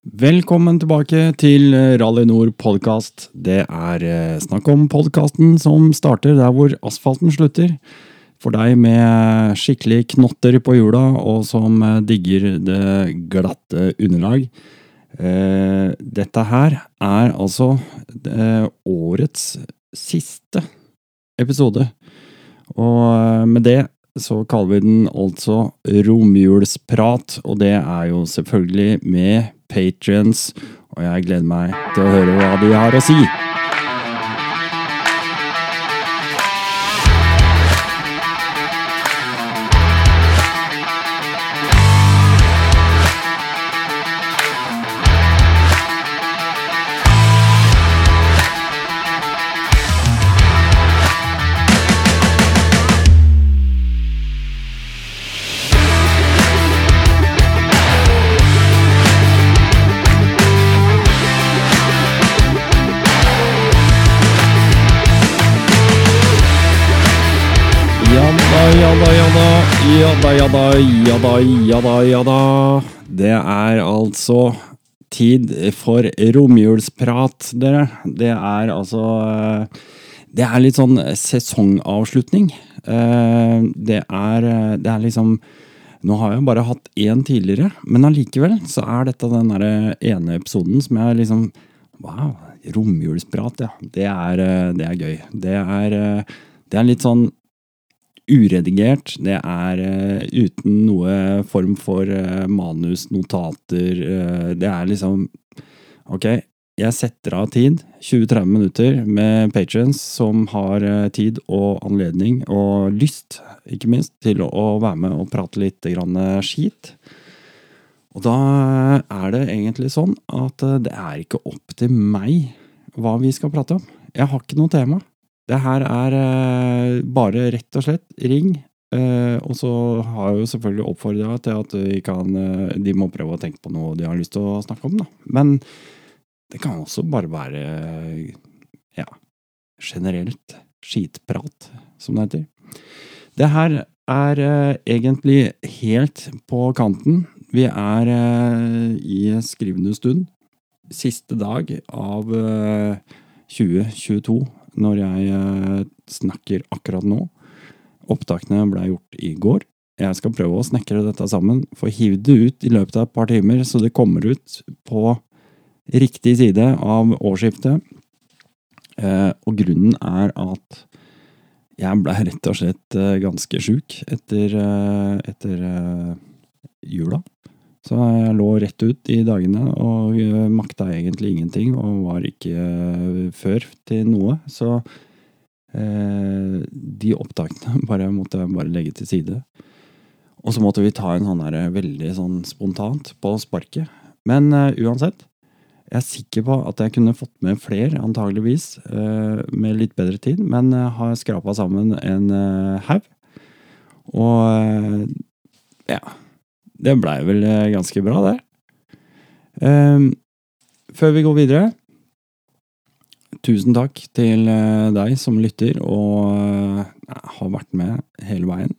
Velkommen tilbake til Rally Nord podkast. Det er eh, snakk om podkasten som starter der hvor asfalten slutter. For deg med skikkelig knotter på hjula, og som eh, digger det glatte underlag. Eh, dette her er altså årets siste episode. Og med det så kaller vi den altså Romjulsprat, og det er jo selvfølgelig med patrions, og jeg gleder meg til å høre hva de har å si. Da, ja da, ja da. Det er altså tid for romjulsprat, dere. Det er altså Det er litt sånn sesongavslutning. Eh, det er, det er liksom Nå har jeg bare hatt én tidligere, men allikevel så er dette den der ene episoden som jeg liksom Wow, romjulsprat, ja. Det er, det er gøy. Det er, det er litt sånn uredigert. Det er uh, uten noe form for uh, manus, notater. Uh, det er liksom Ok, jeg setter av tid, 20-30 minutter, med patrients som har tid og anledning og lyst, ikke minst, til å være med og prate litt skit. Og da er det egentlig sånn at det er ikke opp til meg hva vi skal prate om. Jeg har ikke noe tema. Det her er eh, bare rett og slett ring. Eh, og så har jeg jo selvfølgelig oppfordra til at kan, eh, de må prøve å tenke på noe de har lyst til å snakke om. da. Men det kan også bare være ja, generelt skitprat, som det heter. Det her er egentlig helt på kanten. Vi er i skrivende stund. Siste dag av 2022 når jeg eh, snakker akkurat nå. Opptakene ble gjort i går. Jeg skal prøve å snekre dette sammen, få hivd det ut i løpet av et par timer, så det kommer ut på riktig side av årsskiftet. Eh, og grunnen er at jeg ble rett og slett eh, ganske sjuk etter, etter jula. Så jeg lå rett ut i dagene og eh, makta egentlig ingenting og var ikke eh, før til noe. Så eh, de opptakene bare måtte jeg bare legge til side. Og så måtte vi ta en sånn der veldig sånn spontant på sparket. Men eh, uansett, jeg er sikker på at jeg kunne fått med flere, antageligvis, eh, med litt bedre tid. Men jeg har skrapa sammen en haug. Og ja det blei vel eh, ganske bra, det. Um, før vi går videre Tusen takk til uh, deg som lytter og uh, har vært med hele veien.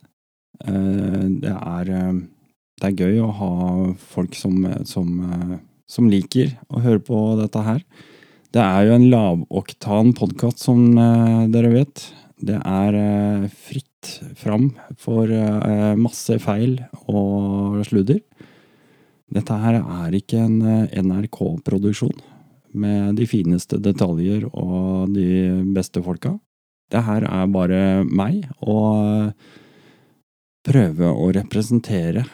Det, er, det er gøy å ha folk som, som, som, liker å høre på dette her. Det er jo en lavoktan podkast, som dere vet. Det er fritt fram for eh, masse feil og sludder. Dette her er ikke en eh, NRK-produksjon med de fineste detaljer og de beste folka. Det her er bare meg og prøve å representere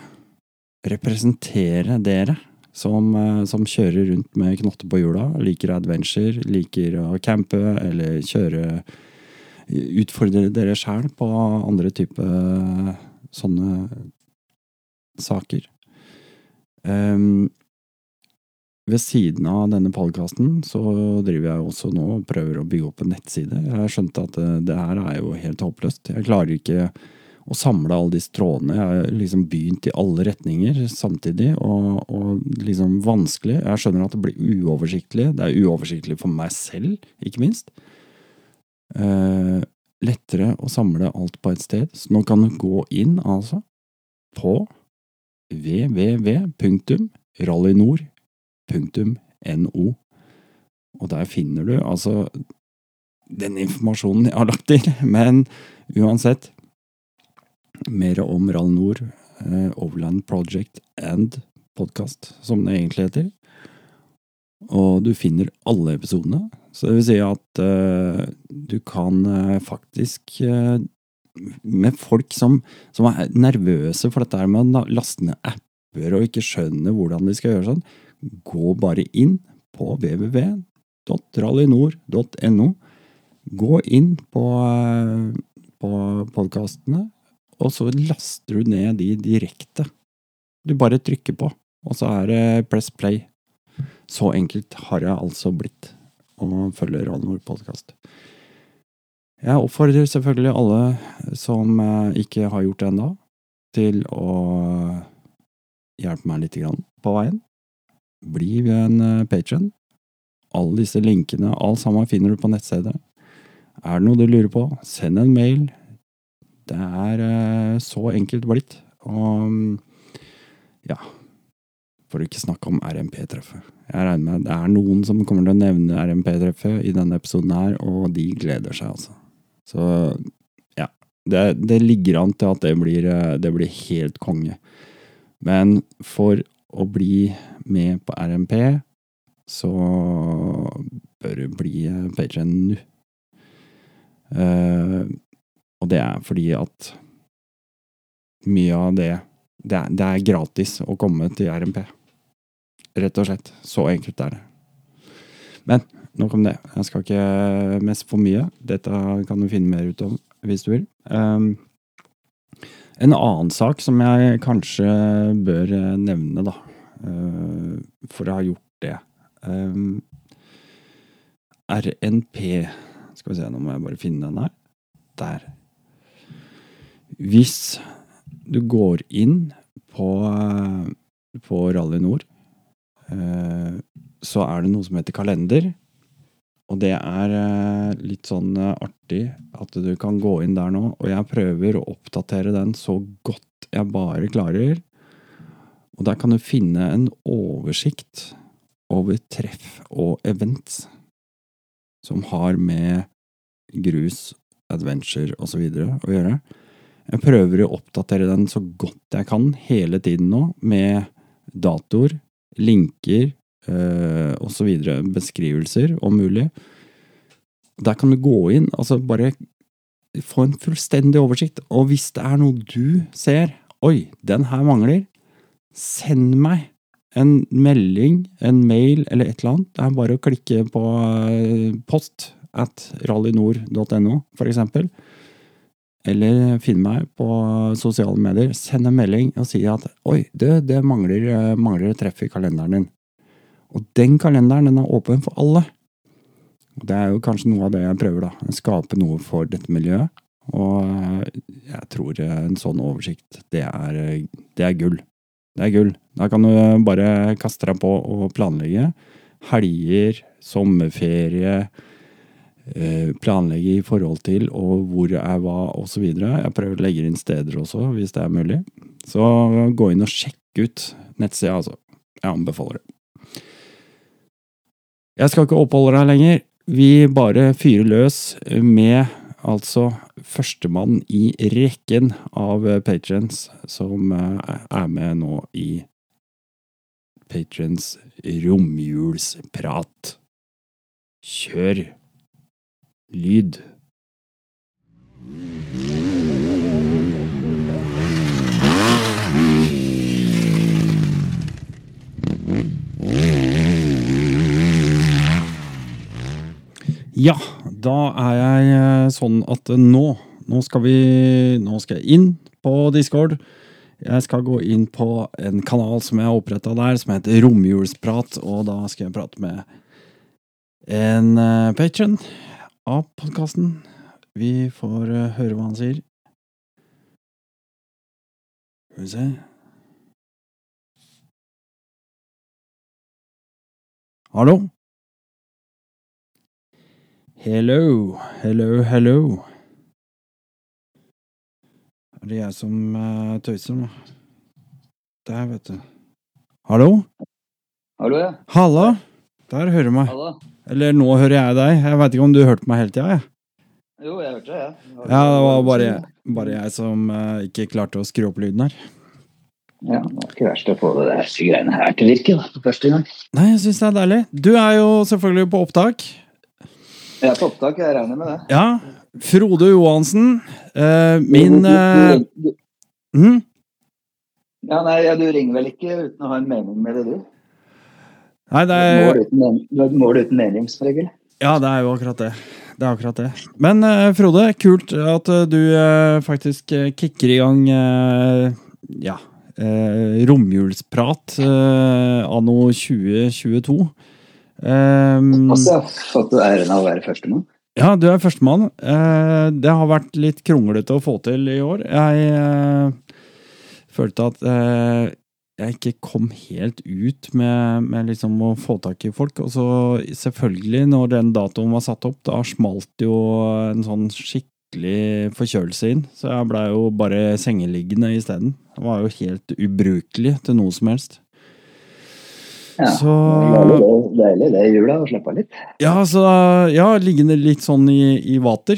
Representere dere som, eh, som kjører rundt med knotter på hjula, liker adventure, liker å campe eller kjøre utfordre dere sjæl på andre type sånne saker. Um, ved siden av denne podkasten så driver jeg også nå og prøver å bygge opp en nettside. Jeg har skjønt at det, det her er jo helt håpløst. Jeg klarer ikke å samle alle disse trådene. Jeg har liksom begynt i alle retninger samtidig, og, og, liksom vanskelig. Jeg skjønner at det blir uoversiktlig. Det er uoversiktlig for meg selv, ikke minst. Uh, lettere å samle alt på et sted, så nå kan du gå inn, altså, på www.rallynor.no Og der finner du altså den informasjonen jeg har lagt til. Men uansett, mer om Rall Nord, eh, Overland Project and Podcast, som det egentlig heter. Og du finner alle episodene. Så det vil si at uh, du kan uh, faktisk uh, Med folk som, som er nervøse for dette med å laste ned apper og ikke skjønner hvordan de skal gjøre sånn, gå bare inn på www.rallynord.no. Gå inn på, på podkastene, og så laster du ned de direkte. Du bare trykker på, og så er det press play. Så enkelt har jeg altså blitt å følger Rallynord podkast. Jeg oppfordrer selvfølgelig alle som eh, ikke har gjort det ennå, til å hjelpe meg litt på veien. Bli en uh, patron. Alle disse linkene, alt sammen finner du på nettstedet. Er det noe du lurer på, send en mail. Det er så enkelt blitt. Og ja For å ikke snakke om RMP-treffet. Jeg regner med det er noen som kommer til å nevne RMP-treffet i denne episoden her, og de gleder seg, altså. Så ja. Det, det ligger an til at det blir, det blir helt konge. Men for å bli med på RMP, så bør du bli patron nå. Uh, og det er fordi at mye av det det er, det er, gratis å komme til RMP. Rett og slett. Så enkelt er det. Men nok om det. Jeg skal ikke mest for mye. Dette kan du finne mer ut om hvis du vil. Um, en annen sak som jeg kanskje bør nevne, da, uh, for å ha gjort det um, RNP Skal vi se, nå må jeg bare finne den her. Der. Hvis du går inn på, på Rally Nord, så er det noe som heter kalender. Og det er eh, litt sånn eh, artig at du kan gå inn der nå, og jeg prøver å oppdatere den så godt jeg bare klarer. Og der kan du finne en oversikt over treff og events som har med grus, adventure osv. å gjøre. Jeg prøver å oppdatere den så godt jeg kan hele tiden nå, med datoer, linker, eh, osv. Beskrivelser, om mulig. Der kan du gå inn, altså bare få en fullstendig oversikt. Og hvis det er noe du ser Oi, den her mangler. Send meg en melding, en mail eller et eller annet. Det er bare å klikke på eh, post at rallynord.no, for eksempel. Eller finn meg på sosiale medier. Send en melding og si at oi, det, det mangler, mangler treff i kalenderen din. Og den kalenderen den er åpen for alle. Det er jo kanskje noe av det jeg prøver, da. Skape noe for dette miljøet. Og jeg tror en sånn oversikt, det er, det er gull. Det er gull. Da kan du bare kaste deg på og planlegge. Helger, sommerferie, planlegge i forhold til og hvor er hva osv. Jeg prøver å legge inn steder også, hvis det er mulig. Så gå inn og sjekk ut nettsida, altså. Jeg anbefaler det. Jeg skal ikke oppholde deg lenger. Vi bare fyrer løs med altså førstemann i rekken av patrients som eh, er med nå i Patrients romjulsprat. Kjør lyd. Ja, da er jeg eh, sånn at nå Nå skal vi Nå skal jeg inn på Discord. Jeg skal gå inn på en kanal som jeg har oppretta der, som heter Romjulsprat. Og da skal jeg prate med en uh, patron av podkasten. Vi får uh, høre hva han sier. Skal vi se Hallo? Hello, hello, hello. Er jeg som uh, tøyser nå? Der, vet du. Hallo? Hallo, ja. Halla! Der hører du meg. Hallo. Eller nå hører jeg deg. Jeg veit ikke om du hørte meg hele tida. Jo, jeg hørte det, ja. Ja, det var bare, bare jeg som uh, ikke klarte å skru opp lyden her. Ja, det var ikke verst å få det der greiene her til å virke da, for første gang. Nei, jeg syns det er deilig. Du er jo selvfølgelig på opptak. Jeg er på opptak, jeg regner med det. Ja. Frode Johansen. uh, min uh, mhm. Ja, nei, ja, du ringer vel ikke uten å ha en mening med det, du? Nei, det er, mål uten mål uten mening, som regel. ja, det er jo akkurat det. Det er akkurat det. Men eh, Frode, kult at eh, du eh, faktisk kicker i gang ja, romjulsprat anno 2022. Um, altså, så har jeg fått æren av å være førstemann. Ja, du er førstemann. Det har vært litt kronglete å få til i år. Jeg følte at jeg ikke kom helt ut med, med liksom å få tak i folk. Og så selvfølgelig, når den datoen var satt opp, da smalt jo en sånn skikkelig forkjølelse inn. Så jeg blei jo bare sengeliggende isteden. Det var jo helt ubrukelig til noe som helst. Ja, Så Deilig jo deilig det i jula, å slappe av litt. Ja, så ja, liggende litt sånn i, i vater.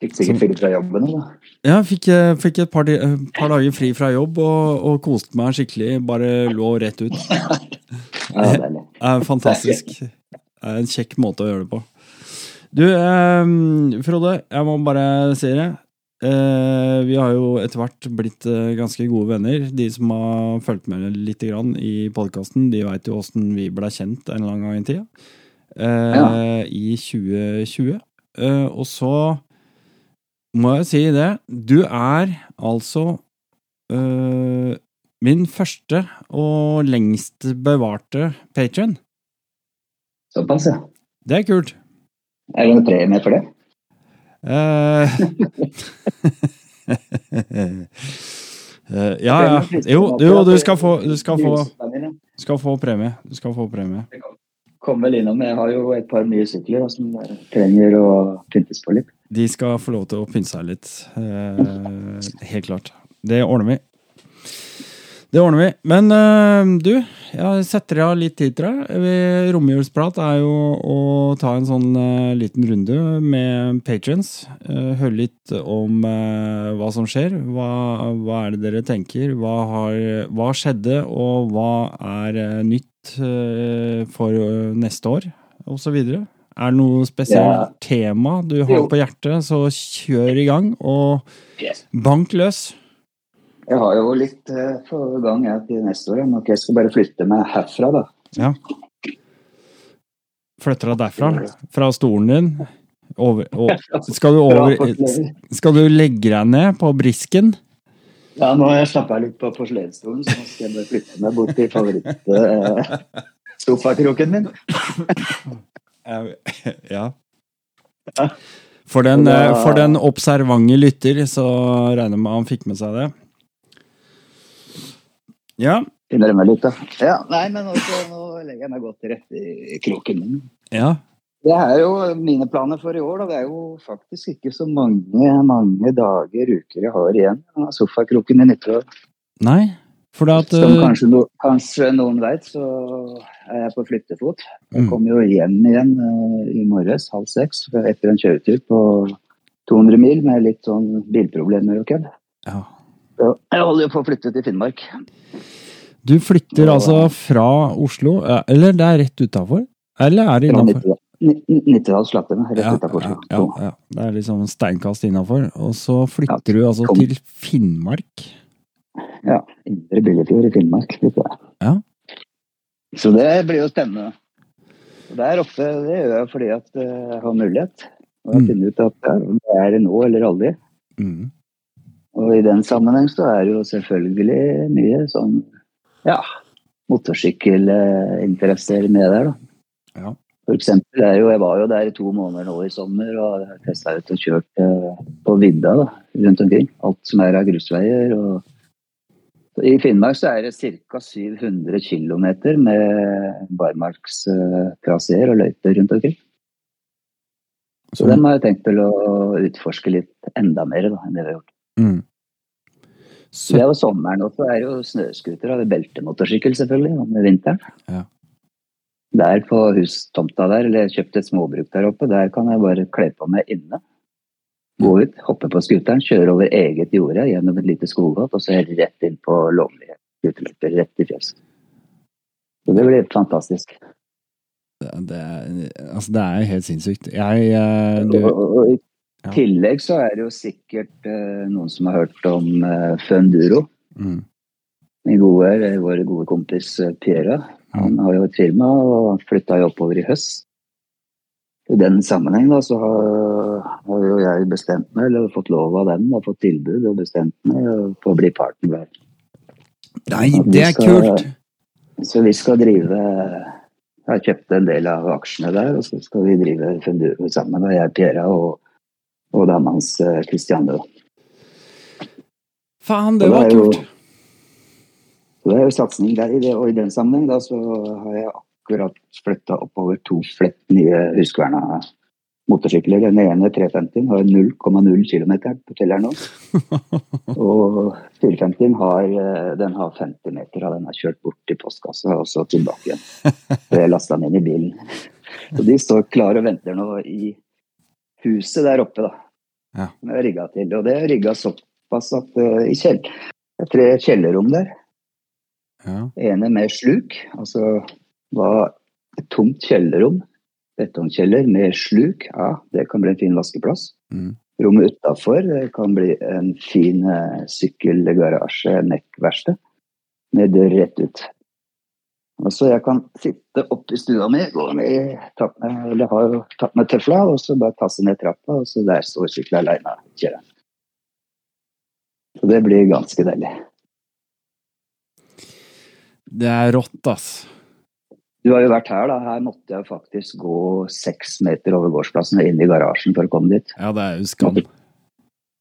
Fikk sikkert fri fra jobben, da. Ja, fikk, eh, fikk et par, eh, par dager fri fra jobb og, og koste meg skikkelig. Bare lå rett ut. Ja. Det er fantastisk. Det er en kjekk måte å gjøre det på. Du, eh, Frode, jeg må bare si det. Eh, vi har jo etter hvert blitt eh, ganske gode venner. De som har fulgt med litt grann i podkasten, de veit jo åssen vi ble kjent en lang gang i tida. Eh, Ja. I 2020. Eh, og så må jeg si det. Du er altså øh, min første og lengst bevarte patron. Såpass, ja. Det er kult. Er det en premie for det? Uh, ja, ja. Jo, jo du, skal få, du skal få, skal få premie. Du skal få premie. Kom vel innom. Jeg har jo et par nye sykler da, som trenger å pyntes på litt. De skal få lov til å pynte seg litt. Eh, helt klart. Det ordner vi. Det ordner vi. Men eh, du, jeg setter av litt tid, til deg. Romjulsprat er jo å ta en sånn uh, liten runde med patrons. Uh, høre litt om uh, hva som skjer. Hva, hva er det dere tenker? Hva, har, hva skjedde, og hva er eh, nytt eh, for eh, neste år? Videre. Er det noe spesielt tema du har på hjertet, så kjør i gang, og bank løs. Jeg har jo litt på gang jeg, til neste år. Men jeg skal bare flytte meg herfra, da. Ja. Flytter deg derfra? Fra stolen din? Over, og, skal, du over, skal du legge deg ned på brisken? Ja, nå har jeg slappa litt på porselensstolen, så nå skal jeg bare flytte meg bort til favorittsofakroken min. Ja. For den, eh, for den observante lytter, så regner jeg med han fikk med seg det. Ja. Innrømmer litt, da. Ja, nei, men også, nå legger jeg meg godt til rette i kroken min. ja. Det er jo mine planer for i år. Da. Det er jo faktisk ikke så mange, mange dager, uker jeg har igjen av sofakroken i nyttår. Nei, for det at Som eh, kanskje, no, kanskje noen veit, så er jeg på flyttefot. Jeg mm, kom jo hjem igjen uh, i morges halv seks etter en kjøretur på 200 mil med litt sånn bilproblemer og kødd. ja. Jeg holder jo på å flytte til Finnmark. Du flytter altså fra Oslo, eller det er rett utafor? Eller er det innafor? Nittedal- rett Ja, utafor. ja, ja. Det er liksom steinkast innafor. Og så flytter du altså til Finnmark. Ja, Indre Billefjord i Finnmark. Ja. Så det blir jo spennende. Og det er ofte det gjør jeg fordi at eh, jeg har mulighet. Og jeg Mm. finner ut at det er det nå eller aldri. Mm. Og i den sammenheng så er det jo selvfølgelig mye sånn ja, motorsykkelinteresser med der, da. Ja. For eksempel jeg, jo, jeg var jo der i to måneder nå i sommer og testa ut og kjørt eh, på vidda da, rundt omkring. Alt som er av grusveier. og I Finnmark så er det ca. 700 km med barmarkstraseer og løyper rundt omkring. Så dem har jeg tenkt til å utforske litt enda mer da, enn det vi har gjort. Mm. Det er jo sommeren, også, så er det jo snøscooter og beltemotorsykkel selvfølgelig, om vinteren. Ja. Der på hustomta der, eller jeg kjøpte et småbruk der oppe, der kan jeg bare kle på meg inne. Gå ut, hoppe på scooteren, kjøre over eget jorde gjennom et lite skogholt, og så rett inn på lovlige scooterløyper, rett i fjeset. Så det blir fantastisk. Det, det, er- altså, det er helt sinnssykt. Jeg eh, du, Og, og, i tillegg så er det jo sikkert uh, noen som har hørt om uh, Funduro. mm, gode, vår gode kompis Piera. Han har jo et firma og flytta jo oppover i høst. I den sammenheng da, så har, har jo jeg bestemt meg, eller fått lov av dem, og fått tilbud og bestemt meg på å bli partner der. Nei, det er skal- kult! Så vi skal drive Jeg har kjøpt en del av aksjene der, og så skal vi drive Funduro sammen. Da, jeg, Piera og, og dama hans eh, Christiane. Faen, det var kult! Så det er jo satsing der. i det, Og i den sammenheng da, så har jeg akkurat flytta oppover to flett nye huskverna motorsykler. Den ene 350 har 0,0 km på telleren nå. Og 450 har, eh, den har 50 meter av den har kjørt bort til postkassa og så tilbake igjen. Så jeg lasta den inn i bilen. Så de står klar og venter nå i huset der oppe, da. Ja. Som er rigga til. Og det er rigga såpass at uh, i kjell, det tre kjellerrom der. Ja. ene med sluk, altså var et tomt kjellerrom, betongkjeller med sluk, ja, det kan bli en fin vaskeplass. Mm. Rommet utafor kan bli en fin eh, sykkelgarasje, nekkverksted, med dør rett ut. Og så jeg kan sitte oppe i stua mi, gå ned, tatt med, eller har tatt med tøfla, og så bare tasse ned trappa, og så der står sykkelen aleine. Så det blir ganske deilig. Det er rått, ass. Du har jo vært her, da. Her måtte jeg faktisk gå seks meter over gårdsplassen og inn i garasjen for å komme dit. Ja, det er jo skam.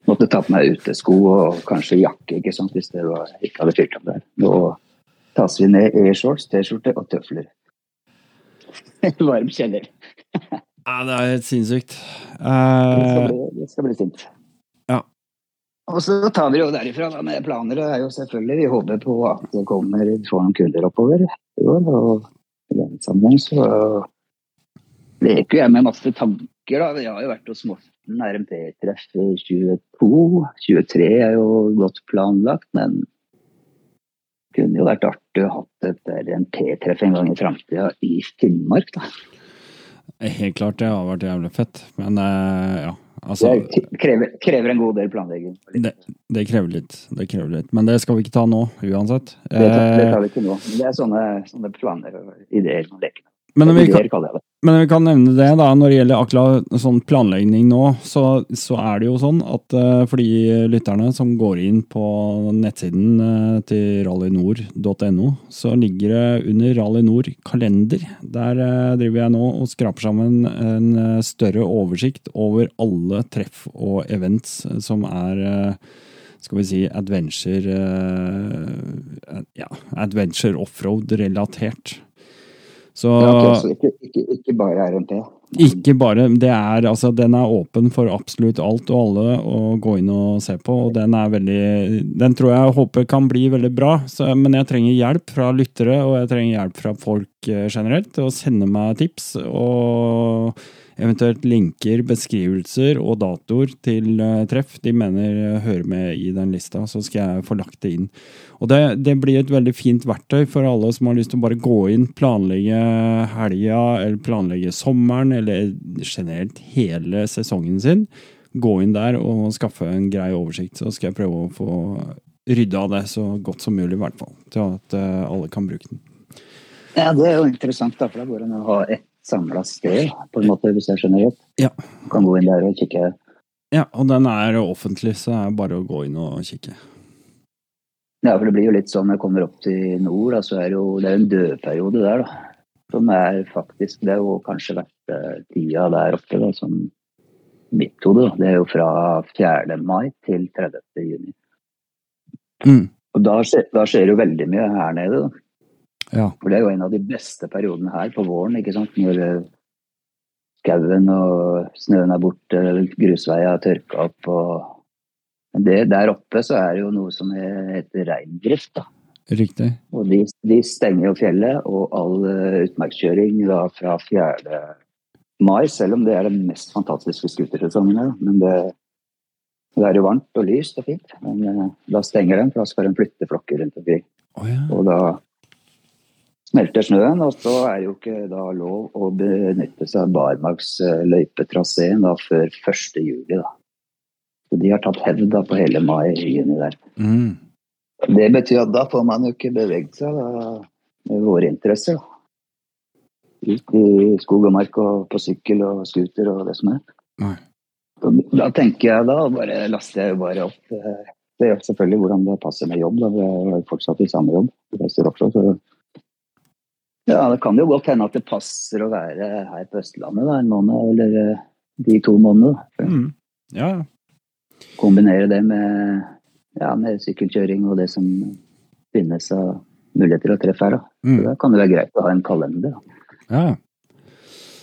Måtte ta på meg utesko og kanskje jakke, ikke sant, hvis det var, ikke hadde fylt opp der. Nå tas vi ned i shorts, T-skjorte og tøfler. Varm kjeller. Ja, det er helt sinnssykt. Det skal Eh, bli, det skal bli fint. Og så tar vi det jo derifra da, med planer. Det er jo selvfølgelig, Vi håper på at det kommer får noen kunder oppover. Og i den sammenheng så leker jeg med masse tanker. da. Jeg har jo vært hos Morten RMP-treff i 22. 23 er jo godt planlagt, men det kunne jo vært artig å ha et RMP-treff en gang i framtida i Finnmark. da. helt klart, det har vært jævlig fett. Men eh, ja, altså Det krever, krever en god del planlegging. det, det krever litt. Det krever litt. Men det skal vi ikke ta nå, uansett. Det tar, det Eh, tar vi ikke nå. Det er sånne, sånne planer og ideer man leker med. Men vi kan. Men vi kan nevne det, da, når det gjelder akkurat sånn planlegging nå, så, så er det jo sånn at uh, for de lytterne som går inn på nettsiden uh, til rallynord.no, så ligger det under Rallynord kalender. Der uh, driver jeg nå og skraper sammen en større oversikt over alle treff og events som er skal vi si adventure uh, ja, adventure offroad relatert. Så Ja, okay, så ikke, ikke, ikke bare RNT? ikke bare, det er, altså, Den er åpen for absolutt alt og alle å gå inn og se på. og Den er veldig, den tror jeg håper kan bli veldig bra. Så, men jeg trenger hjelp fra lyttere og jeg trenger hjelp fra folk eh, generelt å sende meg tips. Og eventuelt linker, beskrivelser og datoer til eh, treff de mener hører med i den lista. Så skal jeg få lagt det inn. Og det, det blir et veldig fint verktøy for alle som har lyst til å bare gå inn, planlegge helga, eller planlegge sommeren, eller generelt hele sesongen sin. Gå inn der og skaffe en grei oversikt, så skal jeg prøve å få rydda av det så godt som mulig, i hvert fall. Til at eh, alle kan bruke den. Ja, det er jo interessant, da, for da går det an å ha ett samla sted, på en måte, hvis jeg skjønner rett. Ja. Du kan gå inn der og kikke. Ja, og den er offentlig, så det er bare å gå inn og kikke. Ja, for det blir jo litt sånn når jeg kommer opp til nord, da, så er det jo det er en dødperiode der, da. Som er faktisk Det er jo kanskje vært eh, tida der oppe, da, som mitt hode, da. Det er jo fra 4. mai til 30. juni. Mm. Og da skjer, da skjer jo veldig mye her nede, da. Ja. For det er jo en av de beste periodene her på våren, ikke sant. Når eh, skauen og snøen er borte, grusveier er tørka opp og det, der oppe så er det jo noe som heter reindrift. da. Riktig. Og de, de stenger jo fjellet og all eh, utmarkskjøring da fra 4. mai, selv om det er den mest fantastiske scootersesongen. her, Men det, det er jo varmt og lyst og fint. Men eh, da stenger den, for da skal de flytte flokker rundt omkring. Oh, ja. Og da smelter snøen, og så er det jo ikke da lov å benytte seg av barmarksløypetraseen før 1. juli. da. Så de har tatt hevd da på hele mai-juni der. Mm. Det betyr at da får man jo ikke beveget seg da, med våre interesser. da. Ut i skog og mark og på sykkel og scooter og det som er. Nei. Da tenker jeg da, bare laster jeg bare opp eh, Det gjør selvfølgelig hvordan det passer med jobb. da, Vi er fortsatt i samme jobb. Jeg ser også, så ja, Det kan jo godt hende at det passer å være her på Østlandet da, en måned, eller eh, de to månedene. Mm. Ja. Kombinere det med, ja, med sykkelkjøring og det som finnes av muligheter å treffe her. da. Så Mm. Da kan det være greit å ha en kalender. da. Ja.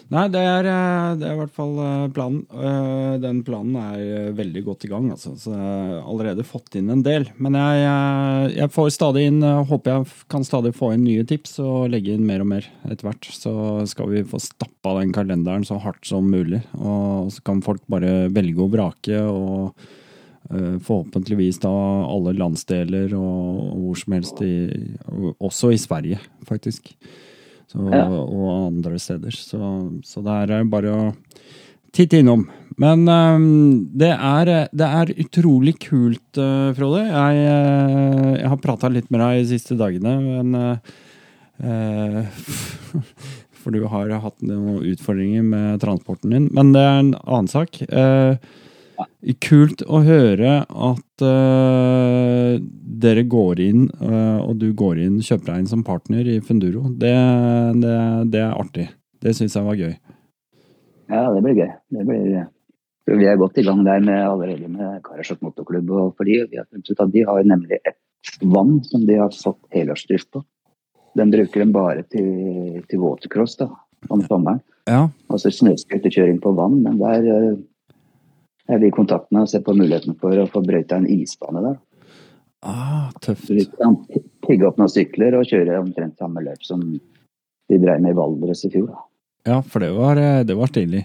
Nei, det er, eh, det er i hvert fall eh, planen. Eh, Den planen er veldig godt i gang, altså. Så jeg har allerede fått inn en del. Men jeg, jeg får stadig inn Håper jeg kan stadig få inn nye tips og legge inn mer og mer etter hvert. Så skal vi få stappa den kalenderen så hardt som mulig. Og så kan folk bare velge og vrake og forhåpentligvis da alle landsdeler og hvor som helst i Også i Sverige, faktisk. Så, Ja. Og andre steder. Så, så det er bare å titte innom. Men um, det, er, det er utrolig kult, uh, Frode. Jeg, uh, jeg har prata litt med deg de siste dagene, men uh, For du har hatt noen utfordringer med transporten din. Men det er en annen sak. Eh, Kult å høre at uh, dere går inn, uh, og du går inn, kjøper deg inn som partner i Funduro. Det, det, det er artig. Det syns jeg var gøy. Ja, det blir gøy. Det blir, vi er godt i gang der med, allerede med Karasjok motorklubb. Og fordi vi har funnet ut at de har nemlig et vann som de har fått helårsdrift på. Den bruker de bare til, til watercross da, om sommeren. Ja. Altså snøscooterkjøring på vann. Men der eh, kontaktene og se på muligheten for å få brøyta en isbane der. Ah, tøft. Så vi kan pigge opp noen sykler og kjøre omtrent samme løp som vi drev med i Valdres i fjor. Da. Ja, for det var, eh, det var stilig.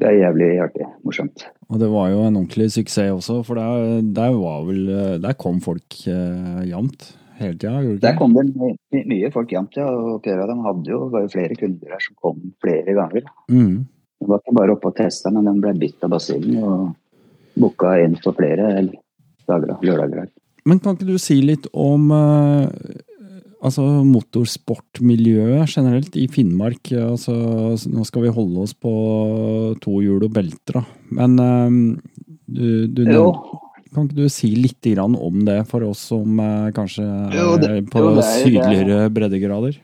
Det er jævlig artig. Morsomt. Og det var jo en ordentlig suksess også, for der, der var vel eh, Der kom folk eh, jevnt hele tida, gjorde Der kom det my my mye folk jevnt, ja. Og Pera de hadde jo var jo flere kunder der som kom flere ganger. Mm. De var ikke bare oppe og testa, men den ble bitt av basillen og booka inn for flere dager, da, lørdager. Men kan ikke du si litt om eh, altså motorsportmiljøet generelt i Finnmark? Altså, nå skal vi holde oss på to hjul og belter, da. Men eh, du, du Kan ikke du si litt om det for oss som eh, kanskje er Jo, det- på jo, er- sydligere breddegrader?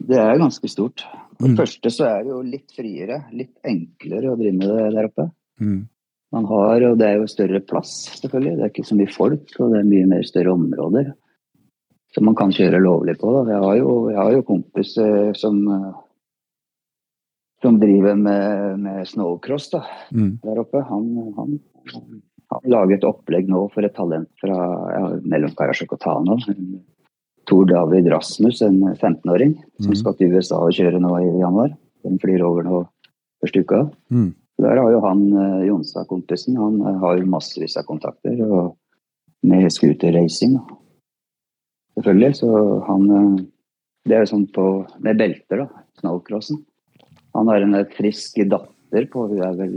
det er ganske stort. For det Mm. første så er det jo litt friere, litt enklere å drive med det der oppe. Mm. Man har, og det er jo større plass, selvfølgelig. Det er ikke så mye folk, og det er mye mer større områder. Som man kan kjøre lovlig på. Da. Jeg har jo, jeg har jo kompiser som, som driver med, med snowcross da, Mm. der oppe. Han, han, han lager et opplegg nå for et talent fra ja, mellom Karasjok og Tana. Tor David Rasmus, en 15-åring, som Mhm. skal til USA og kjøre nå i januar. Den flyr over nå første uka. Mm. Der har jo han eh, Jonstad-kompisen, han eh, har jo massevis av kontakter og med scooterracing. Selvfølgelig, så han eh, Det er jo sånn på med belter, da. Snowcrossen. Han har en frisk datter på hun er vel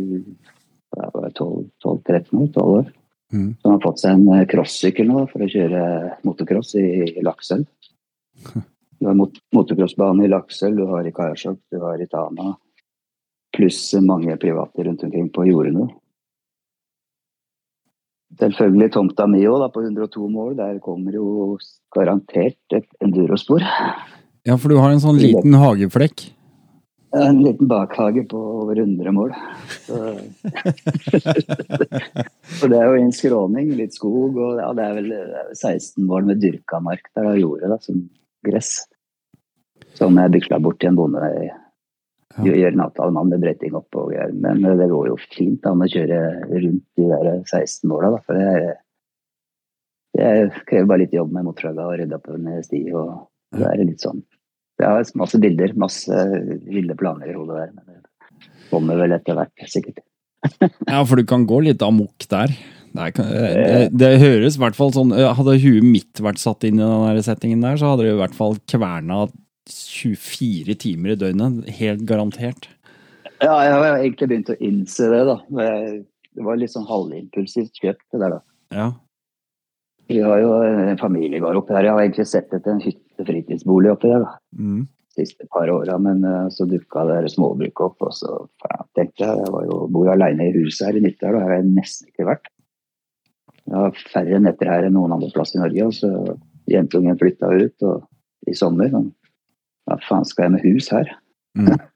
12-13 år. 12 år. Mm. Så han har fått seg en eh, crossykkel nå for å kjøre motocross i Lakselv. Du har mot motocrossbane i Lakselv, du har i Karasjok, du har i Tana. Pluss mange private rundt omkring på jordene. Selvfølgelig tomta mi òg, på 102 mål. Der kommer jo garantert et endurospor. Ja, for du har en sånn liten hageflekk. En liten bakhage på over 100 mål. Så, så det er jo en skråning, litt skog, og ja, det er vel det er 16 mål med dyrka mark der av jordet, da, som gress. Som jeg bykla bort til en bonde i Ja. Gjør en avtale med bretting opp og greier. Men det går jo fint med å kjøre rundt de der 16 måla, da. For det, er, det krever bare litt jobb med motorsaga og rydde opp under sti og det er litt sånn. Jeg er masse bilder, masse ville planer i hodet der. Men det kommer vel etter hvert, sikkert. Ja, for du kan gå litt amok der. Det, er, det, det høres i hvert fall sånn Hadde huet mitt vært satt inn i den settingen der, så hadde det i hvert fall kverna 24 timer i døgnet. Helt garantert. Ja, jeg har egentlig begynt å innse det, da. Det var litt sånn halvimpulsivt kjøpt, det der, da. Ja. Vi har jo en familiegård oppi her. Jeg har egentlig sett etter en hytte-fritidsbolig oppi der, da. Mm. siste par åra, men uh, så dukka det småbruket opp, og så faen, tenkte jeg Jeg var jo, bor aleine i huset her i Nittedal, og her har jeg nesten ikke vært. Jeg har færre netter her enn noen andre plass i Norge, og så jentungen flytta ut og i sommer. Men hva faen skal jeg med hus her? Mm.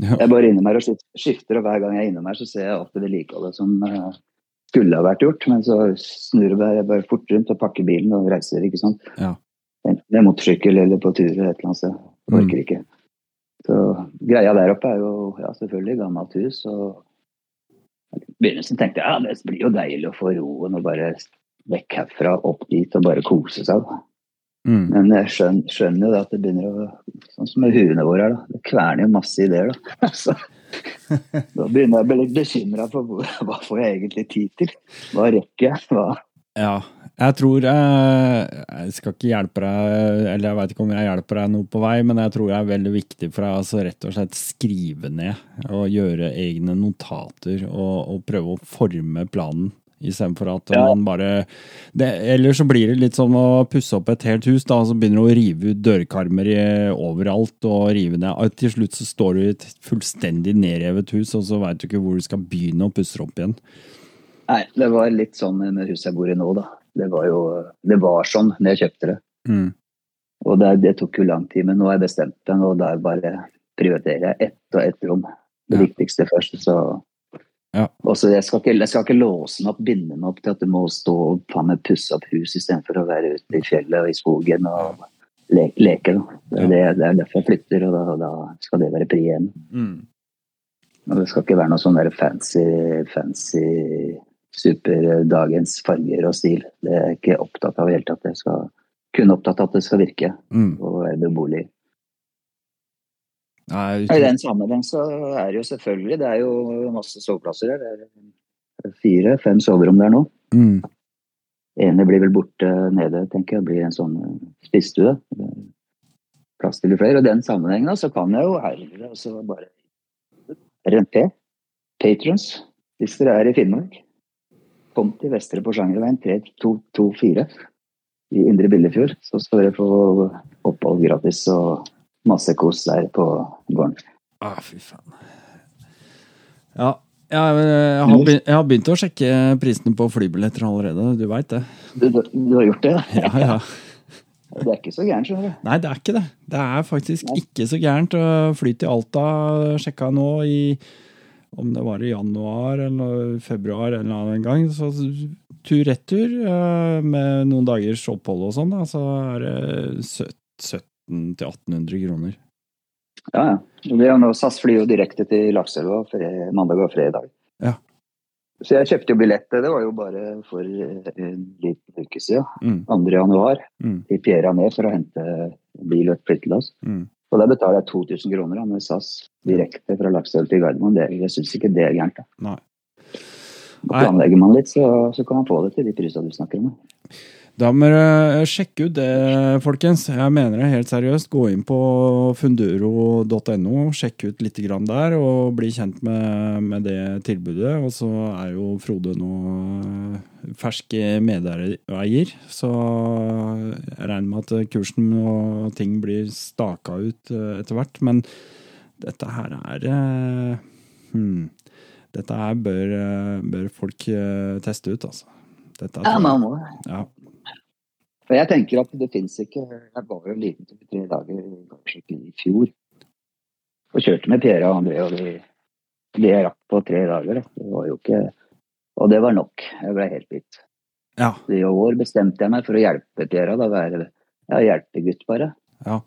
Ja. Jeg bare innom her og skifter, og hver gang jeg er innom her, så ser jeg det vedlikeholdet som uh, skulle ha vært gjort. Men så snur jeg bare fort rundt og pakker bilen og reiser, ikke sant. Ja. Enten med motorsykkel eller på tur et eller annet sted. Orker Mm. ikke. Så greia der oppe er jo ja, selvfølgelig gammelt hus. og I begynnelsen tenkte jeg ja, det blir jo deilig å få roen og bare vekk herfra, opp dit og bare kose seg. Mm. Men jeg skjønner, skjønner jo da at det begynner å Sånn som med huene våre her, da. Det kverner jo masse ideer, da. Så, da begynner jeg å bli litt bekymra for hva får jeg egentlig tid til? Hva rekker jeg? Hva? Ja, jeg tror jeg, Jeg skal ikke hjelpe deg, eller jeg veit ikke om jeg hjelper deg noe på vei, men jeg tror det er veldig viktig for deg altså, rett og slett skrive ned og gjøre egne notater og, og prøve å forme planen. Istedenfor at Ja. man bare det, Eller så blir det litt som å pusse opp et helt hus, da, og så begynner du å rive ut dørkarmer i, overalt og rive ned. Og til slutt så står du i et fullstendig nedrevet hus, og så veit du ikke hvor du skal begynne å pusse opp igjen. Nei, det var litt sånn med huset jeg bor i nå, da. Det var jo Det var sånn når jeg kjøpte det. Mm. Og det, det tok jo lang tid, men nå har jeg bestemt meg, og der bare prioriterer jeg ett og ett rom. Det Ja. viktigste først. Så Ja. Også, jeg, skal ikke, jeg skal ikke låse meg opp, binde meg opp til at du må stå og faen meg pusse opp hus istedenfor å være ute i fjellet og i skogen og le, leke. Da. Det, er det, det er derfor jeg flytter, og da, da skal det være pri igjen. Mm. Og det skal ikke være noe sånn der fancy, fancy superdagens farger og stil. Det er jeg ikke opptatt av i det hele tatt. Jeg skal kun opptatt av at det skal virke Mm. og være beboelig. Nei, I den sammenheng så er det jo selvfølgelig Det er jo masse soveplasser her. Det er fire-fem soverom der nå. mm. ene blir vel borte nede, tenker jeg. Blir en sånn spisestue. Er Plass til flere. Og i den sammenhengen så kan jeg jo herved altså bare RNP, patrons, hvis dere er i Finnmark, kom til Vestre Porsangerveien 3224 i Indre Billefjord. Så skal dere få opphold gratis og masse kos der på gården. Ah, fy faen. Ja, jeg, jeg, har begynt, jeg har begynt å sjekke prisene på flybilletter allerede, du veit det. Du, du, du har gjort det? da? Ja, ja. Det er ikke så gærent, skjønner du. Nei, det er ikke det. Det er faktisk Nei. ikke så gærent. å Fly til Alta sjekka nå i om det var i januar eller februar en eller annen gang. Så tur-retur eh, med noen dagers opphold og sånn, da, så er det sø- 1700-1800 kroner. Ja, ja. Det er nå, SAS flyr jo direkte til Lakselva mandag og fredag. Ja. Så jeg kjøpte jo billett, det var jo bare for en liten uke siden. Mm, 2. januar mm, I Pierre Ané for å hente bil og et flyttelass. mm. Og da betaler jeg 2000 kroner da, med SAS direkte fra Lakselv til Gardermoen. Det, jeg syns ikke det er gærent. da. Nei. Nei. Planlegger man litt, så, så kan man få det til de prisene du snakker om. da. Da må dere sjekke ut det, folkens. Jeg mener det helt seriøst. Gå inn på funduro.no, sjekk ut litt grann der, og bli kjent med, med det tilbudet. Og så er jo Frode nå eh, fersk medeier, så jeg regner med at kursen og ting blir staka ut eh, etter hvert. Men dette her er eh, hmm, Dette her bør, eh, bør folk eh, teste ut, altså. Dette Ja, man må. ja. For jeg tenker at det fins ikke Jeg var jo en liten til tre dager i fjor. Og kjørte med Pierre og André, og de, jeg rakk på tre dager, det var jo ikke Og det var nok. Jeg ble helt bitt. Ja. I år bestemte jeg meg for å hjelpe Pierre. Da være ja, hjelpegutt, bare. Ja.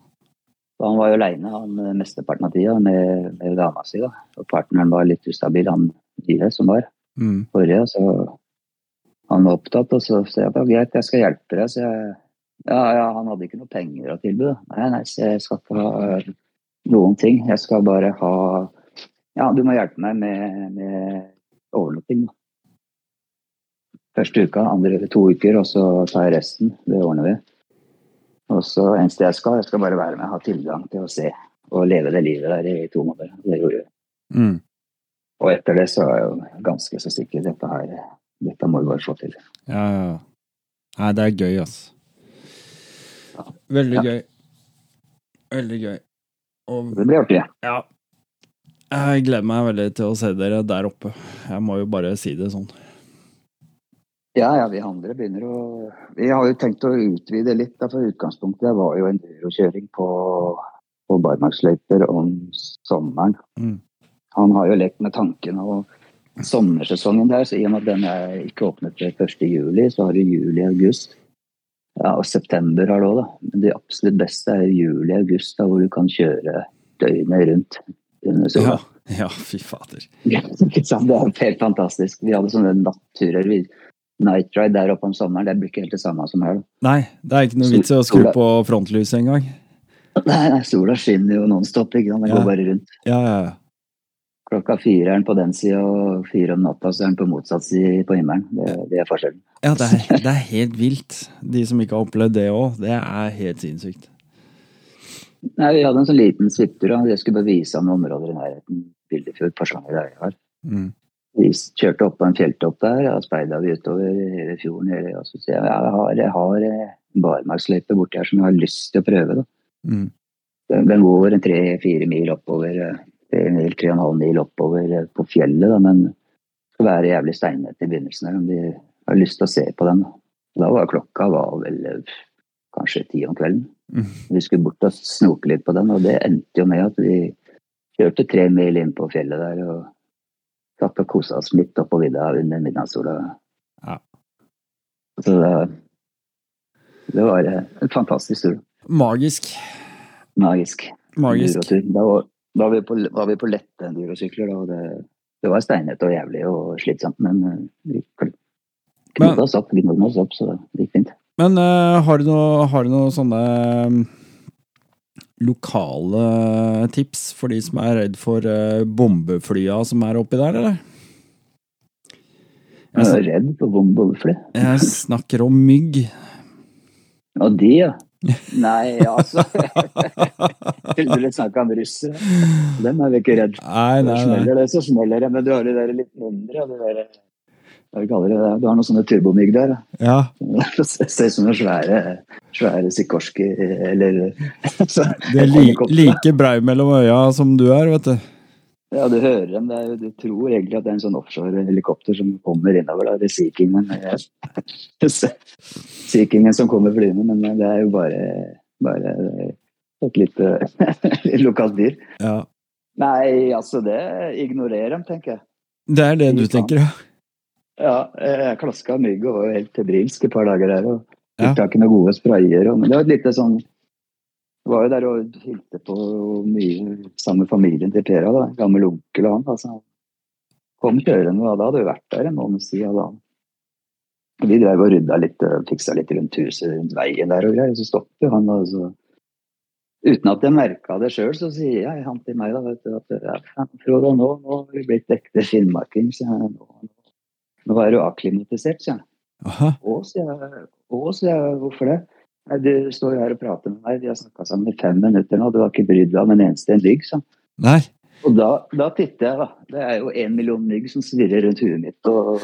Han var jo aleine mesteparten av tida med, med dama si. da. Og partneren var litt ustabil, han Dile, som var Mm. forrige. Så han var opptatt, og så sa jeg greit, jeg skal hjelpe deg. Så jeg, ja, ja, han hadde ikke noe penger å tilby. Nei, nei, jeg skal ikke ha noen ting. Jeg skal bare ha Ja, du må hjelpe meg med, med overnatting. Første uka, andre to uker, og så tar jeg resten. Det ordner vi. Og så eneste jeg skal, jeg skal bare være med, ha tilgang til å se og leve det livet der i to måneder. Det gjorde vi. Mm. Og etter det så er jeg jo ganske så sikker. Dette her, dette må vi bare få til. Ja, ja. Nei, det er gøy, ass. Veldig Ja. gøy. Veldig gøy. Og Det blir artig. ja. Jeg gleder meg veldig til å se dere der oppe. Jeg må jo bare si det sånn. Ja, ja, vi andre begynner å Vi har jo tenkt å utvide litt. Da, for utgangspunktet var jo endurokjøring på, på barmarksløyper om sommeren. Mm. Han har jo lekt med tanken og sommersesongen der, så i og med at den er ikke åpnet til 1. juli, så har du juli-august. Ja, og september har du òg, da. Men det absolutt beste er juli-august, da hvor du kan kjøre døgnet rundt under sola. Ja, ja fy fader. Ja. Det er helt fantastisk. Vi hadde sånne natturer. Night ride der oppe om sommeren, det blir ikke helt det samme som her. da. Nei, det er ikke noe vits i å skru på frontlyset engang. Nei, nei, sola skinner jo nonstop. ikke sant? Den Ja. går bare rundt. Ja, ja, ja. Klokka fire er den på den sida, og fire om natta så er den på motsatt side på himmelen. Det, det er forskjellen. Ja, det er, det er helt vilt. De som ikke har opplevd det òg, det er helt sinnssykt. Nei, Vi hadde en sånn liten svipptur, jeg skulle bare vise ham områder i nærheten. Bildefjord, Porsanger, der jeg har. Mm. Vi kjørte opp på en fjelltopp der, og speida vi utover hele fjorden. Og så sier jeg jeg har, jeg har eh, barmarksløype borti her som jeg har lyst til å prøve. da. Mm. Den, den går en tre-fire mil oppover, eh, tre mil, tre og en halv mil oppover eh, på fjellet, da, men det skal være jævlig steinete i begynnelsen her, om de har lyst til å se på den. Da, var klokka var vel eh, kanskje ti om kvelden. Mm. Vi skulle bort og snoke litt på den, og det endte jo med at vi kjørte tre mil inn på fjellet der og satt og kosa oss litt oppå vidda under midnattssola. Ja. Så det, det var eh, en fantastisk tur. Magisk. Magisk. Magisk. Da var, da var, vi på, var vi på lette endurosykler, og det, det var steinete og jævlig og slitsomt, men eh, vi kl- oss opp, vi knodde oss opp, så det gikk fint. Men uh, har du noe, har du noe sånne mm, lokale tips for de som er redd for uh, bombeflya som er oppi der, eller? Jeg er redd for bombefly. jeg snakker om mygg. Og de, ja. Nei, altså du litt snakke om russere? Dem er vi ikke redd for. Smeller det, så smeller det. Men du har de der litt mindre. De der, hva kaller det, du har noen sånne turbomygg der. Ja, ser ut som noen svære, svære Sikorski eller så- Det er li, like brei mellom øya som du er, vet du. Ja, du hører dem. Det er, du tror egentlig at det er en sånn offshore-helikopter som kommer innover. da, det er Sea Kingen. Sea Kingen som kommer flyende, men det er jo bare, bare et lite lokalt dyr. Ja. Nei, altså det ignorerer dem, tenker jeg. Det er det du tenker, ja. Ja, jeg klaska mygg og var helt febrilsk et par dager her. og Ja. Fikk tak i noen gode sprayer. Og, men det var et lite sånn var jo der og hilste på mye sammen med familien til Pera. da, Gammel onkel og han. altså Kom kjørende, og da hadde vi vært der en måned siden. da. Vi drev og rydda litt og fiksa litt rundt huset, rundt veien der og greier. og Så stopper han, og så Uten at jeg merka det sjøl, så sier jeg han til meg da, vet du, at ja, Frode, nå, nå har vi blitt ekte finnmarking. sier jeg. Nå, nå er du akklimatisert, sier. Aha. Å, sier jeg. Å, sier jeg. Hvorfor det? Nei, Du står jo her og prater med meg, vi har snakka sammen i fem minutter nå, du har ikke brydd deg om en eneste en mygg, sa. Nei. Og da, da titter jeg, da. Det er jo én million mygg som svirrer rundt huet mitt. Og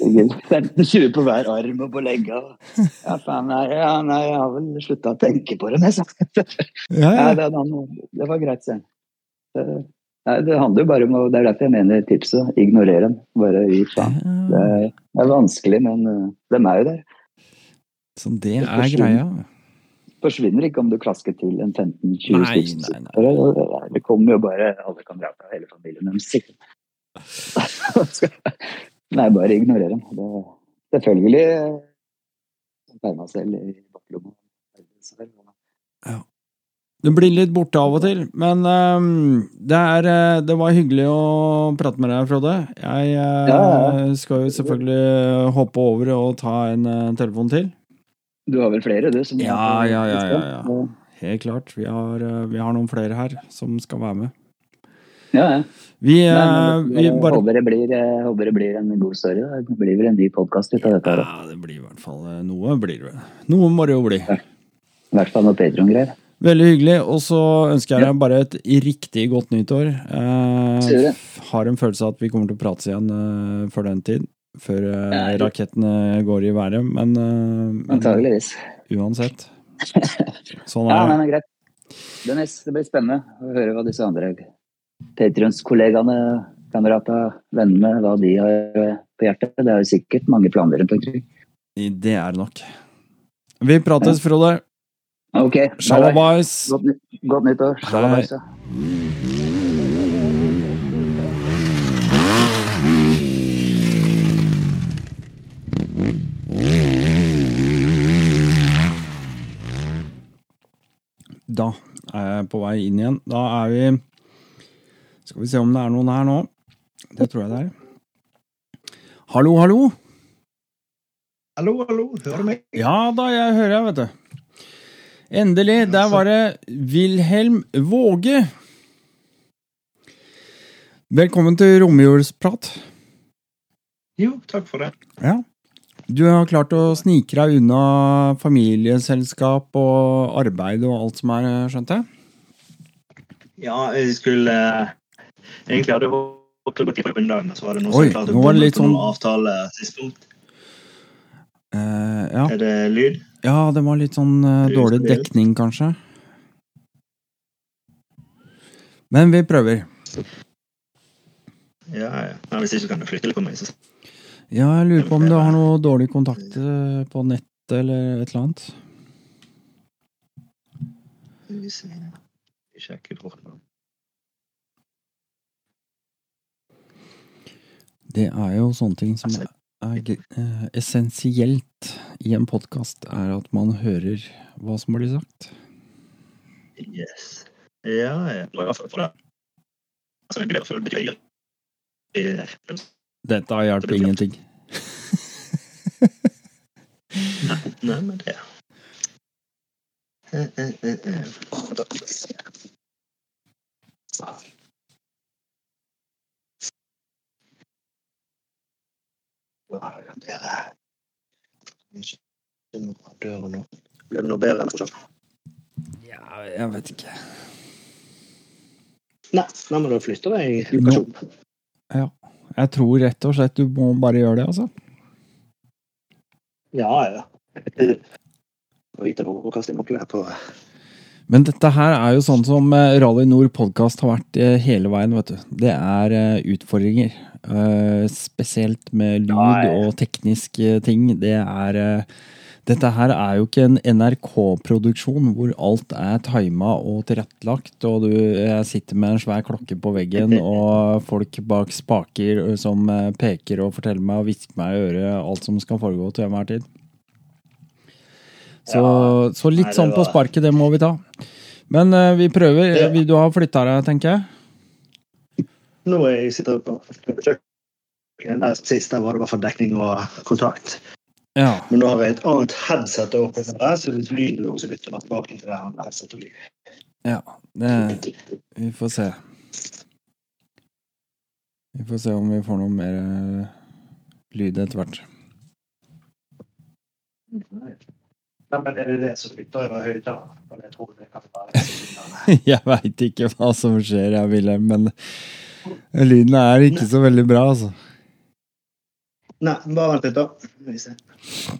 15-20 på hver arm og på legga. Ja, faen, nei, ja, nei, jeg har vel slutta å tenke på det, men så. Ja, ja. det, det, det var greit, sier han. Nei, det handler jo bare om Det er derfor jeg mener tipset. Ignorer dem. Bare gi faen. Det, det er vanskelig, men de dem er jo der. Så det er greia. Forsvinner ikke om du klasker til en 15-20 Nei, stykker. Det, kommer jo bare Alle kan og hele familien deres. Nei, bare ignorer dem. Det, selvfølgelig selv i baklomma. Det blir litt borte av og til, men um, det, er, eh, det var hyggelig å prate med deg, Frode. Jeg eh, Ja, skal jo selvfølgelig hoppe over og ta en uh, telefon til. Du har vel flere, du? Som Ja, ja, ja, ja, ja. Helt klart. Vi har, eh, vi har noen flere her som skal være med. ja, ja. Vi, eh, Men, vi jeg bare håper, det blir, jeg håper det blir en god story. da. Det blir vel en ny podkast ut av dette. da. Ja, det blir i hvert fall eh, noe. blir det. Noe må det jo bli. I hvert fall noe Patron-greier. Veldig hyggelig. Og så ønsker jeg deg bare et riktig godt nyttår. år. Eh, har en følelse av at vi kommer til å prates igjen eh, før den tid. Før uh, rakettene går i været. Men, uh, Antageligvis. uansett. Sånn er det. det. det men greit. Dennis, det blir spennende å høre hva disse andre Patrions-kollegaene, kameratene, vennene, hva de har eh, på hjertet. Det er jo sikkert mange planer rundt omkring. Det er det nok. Vi prates, Frode. Ok. Shalabais. Godt, nytt, godt nyttår. Shalabais, ja. Da er jeg på vei inn igjen. Da er vi Skal vi se om det er noen her nå. Det tror jeg det er. Hallo, hallo. Hallo, hallo, hører du meg? Ja da, jeg hører deg, vet du. Endelig. Der var det Wilhelm Våge. Velkommen til romjulsprat. Jo, takk for det. Ja. Du har klart å snike deg unna familieselskap og arbeid og alt som er, skjønte jeg? Ja, jeg skulle Egentlig hadde håpet å gå til på jobben, men så var det noe Oi, som klarte å litt på noen sånn- avtaletidspunkt. Eh, ja. Er det lyd? ja, det var litt sånn uh, dårlig dekning, kanskje. Men vi prøver. Ja, ja. ja hvis ikke kan du flytte litt på meg. Så. Ja, jeg lurer på om du har noe dårlig kontakt eh, på nettet eller et eller annet. Det er jo sånne ting som er eh, essensielt i en podkast, er at man hører hva som blir sagt. Yes. Ja, ja. Er jeg i for det. Altså, jeg meg til det. Eh, Dette hjelper ingenting. Nei, nei, men det Blir eh, eh, eh. Da. Ja, det noe nå. Ble det noe bedre enn fortsatt? Ja, jeg vet ikke. Nei, nei, men da flytter jeg lokasjon. Jeg tror rett og slett du må bare gjøre det, altså. Ja, ja. Og vite hvor å kaste nøkler på Men dette her er jo sånn som eh, Rally Nord podkast har vært eh, hele veien, vet du. Det er eh, utfordringer. Eh, Spesielt med lyd og tekniske ting. Det er eh, Dette her er jo ikke en NRK-produksjon hvor alt er tima og tilrettelagt, og du sitter med en svær klokke på veggen og folk bak spaker som peker og forteller meg og hvisker meg i øret alt som skal foregå til enhver tid. Så, Ja. så litt Nei, sånn på sparket, det må vi ta. Men uh, vi prøver. Ja. Du har flytta deg, tenker jeg. Nå er jeg sitter på kjøkkenet. Sist der var det bare for dekning og kontakt. Ja. Men nå har jeg et annet headset oppe, så hvis lyden også bytter meg tilbake til det her headsetet. ja det, vi får se. Vi får se om vi får noe mer eh, lyd etter hvert. Nei, men er det det som bytter over høyttaler? Jeg tror det kan være Jeg veit ikke hva som skjer, jeg, Wilhelm, men lyden er ikke så veldig bra, altså. Nei, bare vent litt, da. Skal vi se.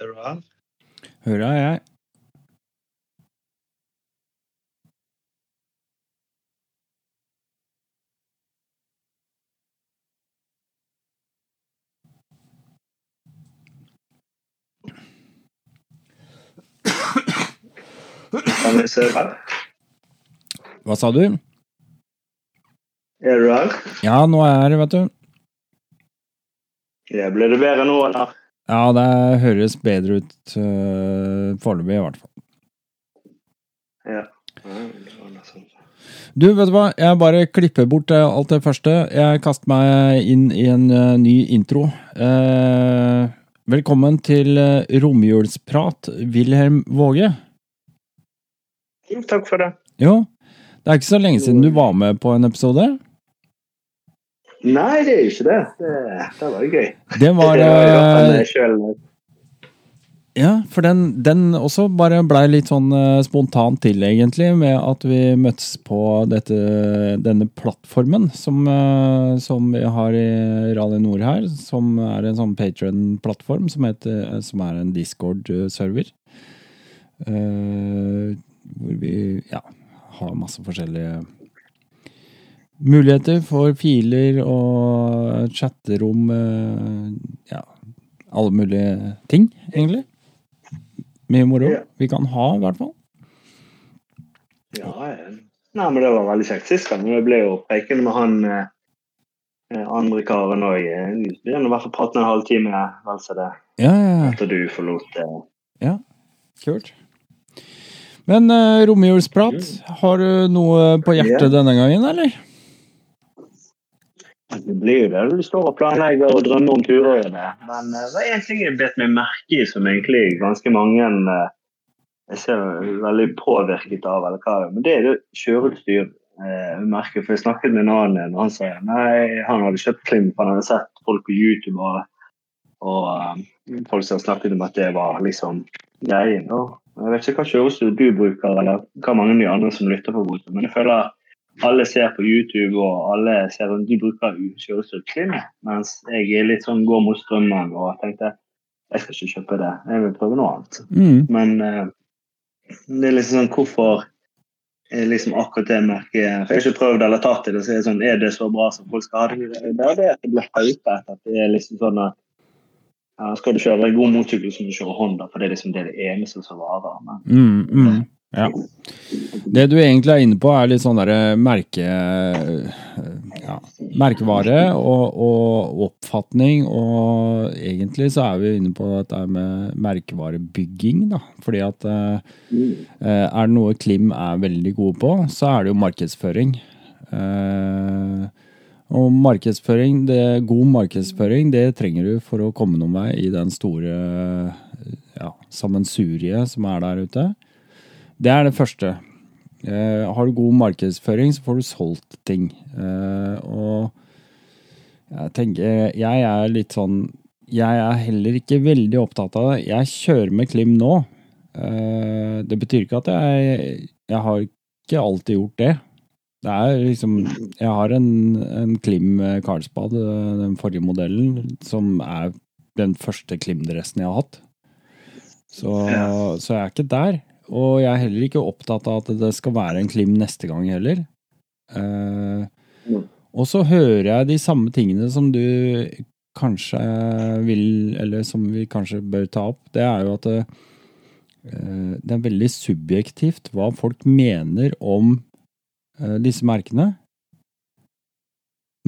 Er du her? Hører jeg? Kan vi se her? Hva sa du? Er du her? Ja, nå er jeg her, vet du. Ja, ble det bedre nå, eller? Ja, det høres bedre ut uh, foreløpig, i hvert fall. Ja. Det. Du, vet du hva? Jeg bare klipper bort eh, alt det første. Jeg kaster meg inn i en uh, ny intro. Uh, velkommen til uh, romjulsprat, Wilhelm Våge. Takk for det. Jo, det er ikke så lenge siden du var med på en episode. Nei, det er jo ikke det. Det, det var jo gøy. Det var selv. Ja, for den, den også bare blei litt sånn eh, spontant til, egentlig, med at vi møttes på dette, denne plattformen som, eh, som vi har i Rally Nord her, som er en sånn Patron-plattform, som, som er en Discord-server. Eh, hvor vi ja, har masse forskjellige muligheter for filer og chatterom, eh, ja, alle mulige ting, egentlig. Mye moro Ja. vi kan ha, i hvert fall. Ja, ja. Nei, men det var veldig kjekt sist gang. Vi ble jo prekende med han eh, andre karen òg. Vi har i hvert fall pratet prate en halvtime vel så det Ja, ja, ja. etter du forlot eh. Kult. Men uh, romjulsprat, har du noe på hjertet denne gangen, eller? Det blir jo det. Du står og planlegger og drømmer om turer. Men uh, det er én ting jeg bet meg merke i som egentlig ganske mange uh, jeg ser veldig påvirket av, eller hva det er. Men det er det kjøreutstyr. Uh, merker, for jeg snakket med en annen og han sa nei, han hadde kjøpt Klimp. han hadde sett folk på YouTube og, og folk som snakket om at det var liksom greien. Jeg vet ikke hva kjøreutstyr du bruker, eller hva mange av de andre som lytter på bruker, men jeg føler alle ser på YouTube og alle ser at de bruker kjøreutstyr Klim, mens jeg litt sånn går mot strømmen og tenkte jeg skal ikke kjøpe det, jeg vil prøve noe annet. Mm. Men uh, det er liksom sånn hvorfor liksom akkurat det merket jeg har ikke prøvd eller tatt det, så er det sånn Er det så bra som folk skal ha det? Det er det at det blir hypet. At det er liksom sånn at Skal du kjøre god motorsykkel, så må du kjøre Honda, for det er liksom det, det eneste som varer. Men Mm, mm. Ja. Det du egentlig er inne på, er litt sånn derre merke... Ja, merkevare og, og oppfatning, og egentlig så er vi inne på dette med merkevarebygging, da. Fordi at eh, eh, er det noe Klim er veldig gode på, så er det jo markedsføring. Eh, og markedsføring, det, god markedsføring, det trenger du for å komme noen vei i den store ja, sammensuriet som er der ute. Det er det første. Eh, har du god markedsføring, så får du solgt ting. Eh, og jeg tenker Jeg er litt sånn Jeg er heller ikke veldig opptatt av det. Jeg kjører med Klim nå. Eh, det betyr ikke at jeg Jeg har ikke alltid gjort det. Det er liksom Jeg har en, en Klim Carlsbad, eh, den forrige modellen, som er den første Klim-dressen jeg har hatt. Så, så jeg er ikke der. Og jeg er heller ikke opptatt av at det skal være en Klim neste gang heller. Eh, Mm. og så hører jeg de samme tingene som du kanskje vil, eller som vi kanskje bør ta opp. Det er jo at det, eh, det er veldig subjektivt hva folk mener om eh, disse merkene.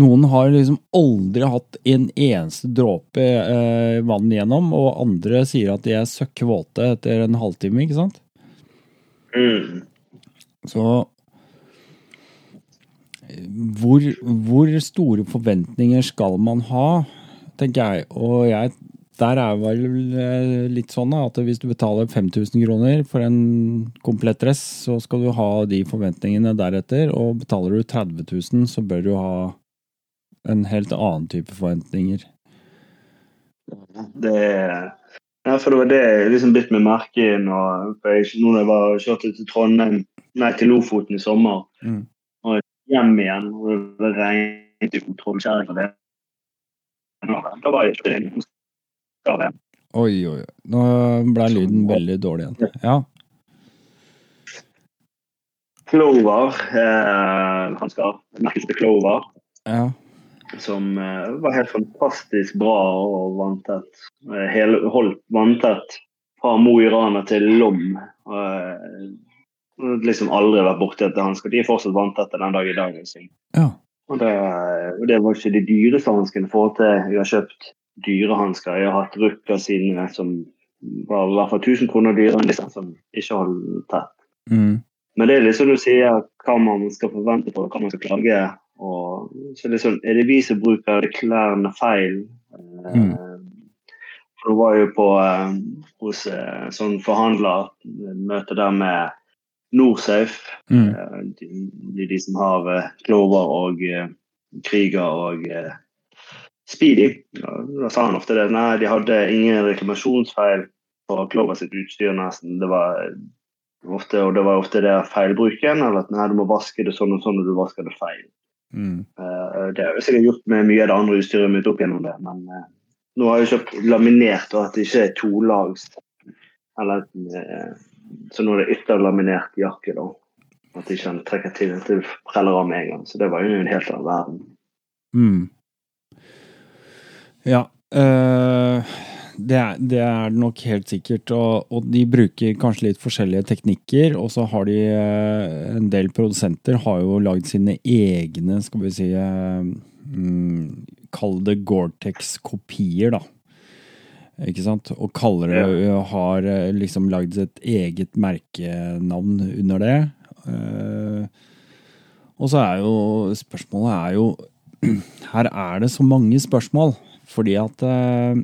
Noen har liksom aldri hatt en eneste dråpe eh, vann igjennom, og andre sier at de er søkkvåte etter en halvtime, ikke sant? mm. Så hvor, hvor store forventninger skal man ha, tenker jeg. Og jeg, der er vel eh, litt sånn at hvis du betaler 5000 kroner for en komplett dress, så skal du ha de forventningene deretter. Og betaler du 30 000, så bør du ha en helt annen type forventninger. Det ja, for det var det jeg liksom bitt meg merke i når jeg, nå når jeg var kjørte til Trondheim, nei, til Lofoten i sommer. Mm. Og hjem igjen, og det regnet i kontrollkjerringa. Da var jeg ikke Ja, det. Oi, oi. Nå ble lyden veldig dårlig igjen. Ja. Clover, eh, han skal merkes til Clover, ja. som eh, var helt fantastisk bra og vanntett. Eh, hele, holdt vanntett fra Mo i Rana til Lom. Eh, Liksom aldri vært borti etter hansker. De er fortsatt vanntette den dag i dag. Liksom. Ja. Og det, og det var ikke de dyreste hanskene forhold til Jeg har kjøpt dyrehansker. Jeg har hatt Rukka sine som var i hvert fall 1000 kroner dyrere enn disse som ikke holder tett. Mm. Men det er liksom du sier hva man skal forvente på, hva man skal klage. Og, så liksom, er det vi som bruker klærne feil? Mm. For du var jo på eh, hos eh, sånn forhandlermøte der med Norsafe. Mm. Eh, de, de, som har eh, Clover og eh, Krieger og eh, Speedy. Da sa han ofte det. Nei, de hadde ingen reklamasjonsfeil på Clover sitt utstyr nesten. Det var ofte, og det var ofte det feilbruken, eller at nei, du må vaske det sånn og sånn, og du vasker det feil. Mm. Uh, det har jeg sikkert gjort med mye av det andre utstyret mitt opp gjennom det, men uh, nå har jeg kjøpt laminert, og at det ikke er tolags. Eller, uh, så nå er det ytterlaminert jakke, da. At de ikke trekker til at det preller av med en gang. Så det var jo en helt annen verden. Mm. Ja. øh, det, er, det er nok helt sikkert. Og, og de bruker kanskje litt forskjellige teknikker. Og så har de øh, En del produsenter har jo lagd sine egne, skal vi si øh, mm, Kall det Gore-Tex-kopier, da. Ikke sant? Og kaller det Har øh, liksom lagd et eget merkenavn under det. Og så er jo spørsmålet er jo Her er det så mange spørsmål. Fordi at uh,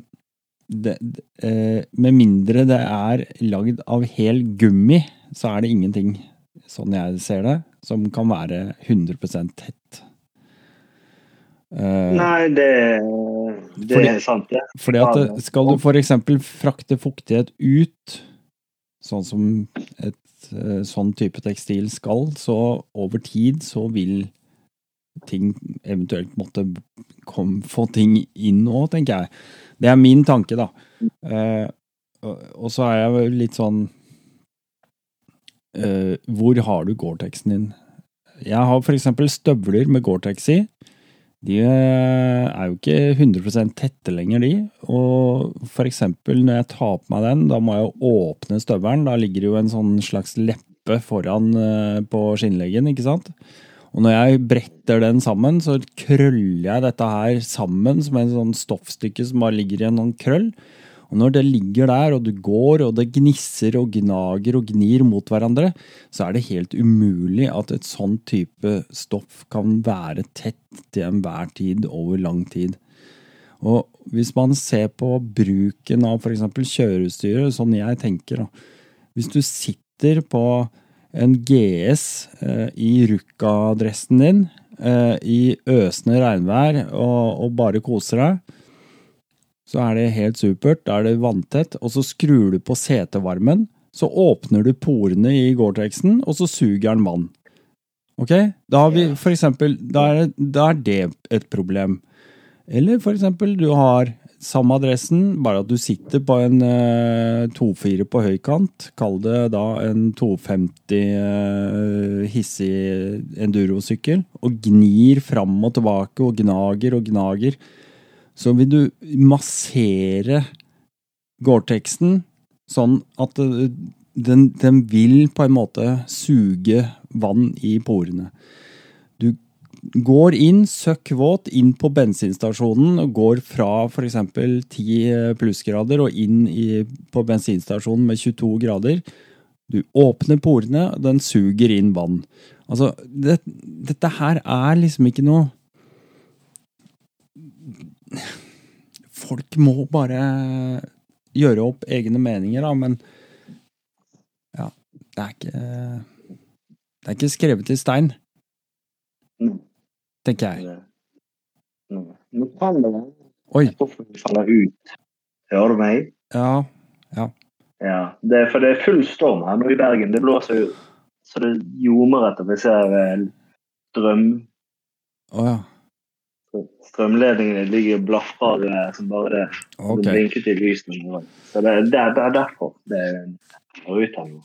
det, uh, Med mindre det er lagd av hel gummi, så er det ingenting, sånn jeg ser det, som kan være 100 tett. Nei, det, det fordi, er sant, det. Fordi at skal du f.eks. frakte fuktighet ut, sånn som et sånn type tekstil skal, så over tid så vil ting eventuelt måtte kom, få ting inn òg, tenker jeg. Det er min tanke, da. Eh, og så er jeg litt sånn eh, Hvor har du Gore-Texen din? Jeg har f.eks. støvler med Gore-Tex i. De er jo ikke 100% tette lenger, de. Og f.eks. når jeg tar på meg den, da må jeg jo åpne støvelen. Da ligger det jo en sånn slags leppe foran på skinnleggen, ikke sant? Og når jeg bretter den sammen, så krøller jeg dette her sammen som en sånn stoffstykke som bare ligger i en sånn krøll. Og når det ligger der, og du går, og det gnisser og gnager og gnir mot hverandre, så er det helt umulig at et sånn type stoff kan være tett til enhver tid over lang tid. Og hvis man ser på bruken av f.eks. kjøreutstyret, sånn jeg tenker da. Hvis du sitter på en GS eh, i Rukka-dressen din eh, i øsende regnvær og, og bare koser deg, så er det helt supert. Da er det vanntett. Og så skrur du på setevarmen. Så åpner du porene i Gore-Texen, og så suger den vann. Ok? Da har vi for eksempel Da er, da er det et problem. Eller for eksempel, du har samme adressen, bare at du sitter på en uh, 2-4 på høykant. Kall det da en 250 uh, hissig endurosykkel. Og gnir fram og tilbake og gnager og gnager så vil du massere Gore-Texen sånn at den, den, vil på en måte suge vann i porene. Går inn søkk våt inn på bensinstasjonen og går fra f.eks. 10 plussgrader og inn i, på bensinstasjonen med 22 grader. Du åpner porene, og den suger inn vann. Altså, det, dette her er liksom ikke noe Folk må bare gjøre opp egne meninger, da, men ja, det er ikke Det er ikke skrevet i stein, tenker jeg. Nå kan det Oi. faller ut. Hører du meg? Ja. Ja. ja det er, for det er full storm her nå i Bergen. Det blåser jo så det ljomer etter vi ser strøm. Å oh, ja. Strømledningene ligger og blafrer som bare det. Okay. Det blinket i lysene. Så det, det, det, er derfor det er ut her nå.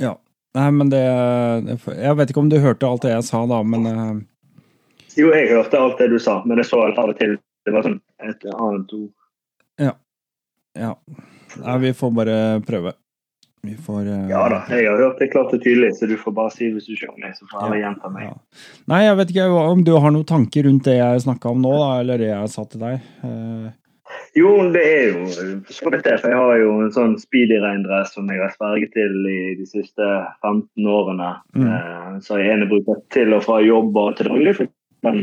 Ja. Nei, men det Jeg vet ikke om du hørte alt det jeg sa da, men uh... Jo, jeg hørte alt det du sa, men jeg så av og til det var sånn et annet ord. Ja. Ja. Nei, vi får bare prøve. Vi får uh, Ja da, jeg har hørt det klart og tydelig, så du får bare si hvis du skjønner meg, så får alle gjenta meg. Ja. Nei, jeg vet ikke om du har noen tanker rundt det jeg snakka om nå, da, eller det jeg sa til deg. Uh, Jo, det er jo så vidt det. For jeg har jo en sånn speedy-reindress som jeg har sverget til i de siste 15 årene. Mm. Eh, så jeg ene bruker til og fra jobb og til daglig. For den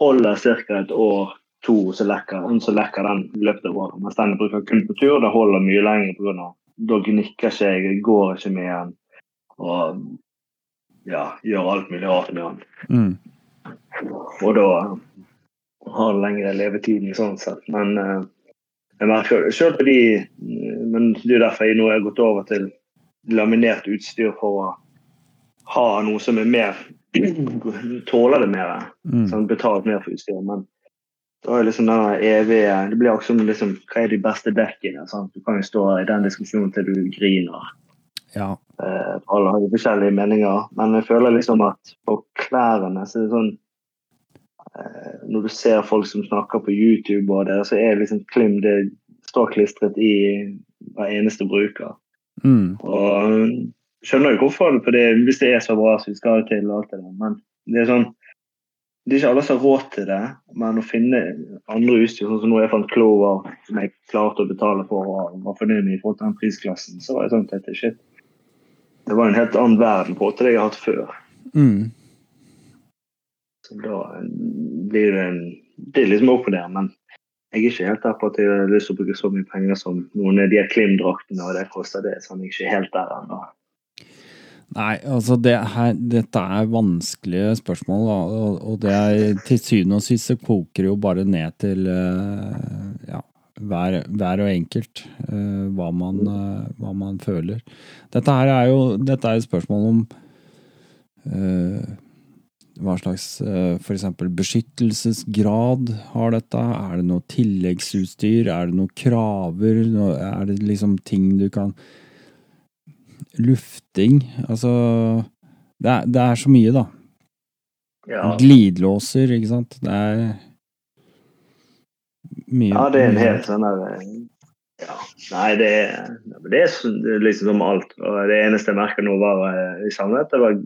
holder ca. et år, to, så lekker, så lekker den i løpet av året. Mens den bruker kun på tur, det holder mye lenger pga. da gnikker ikke jeg, går ikke med den. Og ja, gjør alt mulig rart med den. mm. Og da har den lengre levetiden sånn sett. Men uh, jeg merker selv på de eh, Men det er derfor jeg nå har gått over til laminert utstyr for å ha noe som er mer Tåler det mer. Mm. Sånn, betalt mer for utstyr. Men da er liksom denne evige Det blir også liksom, hva er de beste dekkene? Sånn. Du kan jo stå i den diskusjonen til du griner. Ja. Eh, alle har jo forskjellige meninger, men jeg føler liksom at på klærne så er det sånn eh, Når du ser folk som snakker på YouTube, og det, så er liksom Klim det står klistret i hver eneste bruker. Mm. Og skjønner jo hvorfor, for det, hvis det er så bra som vi skal til, og alt det der. Men det er sånn det er ikke alle som har råd til det, men å finne andre utstyr, sånn som nå jeg fant Clover, som jeg klarte å betale for og var fornøyd med i forhold til den prisklassen, så var jeg sånn at shit. Det var en helt annen verden på til det jeg har hatt før. Mm. Så da blir det en Det er liksom opp og ned, men jeg er ikke helt der på at jeg har lyst til å bruke så mye penger som noen av de klimdraktene, og det koster det. Sånn, jeg er ikke helt der ennå. Nei, altså det her, dette er vanskelige spørsmål, og, og det er til syvende og sist så koker det jo bare ned til eh, ja, hver, hver og enkelt eh, hva, man, eh, hva man føler. Dette her er jo dette er et spørsmål om uh, hva slags uh, eksempel beskyttelsesgrad har dette? Er det noe tilleggsutstyr? Er det noen kraver? Er det liksom ting du kan Lufting, altså det er, det er så mye, da. Ja. Glidelåser, ikke sant. Det er mye Ja, det er en helt sånn der ja. Nei, det er, det er liksom som alt. Og det eneste jeg merka nå, var eh, i sannhet, det var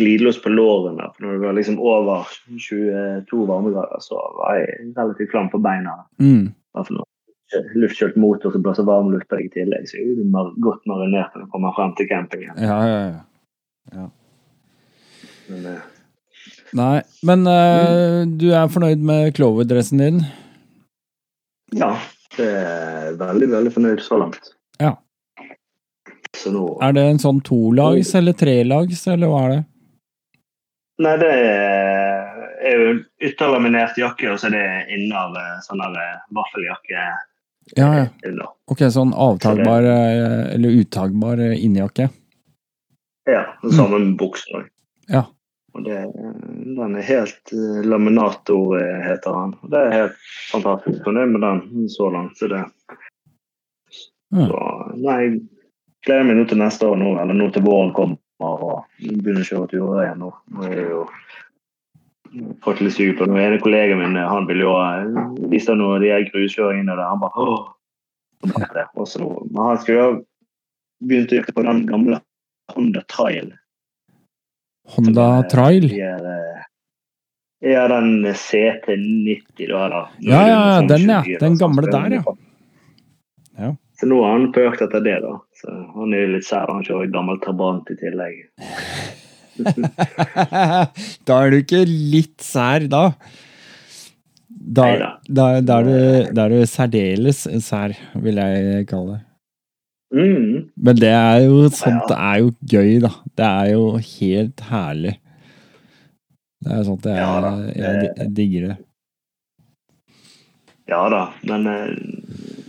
glidelås på lårene. For når det var liksom over 22 varmegrader, så var jeg relativt klam på beina. Mm. Bare for noe. Luftkjølt motor som blåser varm luft på deg i tillegg, så er du godt marinert når du kommer frem til campingen. Ja, ja, ja. Men, eh, Nei, men eh, du er fornøyd med Clover-dressen din? ja, det er veldig, veldig fornøyd så langt. Ja. Så nå Er det en sånn tolags eller trelags, eller hva er det? Nei, det er jo ytterlaminert jakke, og så er det innav eh, sånn vaffeljakke Ja, ja. under. Ok, sånn avtagbar eh, eller uttagbar innjakke? Ja, det samme med buksa. Ja. Og det, den er helt eh, Laminator, eh, heter han. Og Det er helt fantastisk fornøyd med den så langt. Så det Ja. så, Nei, jeg gleder meg nå til neste år, nå, eller nå til våren kommer og begynner å kjøre turer igjen nå. Nå er det jo fått litt sug på noe. En kollega min han ville jo eh, vise noe de her gruskjøringene der. Han bare åh! Og så, men han skulle jo begynt å gjøre på den gamle Honda Trail. Honda eh, Trail? eh, Ja, den CT90, da. har Ja, ja, ja, den, ja. Den altså, gamle der, ja. Ja. Så nå har han pøkt etter det, da. Så han er jo litt sær. Han kjører gammel Trabant i tillegg. da er du ikke litt sær, da. Da, da, da, er du, da er du særdeles sær, vil jeg kalle det. Mm. Men det er jo sånt det er jo gøy, da. Det er jo helt herlig. Det er sånt jeg, Ja jeg, jeg digger det. Ja da, men eh,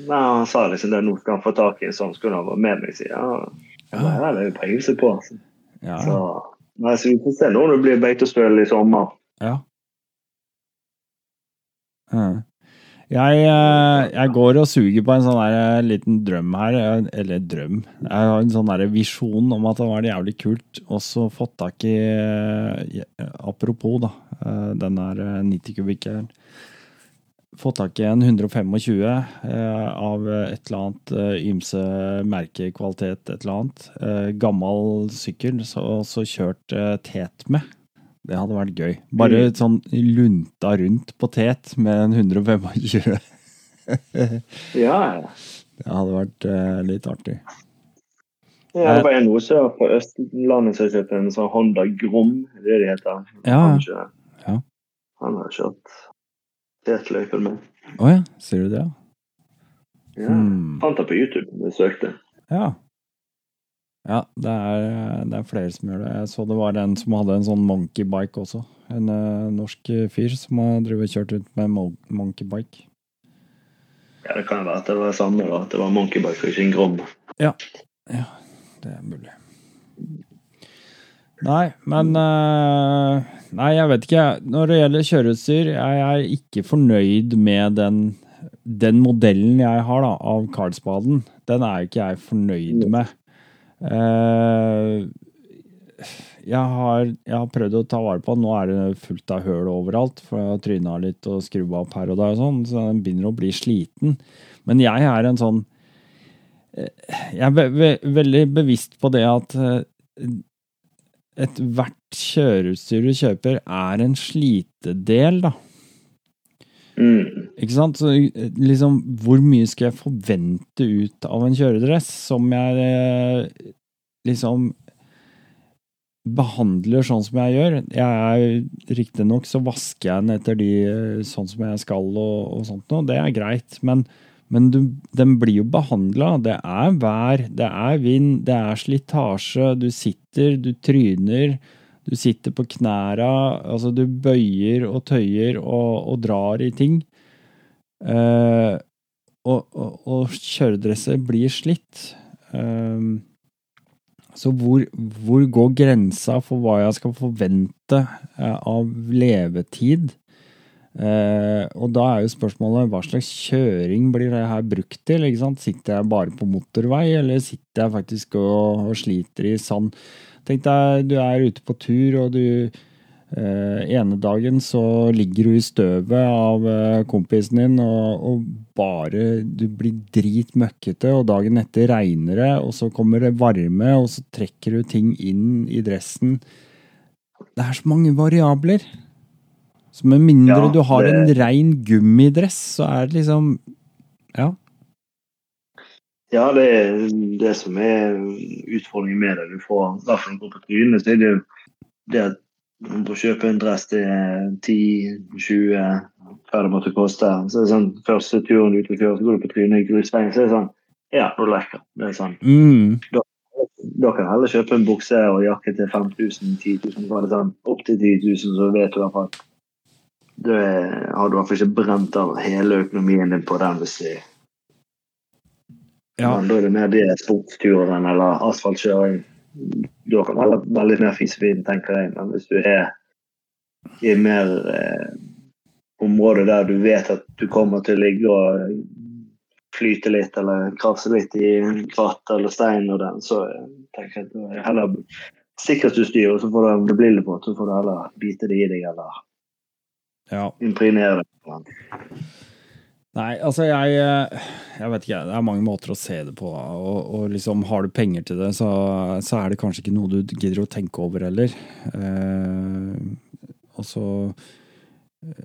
nei, han sa liksom det. Nå skal han få tak i en sånn, skulle han vært med meg. sier ja, ja. det er jo peiling på. Altså. Ja. Så, nei, så vi får se nå når det blir beitostøl i sommer. ja. Jeg, eh, jeg går og suger på en sånn der eh, liten drøm her. Eller drøm. Jeg har en sånn der visjon om at det var jævlig kult også fått tak i eh, Apropos, da. Den der eh, 90 kubikkeren. Fått tak i en 125 eh, av et eller annet eh, ymse merkekvalitet, et eller annet. Eh, gammel sykkel, så, så kjørt eh, tet med. Det hadde vært gøy. Bare Mm. sånn lunta rundt på tet med en 125. Ja. Det hadde vært eh, litt artig. Ja, det var en sør på Østlandet som kjøpte en sånn Honda Grom, det er det de heter. Ja, ja. han har kjørt tetløypen med. Å ja, sier du det? ja? Ja. Hmm. Fant det på YouTube. Jeg søkte. Ja. Ja, det er, det er flere som gjør det. Jeg så det var en som hadde en sånn monkeybike også. En uh, norsk fyr som har drevet kjørt rundt med mon- monkeybike. Ja, Det kan jo være at det var det samme, da. At det var Monkeybike og ikke en Grom. Ja, det er mulig. Nei, men eh, Nei, jeg vet ikke. Når det gjelder kjøreutstyr, jeg er ikke fornøyd med den, den modellen jeg har da, av Karlsbaden. Den er ikke jeg fornøyd med. Eh, jeg, har, jeg har prøvd å ta vare på den. Nå er det fullt av høl overalt, for jeg har tryna litt og skrubba opp her og der, og sånn, så den begynner å bli sliten. Men jeg er en sånn jeg er ve ve veldig bevisst på det at eh, ethvert kjøreutstyr du kjøper, er en slitedel, da. Mm. Ikke sant? Så liksom, hvor mye skal jeg forvente ut av en kjøredress som jeg eh, liksom behandler sånn som jeg gjør? Jeg Riktignok så vasker jeg den etter de eh, sånn som jeg skal og, og sånt noe, det er greit, men men du, den blir jo behandla. Det er vær, det er vind, det er slitasje. Du sitter, du tryner, du sitter på knæra. Altså, du bøyer og tøyer og, og drar i ting. Eh, og, og, og kjøredresser blir slitt. Eh, så hvor, hvor går grensa for hva jeg skal forvente eh, av levetid? Og da er jo spørsmålet hva slags kjøring blir det her brukt til? Sitter jeg bare på motorvei, eller sitter jeg faktisk og, og sliter i sand? Tenk deg du er ute på tur, og du eh, ene dagen så ligger du i støvet av eh, kompisen din, og, og bare du blir dritmøkkete, og dagen etter regner det, og så kommer det varme, og så trekker du ting inn i dressen. Det er så mange variabler. Så med mindre Ja, du har en rein gummidress, så er det liksom Ja. Ja, det er det som er utfordringen med det. Du får, i hvert fall går på trynet, så er det jo det at du må kjøpe en dress til 10-20 hva det måtte koste. Så er sånn, Første turen ut og kjører, så går du på trynet i grusveien, så er det sånn Ja, nå lekker det. er sånn, Mm. Da kan du heller kjøpe en bukse og jakke til 5000, 10 000. Var det sånn opp til 10 000, så vet du i hvert fall da er- har du i hvert fall ikke brent av hele økonomien din på den. hvis de Ja. Men da er det mer det sportsturen eller asfaltkjøring. Da kan det være mer fisefint, tenker jeg. Men hvis du er i mer eh, område der du vet at du kommer til å ligge og flyte litt eller krafse litt i en kratt eller stein, og den, så eh, tenker jeg at det er heller sikkerhetsutstyr, og så får du det blir litt på, så får du heller bite det i deg eller ja. impregnere deg. Nei, altså jeg eh, Jeg vet ikke, det er mange måter å se det på. Og, og liksom har du penger til det, så, så er det kanskje ikke noe du gidder å tenke over heller. Eh, og så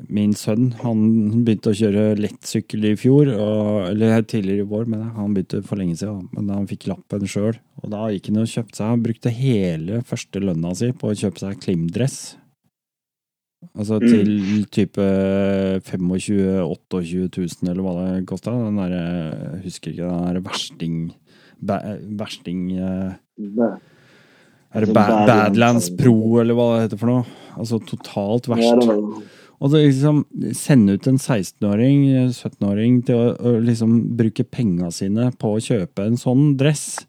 Min sønn han begynte å kjøre lettsykkel i fjor, og, eller tidligere i vår, men han begynte for lenge siden. Men han fikk lappen sjøl, og da gikk han og kjøpte seg Han brukte hele første lønna si på å kjøpe seg Klim-dress. Altså Mm. til type 25 000-28 000, eller hva det kosta. Den derre Jeg husker ikke, den derre versting ba, Versting eh, Er det Altså, ba, Badlands, Badlands Pro, eller hva det heter for noe? Altså totalt verst. Og så liksom sende ut en 16-åring, 17-åring til å, å liksom bruke penga sine på å kjøpe en sånn dress.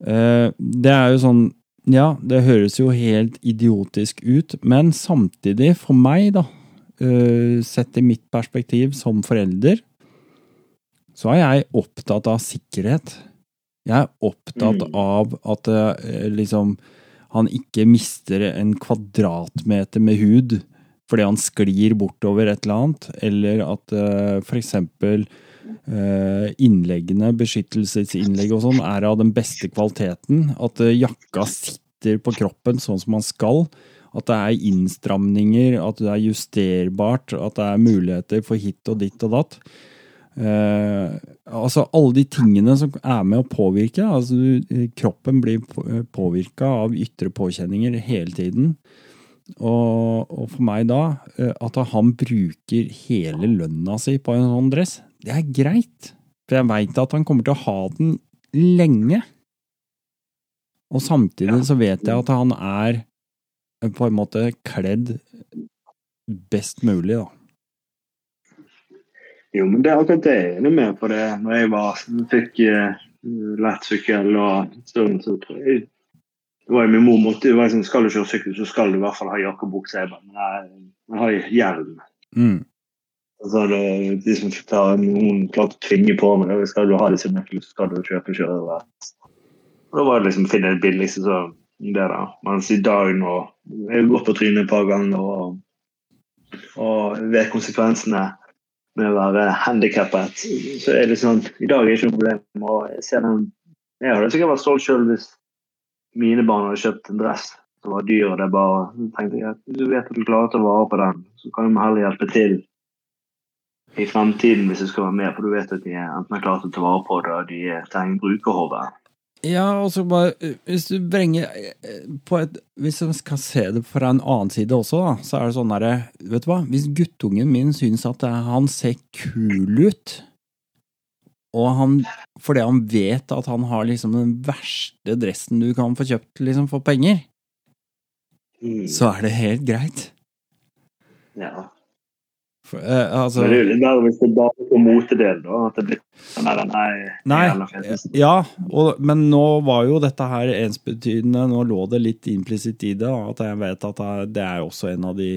Uh, det er jo sånn Ja, det høres jo helt idiotisk ut, men samtidig, for meg, da, eh, sett i mitt perspektiv som forelder, så er jeg opptatt av sikkerhet. Jeg er opptatt Mm. av at eh, liksom han ikke mister en kvadratmeter med hud fordi han sklir bortover et eller annet, eller at for f.eks. Uh, innleggene, beskyttelsesinnlegg og sånn, er av den beste kvaliteten. At uh, jakka sitter på kroppen sånn som man skal. At det er innstramninger, at det er justerbart, at det er muligheter for hit og ditt og datt. Uh, altså alle de tingene som er med å påvirke. altså Kroppen blir påvirka av ytre påkjenninger hele tiden. Og, og, for meg da, at han bruker hele lønna si på en sånn dress, det er greit. For jeg veit at han kommer til å ha den lenge. Og samtidig så vet jeg at han er på en måte kledd best mulig, da. Jo, men det er akkurat det jeg er med på det. Når jeg var, fikk uh, lett sykkel og sånn, så tror jeg det var min mor måtte, det var liksom, Skal du kjøre sykkel, så skal du i hvert fall ha jakke og bukse. Jeg jeg har hjelm. Mm. Altså, det, de som tar, Noen klart å tvinge på meg det. Skal du ha disse nøklene, så skal du kjøpe kjørerett. Da var det liksom finne det billigste så det da. Mens i dag nå Jeg har gått på trynet et par ganger og, og vet konsekvensene med å være handikappet. Så er det sånn I dag er det ikke noe problem. Og jeg ser den Jeg hadde sikkert vært stolt sjøl hvis mine barn hadde kjøpt en dress som var dyr, og det bare så tenkte jeg at du vet at du klarer å ta vare på den, så kan du heller hjelpe til i fremtiden hvis du skal være med, for du vet at de enten har klare til å ta vare på det, og de trenger brukerhode. Ja, og så bare Hvis du vrenger på et Hvis du skal se det fra en annen side også, da, så er det sånn derre Vet du hva, hvis guttungen min syns at han ser kul ut, og han fordi han vet at han har liksom den verste dressen du kan få kjøpt liksom for penger, Mm. så er det helt greit. Ja. For, eh, altså, Men det er jo verre hvis det bare på motedel, da. At det blir nei, nei, nei, ja, og, men nå var jo dette her ensbetydende Nå lå det litt implisitt i det, at jeg vet at det er- også en av de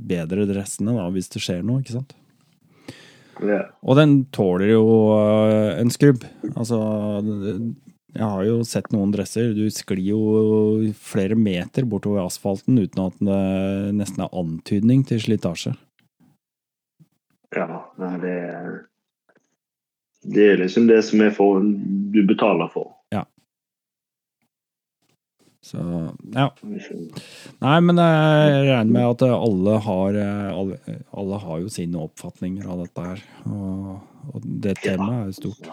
bedre dressene, da, hvis det skjer noe, ikke sant? Ja. Og den tåler jo øh, en skrubb. Altså, jeg har jo sett noen dresser. Du sklir jo flere meter bortover asfalten uten at det nesten er antydning til slitasje. Ja. Det er Det er liksom det som er for du betaler for. Så ja. Nei, men jeg regner med at alle har, alle, alle har jo sine oppfatninger av dette her. Og, og det temaet er jo stort.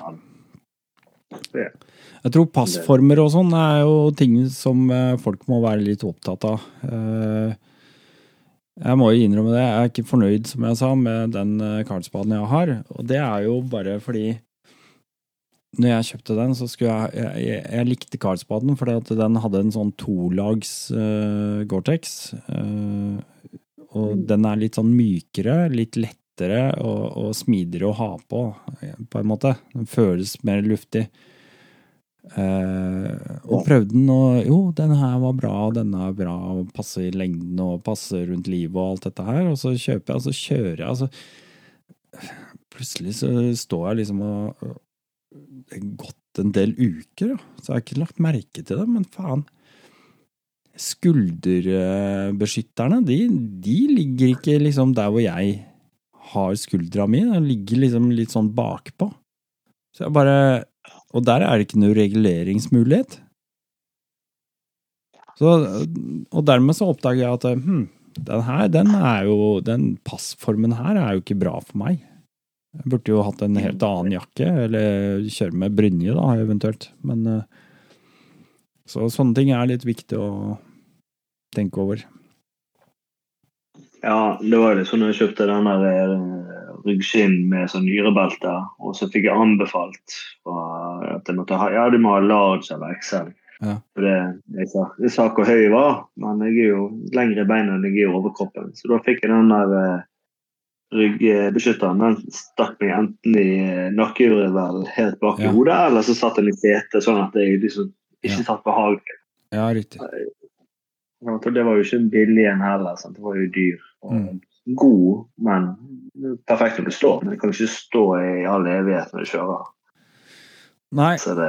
Jeg tror passformer og sånn er jo ting som eh, folk må være litt opptatt av. Jeg må jo innrømme det, jeg er ikke fornøyd, som jeg sa, med den eh, karlsbaden jeg har. Og det er jo bare fordi når jeg kjøpte den, så skulle jeg Jeg, jeg, jeg likte Carlsbaden fordi at den hadde en sånn tolags uh, Gore-Tex. Uh, og den er litt sånn mykere, litt lettere og, og smidigere å ha på, på en måte. Den føles mer luftig. Eh, og prøvde den, og jo, denne her var bra, denne er bra, og passer i lengden og passer rundt livet og alt dette her. Og så kjøper jeg, og så kjører jeg, så Plutselig så står jeg liksom og og- Det er gått en del uker, da, så jeg har ikke lagt merke til det, men faen. Skulderbeskytterne, de, de ligger ikke liksom der hvor jeg har skuldra mi. De ligger liksom litt sånn bakpå. Så jeg bare Og der er det ikke noe reguleringsmulighet. Så, og dermed så oppdager jeg at hm, den her, den er jo Den passformen her er jo ikke bra for meg. Jeg burde jo hatt en helt annen jakke, eller kjøre med brynje, da, eventuelt. Men eh, Så sånne ting er litt viktig å tenke over. Ja, det var litt sånn når jeg kjøpte den der eh, ryggskinn med sånn nyrebelte, og så fikk jeg anbefalt at jeg måtte ha Ja, du må ha large eller XL. Ja. For det, jeg, sa, jeg sa hvor høy jeg var, men jeg er jo lengre i beina enn jeg er i overkroppen. Så da fikk jeg den der eh, ryggbeskytteren. Den stakk meg enten i eh, vel helt bak i Ja. hodet, eller så satt den i setet, sånn at jeg liksom ikke Ja. satt behagelig. Ja, riktig. Ja, Det var jo ikke billig en heller. Sant? Det var jo dyr. Og Mm. God, men perfekt når du står. Men du kan ikke stå i all evighet når du kjører. Nei, det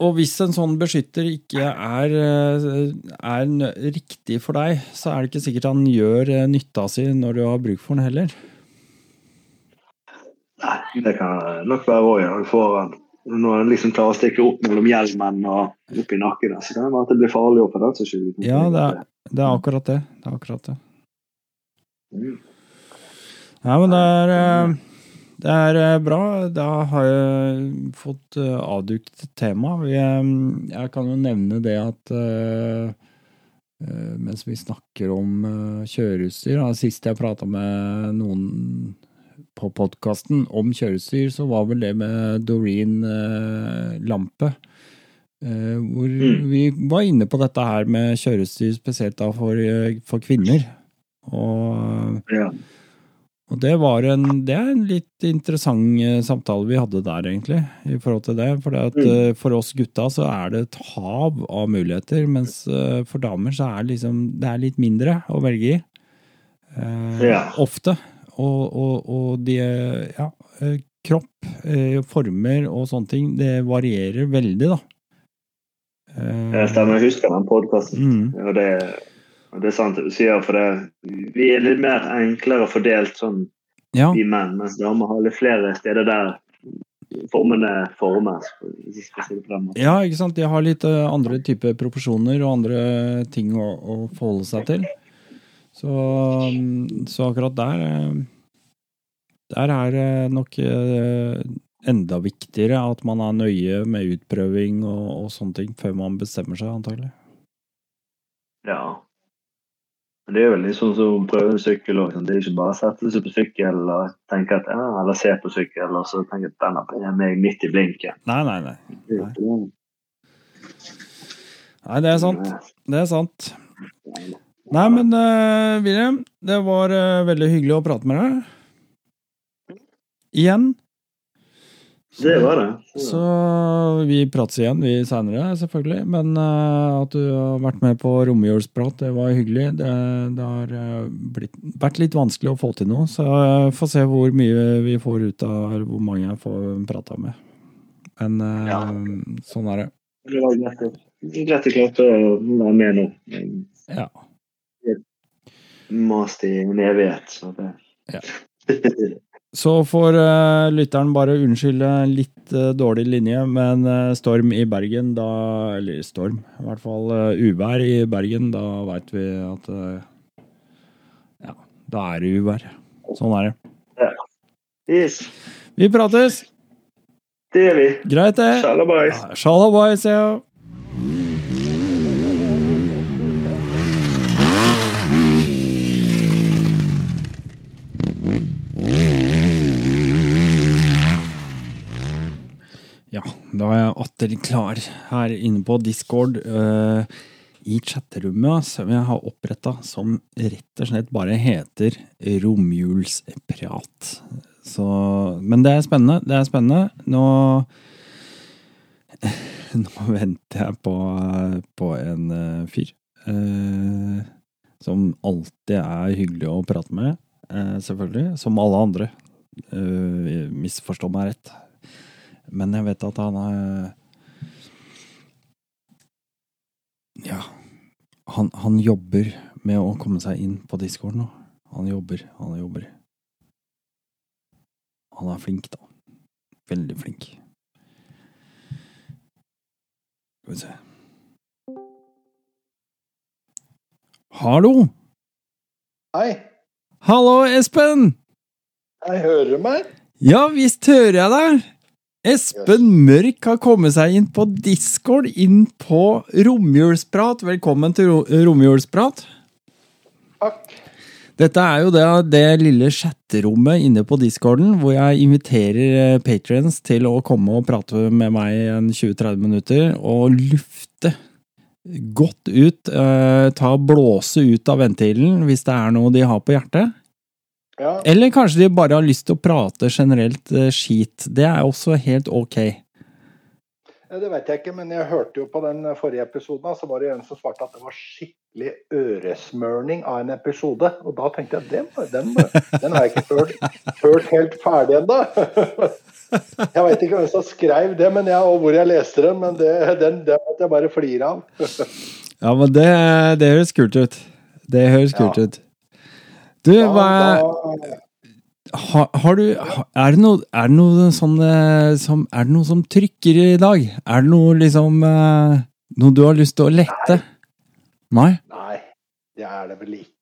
og hvis en sånn beskytter ikke er, eh, er riktig for deg, så er det ikke sikkert han gjør eh, nytta si når du har bruk for den heller. Nei, det kan nok være òg, ja. Du får når han liksom klarer å stikke opp mellom hjelmen og opp i nakken, så kan det være at det blir farlig opp for den som skyter. Ja, det er, det er akkurat det. Det er akkurat det. Mm. Nei, men det er, eh, det er eh, bra. Da har jeg fått eh, avduket et tema. Eh, Jeg kan jo nevne det at mens vi snakker om kjøreutstyr Sist jeg prata med noen på podkasten om kjøreutstyr, så var vel det med Doreen lampe. Hvor Mm. vi var inne på dette her med kjøreutstyr, spesielt da for, for kvinner. Og Ja. Og det var en, det er en litt interessant eh, samtale vi hadde der, egentlig, i forhold til det. For, at, Mm. eh, for oss gutta så er det et hav av muligheter, mens eh, for damer så er det liksom, det er litt mindre å velge i. Eh, Ja. Ofte. Og, og, og de Ja, kropp, former og sånne ting, det varierer veldig, da. Eh, Det stemmer, jeg husker den podkasten. Mm. Og det, det er sant det du sier, for det, vi er litt mer enklere fordelt sånn Ja. vi menn, mens damer har litt flere steder der formene formes. Ja, ikke sant. De har litt eh, andre typer proporsjoner og andre ting å, å forholde seg til. Så, mm, så akkurat der eh, Der er det nok eh, enda viktigere at man er nøye med utprøving og, og sånne ting før man bestemmer seg, antagelig. Ja. Men det er vel litt sånn som å prøve en sykkel òg. Det er ikke bare å sette seg på sykkel og tenke at, ja, eller se på sykkel og så tenke at den er meg midt i blinken. Nei, nei, nei. Jo det. Nei, det er sant. Det er sant. Nei, men uh, William, det var uh, veldig hyggelig å prate med deg. Igjen. Det var det. Så vi prates igjen vi seinere, selvfølgelig. Men uh, at du har vært med på romjulsprat, det var hyggelig. Det, det har eh, blitt, vært litt vanskelig å få til noe, så jeg får se hvor mye vi får ut av eller hvor mange jeg får prata med. Men uh, Ja. sånn er det. Det var greit å klarte å være med nå. Ja. Mast i en evighet, så det Ja. Så får uh, lytteren bare unnskylde litt uh, dårlig linje, men uh, storm i Bergen, da Eller storm, i hvert fall uvær i Bergen, da veit vi at Ja, da er det uvær. Sånn er det. Yes, Vi prates! det gjør vi. Greit, det. Shalabais. Shalabais, ja. Ja, da er atter klar her inne på Discord Uh, i chatterommet som jeg har oppretta, som rett og slett bare heter Romjulsprat. Så Men det er spennende. Det er spennende. Nå Nå venter jeg på, på en uh, fyr. Uh, som alltid er hyggelig å prate med, selvfølgelig. Som alle andre. Misforstå meg rett. Men jeg vet at han er Ja. Han, han jobber med å komme seg inn på Discord nå. Han jobber, han jobber. Han er flink, da. Veldig flink. Skal vi se Hallo! Hei, Hallo, Espen! jeg hører meg. Ja visst hører jeg deg! Espen Mørk har kommet seg inn på Discord, inn på Romjulsprat. Velkommen til ro Romjulsprat. Takk. Dette er jo det, det lille chatterommet inne på discorden, hvor jeg inviterer patrients til å komme og prate med meg i en 20-30 minutter, og lufte godt ut. Eh, ta Blåse ut av ventilen hvis det er noe de har på hjertet. Ja, Eller kanskje de bare har lyst til å prate generelt eh, skit. Det er også helt ok. Det vet jeg ikke, men jeg hørte jo på den forrige episoden, så var det en som svarte at det var skikkelig øresmørning av en episode. Og da tenkte jeg den, den, den har jeg ikke hørt, hørt helt ferdig ennå. Jeg veit ikke hvem som skrev det, men jeg, og hvor jeg leste den, men det, den, den måtte jeg bare flire av. Ja, men det, det høres kult ut. Det høres kult Ja. ut. Du, hva har, har du Er det noe, er det noe sånn eh, som Er det noe som trykker i dag? Er det noe liksom eh, Noe du har lyst til å lette? Nei? nei, det er det vel ikke.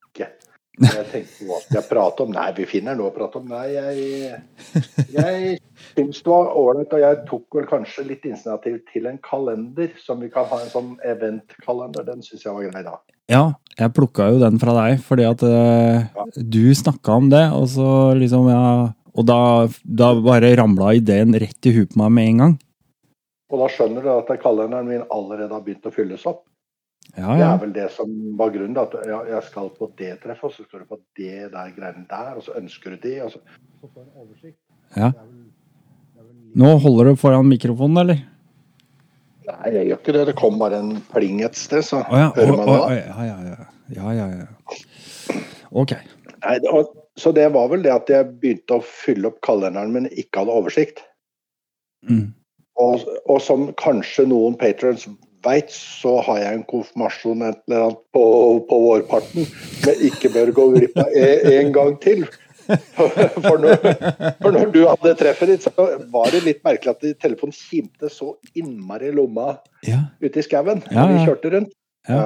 Jeg tenkte hva skal jeg prate om? Nei, vi finner noe å prate om. Nei, jeg, jeg syns det var ålreit, og jeg tok vel kanskje litt initiativ til en kalender. Som vi kan ha en sånn eventkalender. Den syns jeg var grei, da. Ja, jeg plukka jo den fra deg fordi at eh, du snakka om det, og så liksom, ja Og da, da bare ramla ideen rett i huet på meg med en gang. Og da skjønner du at kalenderen min allerede har begynt å fylles opp. Ja, Det er vel det som var grunnen. At jeg skal på det treffet, og så skal du på det der greiene der, og så ønsker du det. og så... Så får en oversikt. Ja. Det er vel- det er vel Nå holder du foran mikrofonen, eller? Nei, jeg gjør ikke det. Det kom bare en pling et sted, så oh, ja. hører man det. Oh, da. ja, ja, ja. ja, ja, ja. Ok. Nei, det var, så det var vel det at jeg begynte å fylle opp kalenderen, men ikke hadde oversikt. Mm. Og, og som kanskje noen patrons veit, så har jeg en konfirmasjon eller annet på, på vårparten som jeg ikke bør gå glipp av en, gang til. For når, for når du hadde treffet ditt, så var det litt merkelig at telefonen kimte så innmari i lomma Ja. ute i skauen Ja, når vi kjørte rundt. Ja.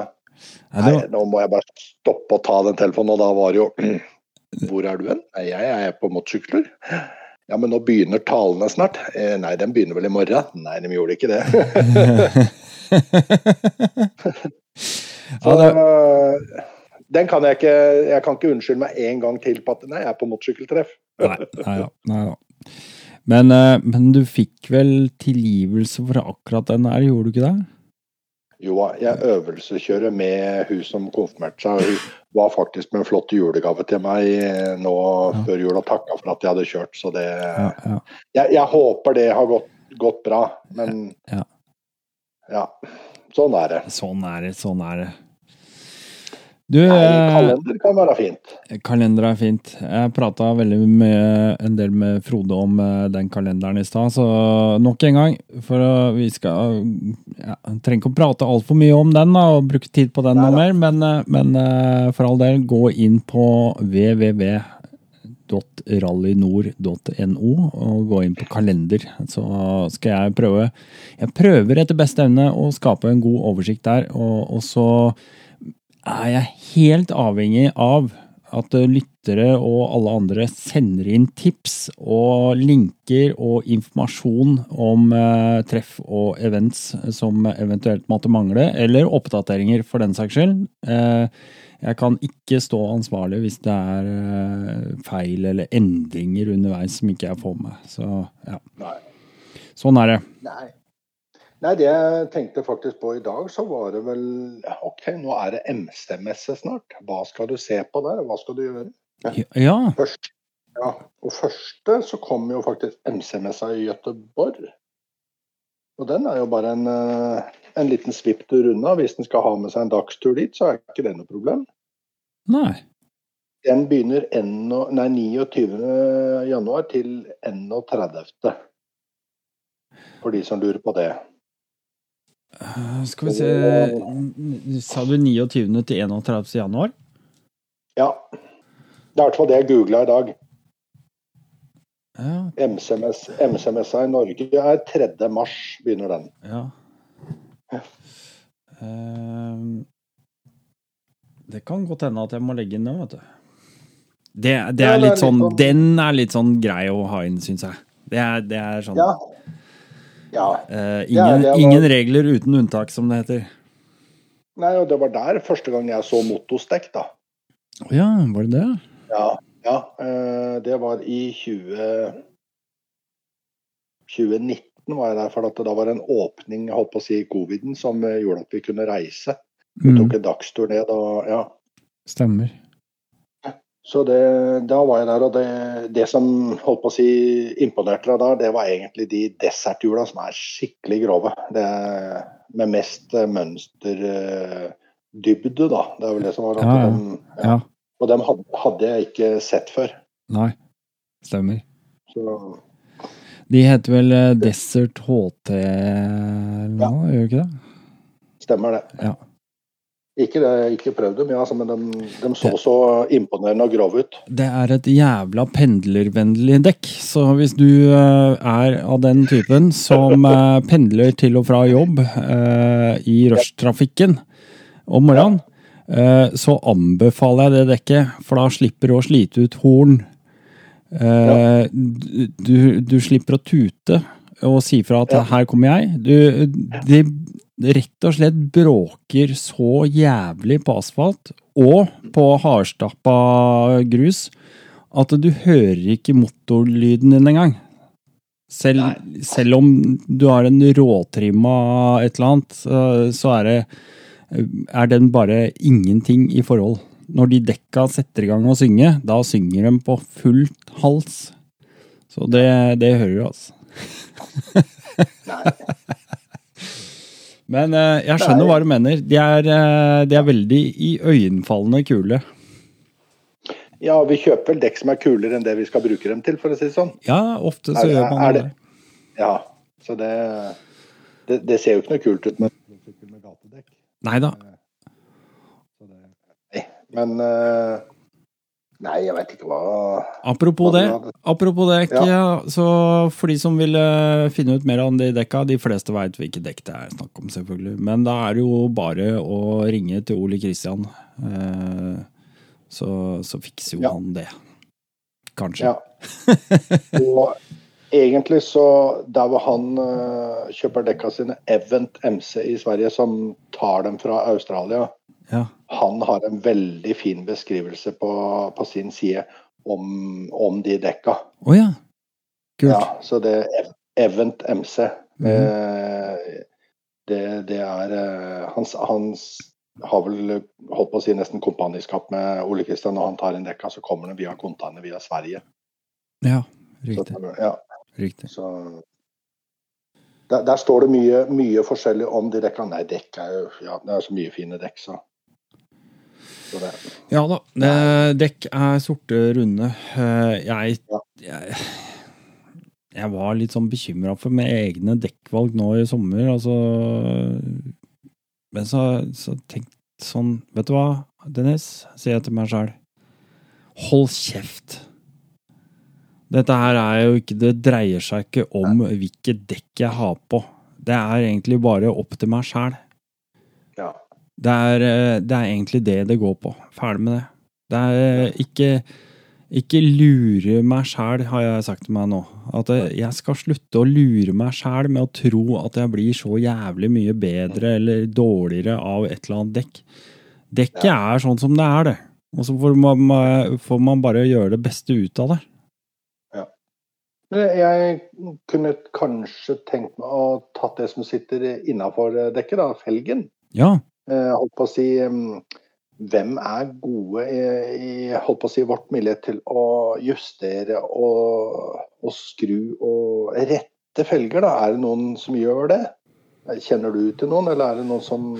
Ja. Nei, nå må jeg bare stoppe og ta den telefonen, og da var det jo Hvor er du hen? Jeg er på motorsykler. Ja, men nå begynner talene snart. Eh, nei, den begynner vel i morgen. Nei, de gjorde ikke det. Så Ja, det- øh, den kan jeg ikke Jeg kan ikke unnskylde meg en gang til på at nei, jeg er på motorsykkeltreff. nei, nei, da, nei da. Men, eh, men du fikk vel tilgivelse for akkurat den der, gjorde du ikke det? Jo, jeg øvelseskjører med hun som konfirmerte seg. Hun var faktisk med en flott julegave til meg eh, nå Ja. før jul og takka for at jeg hadde kjørt, så det Ja, ja. jeg, jeg håper det har gått, gått bra, men Ja. ja. Sånn er det. Sånn er det, sånn er det. Du, Nei, eh, kalender kan være fint. kalender er fint. Jeg prata veldig mye, en del med Frode om eh, den kalenderen i stad, så nok en gang. For vi skal ja, Trenger ikke å prate altfor mye om den da, og bruke tid på den Nei noe mer, men, eh, men for all del, gå inn på www.rallynord.no og gå inn på kalender. Så skal jeg prøve Jeg prøver etter beste evne å skape en god oversikt der, og, og så er jeg helt avhengig av at lyttere og alle andre sender inn tips og linker og informasjon om eh, treff og events som eventuelt måtte mangle, eller oppdateringer for den saks skyld. Eh, jeg kan ikke stå ansvarlig hvis det er eh, feil eller endringer underveis som ikke jeg får med. Så ja, sånn er det. Nei. Nei, det jeg tenkte faktisk på i dag, så var det vel OK, nå er det MC-messe snart. Hva skal du se på der? Hva skal du gjøre? Ja, Først, ja, og første så kommer jo faktisk MC-messa i Gøteborg. Og den er jo bare en, eh, en liten svipptur unna. Hvis en skal ha med seg en dagstur dit, så er ikke det noe problem. nei. Den begynner ennå- nei, 29. januar til 31. For de som lurer på det. Eh, Skal vi se Sa du 29. til 31. januar? Ja. Det er i hvert fall det jeg googla i dag. Ja. MC-mess- MC-messa i Norge er 3. mars, begynner den. ja. Uh, det kan godt hende at jeg må legge inn den, vet du. Det, det er litt sånn litt sånn- Den er litt sånn grei å ha inn, syns jeg. Det er, det er sånn Ja. Ja. eh, ingen, ja, var- ingen regler uten unntak, som det heter. Nei, og det var der første gang jeg så motostekk, da. Å Ja, var det det? Ja, ja eh, det var i 20... 2019 var jeg der, for da var det en åpning jeg holdt på å si, i coviden som eh, gjorde at vi kunne reise. Vi Mm, tok en dagstur ned og ja. stemmer. Så det, da var jeg der, og det, det som holdt på å si imponerte deg der, det var egentlig de desserthjula som er skikkelig grove. Det med mest eh, mønsterdybde, da. Det er vel det som var Ja, ja. dem- Ja. Og dem hadde, jeg ikke sett før. Nei. Stemmer. Så De heter vel eh, Desert HT nå, gjør de ikke det? Stemmer det. Ja. Ikke, det, ikke prøvd dem, ja, altså, men de, de så så imponerende og grove ut. Det er et jævla pendlervennlig dekk, så hvis du eh, er av den typen som eh, pendler til og fra jobb eh, i rushtrafikken om morgenen, eh, så anbefaler jeg det dekket, for da slipper du å slite ut horn. Eh, du, du slipper å tute og si fra at. 'her kommer jeg'. Du, det rett og slett bråker så jævlig på asfalt og på hardstappa grus at du hører ikke motorlyden din engang. Selv, selv om du har en råtrimma et eller annet, så- er det er den bare ingenting i forhold. Når de dekka setter i gang å synge, da synger de på fullt hals. Så det, det hører du, altså. Men eh, jeg skjønner hva du mener. De er, eh, de er veldig iøynefallende kule. Ja, vi kjøper vel dekk som er kulere enn det vi skal bruke dem til, for å si det sånn. Ja, ofte så Er- gjør man det. Ja, så det, det, det ser jo ikke noe kult ut med med gatedekk. Nei da. Men eh, Nei, jeg veit ikke hva Apropos hva det, apropos dekk, Ja. så for de som vil finne ut mer om de dekka, de fleste veit hvilke dekk det er snakk om, selvfølgelig. Men da er det jo bare å ringe til Ole Kristian, eh, så, så fikser jo Ja. han det. Kanskje. Ja. Og egentlig så Der hvor han eh, kjøper dekka sine, Event MC i Sverige, som tar dem fra Australia, Ja. han har en veldig fin beskrivelse på, på sin side om, om de dekka. Å ja. Kult. Ja, så det er Event MC. Mm. eh, det, det er eh, hans, hans har vel holdt på å si nesten kompaniskap med Ole Kristian. Når han tar inn dekka, så kommer den via container via Sverige. Ja, Så, riktig. ja, riktig. så der, der står det mye, mye forskjellig om de dekka. Nei, dekka er jo Ja, det er så mye fine dekk, så. Ja da. Dekk er sorte, runde. Eh, Jeg, jeg Jeg var litt sånn bekymra for mine egne dekkvalg nå i sommer, altså Men så, så tenkte sånn Vet du hva, Dennis? Sier jeg til meg sjæl. Hold kjeft. Dette her er jo ikke Det dreier seg ikke om hvilket dekk jeg har på. Det er egentlig bare opp til meg sjæl. Ja. Det er, eh, det er egentlig det det går på. Ferdig med det. Det er eh, ikke ikke lure meg sjæl, har jeg sagt til meg nå. At eh, jeg skal slutte å lure meg sjæl med å tro at jeg blir så jævlig mye bedre eller dårligere av et eller annet dekk. Dekket er sånn som det er, det. Og så får man, får man bare gjøre det beste ut av det. Ja. Jeg kunne kanskje tenkt meg å tatt det som sitter innafor dekket, da, felgen. Ja. Eh, holdt på å si mm, Hvem er gode i, holdt på å si, vårt mulighet til å justere og, og skru og rette felger? da? Er det noen som gjør det? Kjenner du til noen, eller er det noen som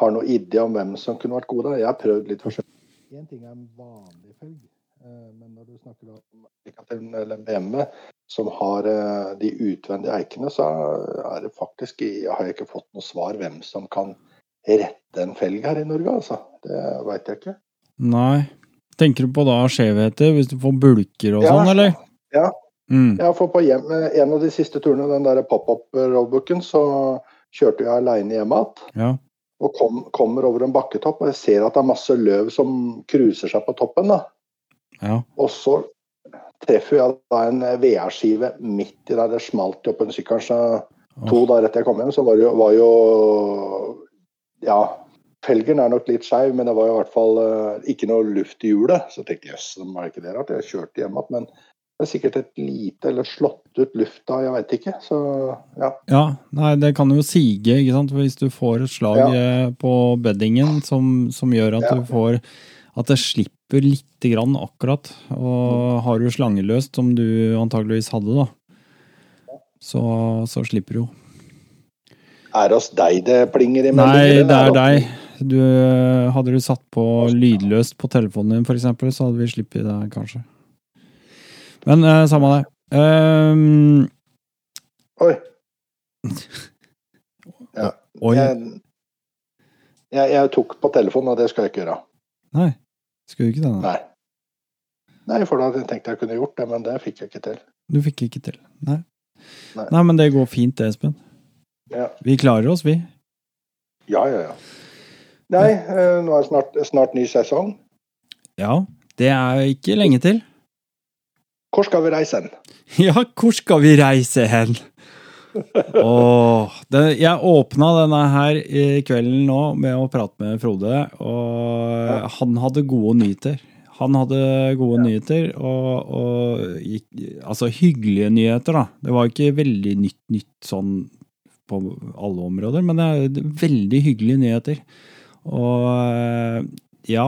har noe idé om hvem som kunne vært gode? Jeg har prøvd litt forskjellig. En ting er en vanlig felg, eh, men når du snakker om eller BMW, som har eh, de utvendige eikene, så er det faktisk har jeg ikke fått noe svar hvem som kan rette en felg her i Norge, altså. Det veit jeg ikke. Nei. Tenker du på da skjevheter, hvis du får bulker og Ja. sånn, eller? Ja. Mm. Ja, for på hjem, en av de siste turene, den der pop-up-roadbooken, så kjørte jeg aleine hjem igjen. Ja. Og kom, kommer over en bakketopp, og jeg ser at det er masse løv som cruiser seg på toppen. da. Ja. Og så treffer jeg da en VR-skive midt i der det smalt opp en sykkel. Så to dager etter jeg kom hjem, så var jo, var jo Ja, felgen er nok litt skeiv, men det var i hvert fall eh, ikke noe luft i hjulet. Så tenkte jeg jøss, var ikke det rart. Jeg kjørte hjem igjen. Men det er sikkert et lite eller slått ut lufta, jeg veit ikke. Så ja. Ja, nei, det kan jo sige, ikke sant? Hvis du får et slag Ja. eh, på beddingen som, som gjør at Ja. du får At det slipper lite grann akkurat. Og har du slangeløst, som du antageligvis hadde, da, så, så slipper du jo. Er det hos deg det plinger i Nei, det er deg. Du, eh, hadde du satt på lydløst på telefonen din, eksempel, så hadde vi sluppet det, kanskje. Men eh, samme det. Um... Oi. Ja. oi. Jeg, jeg, jeg tok på telefonen, og det skal jeg ikke gjøre. Nei. Skulle du ikke det? Nei. Nei, for da tenkte jeg kunne gjort det, men det fikk jeg ikke til. Du fikk ikke til. Nei. Nei. Nei, men det går fint, det, Espen. Ja, Vi klarer oss, vi. ja, ja. ja. Nei, eh, nå er det snart, snart ny sesong. Ja. Det er ikke lenge til. Hvor skal vi reise hen? Ja, hvor skal vi reise hen? Åh, det, jeg åpna denne her i kvelden nå med å prate med Frode, og han hadde gode nyheter. Han hadde gode nyheter, og, og altså hyggelige nyheter, da. Det var ikke veldig nytt nytt sånn på alle områder, men det er veldig hyggelige nyheter. Og eh, ja,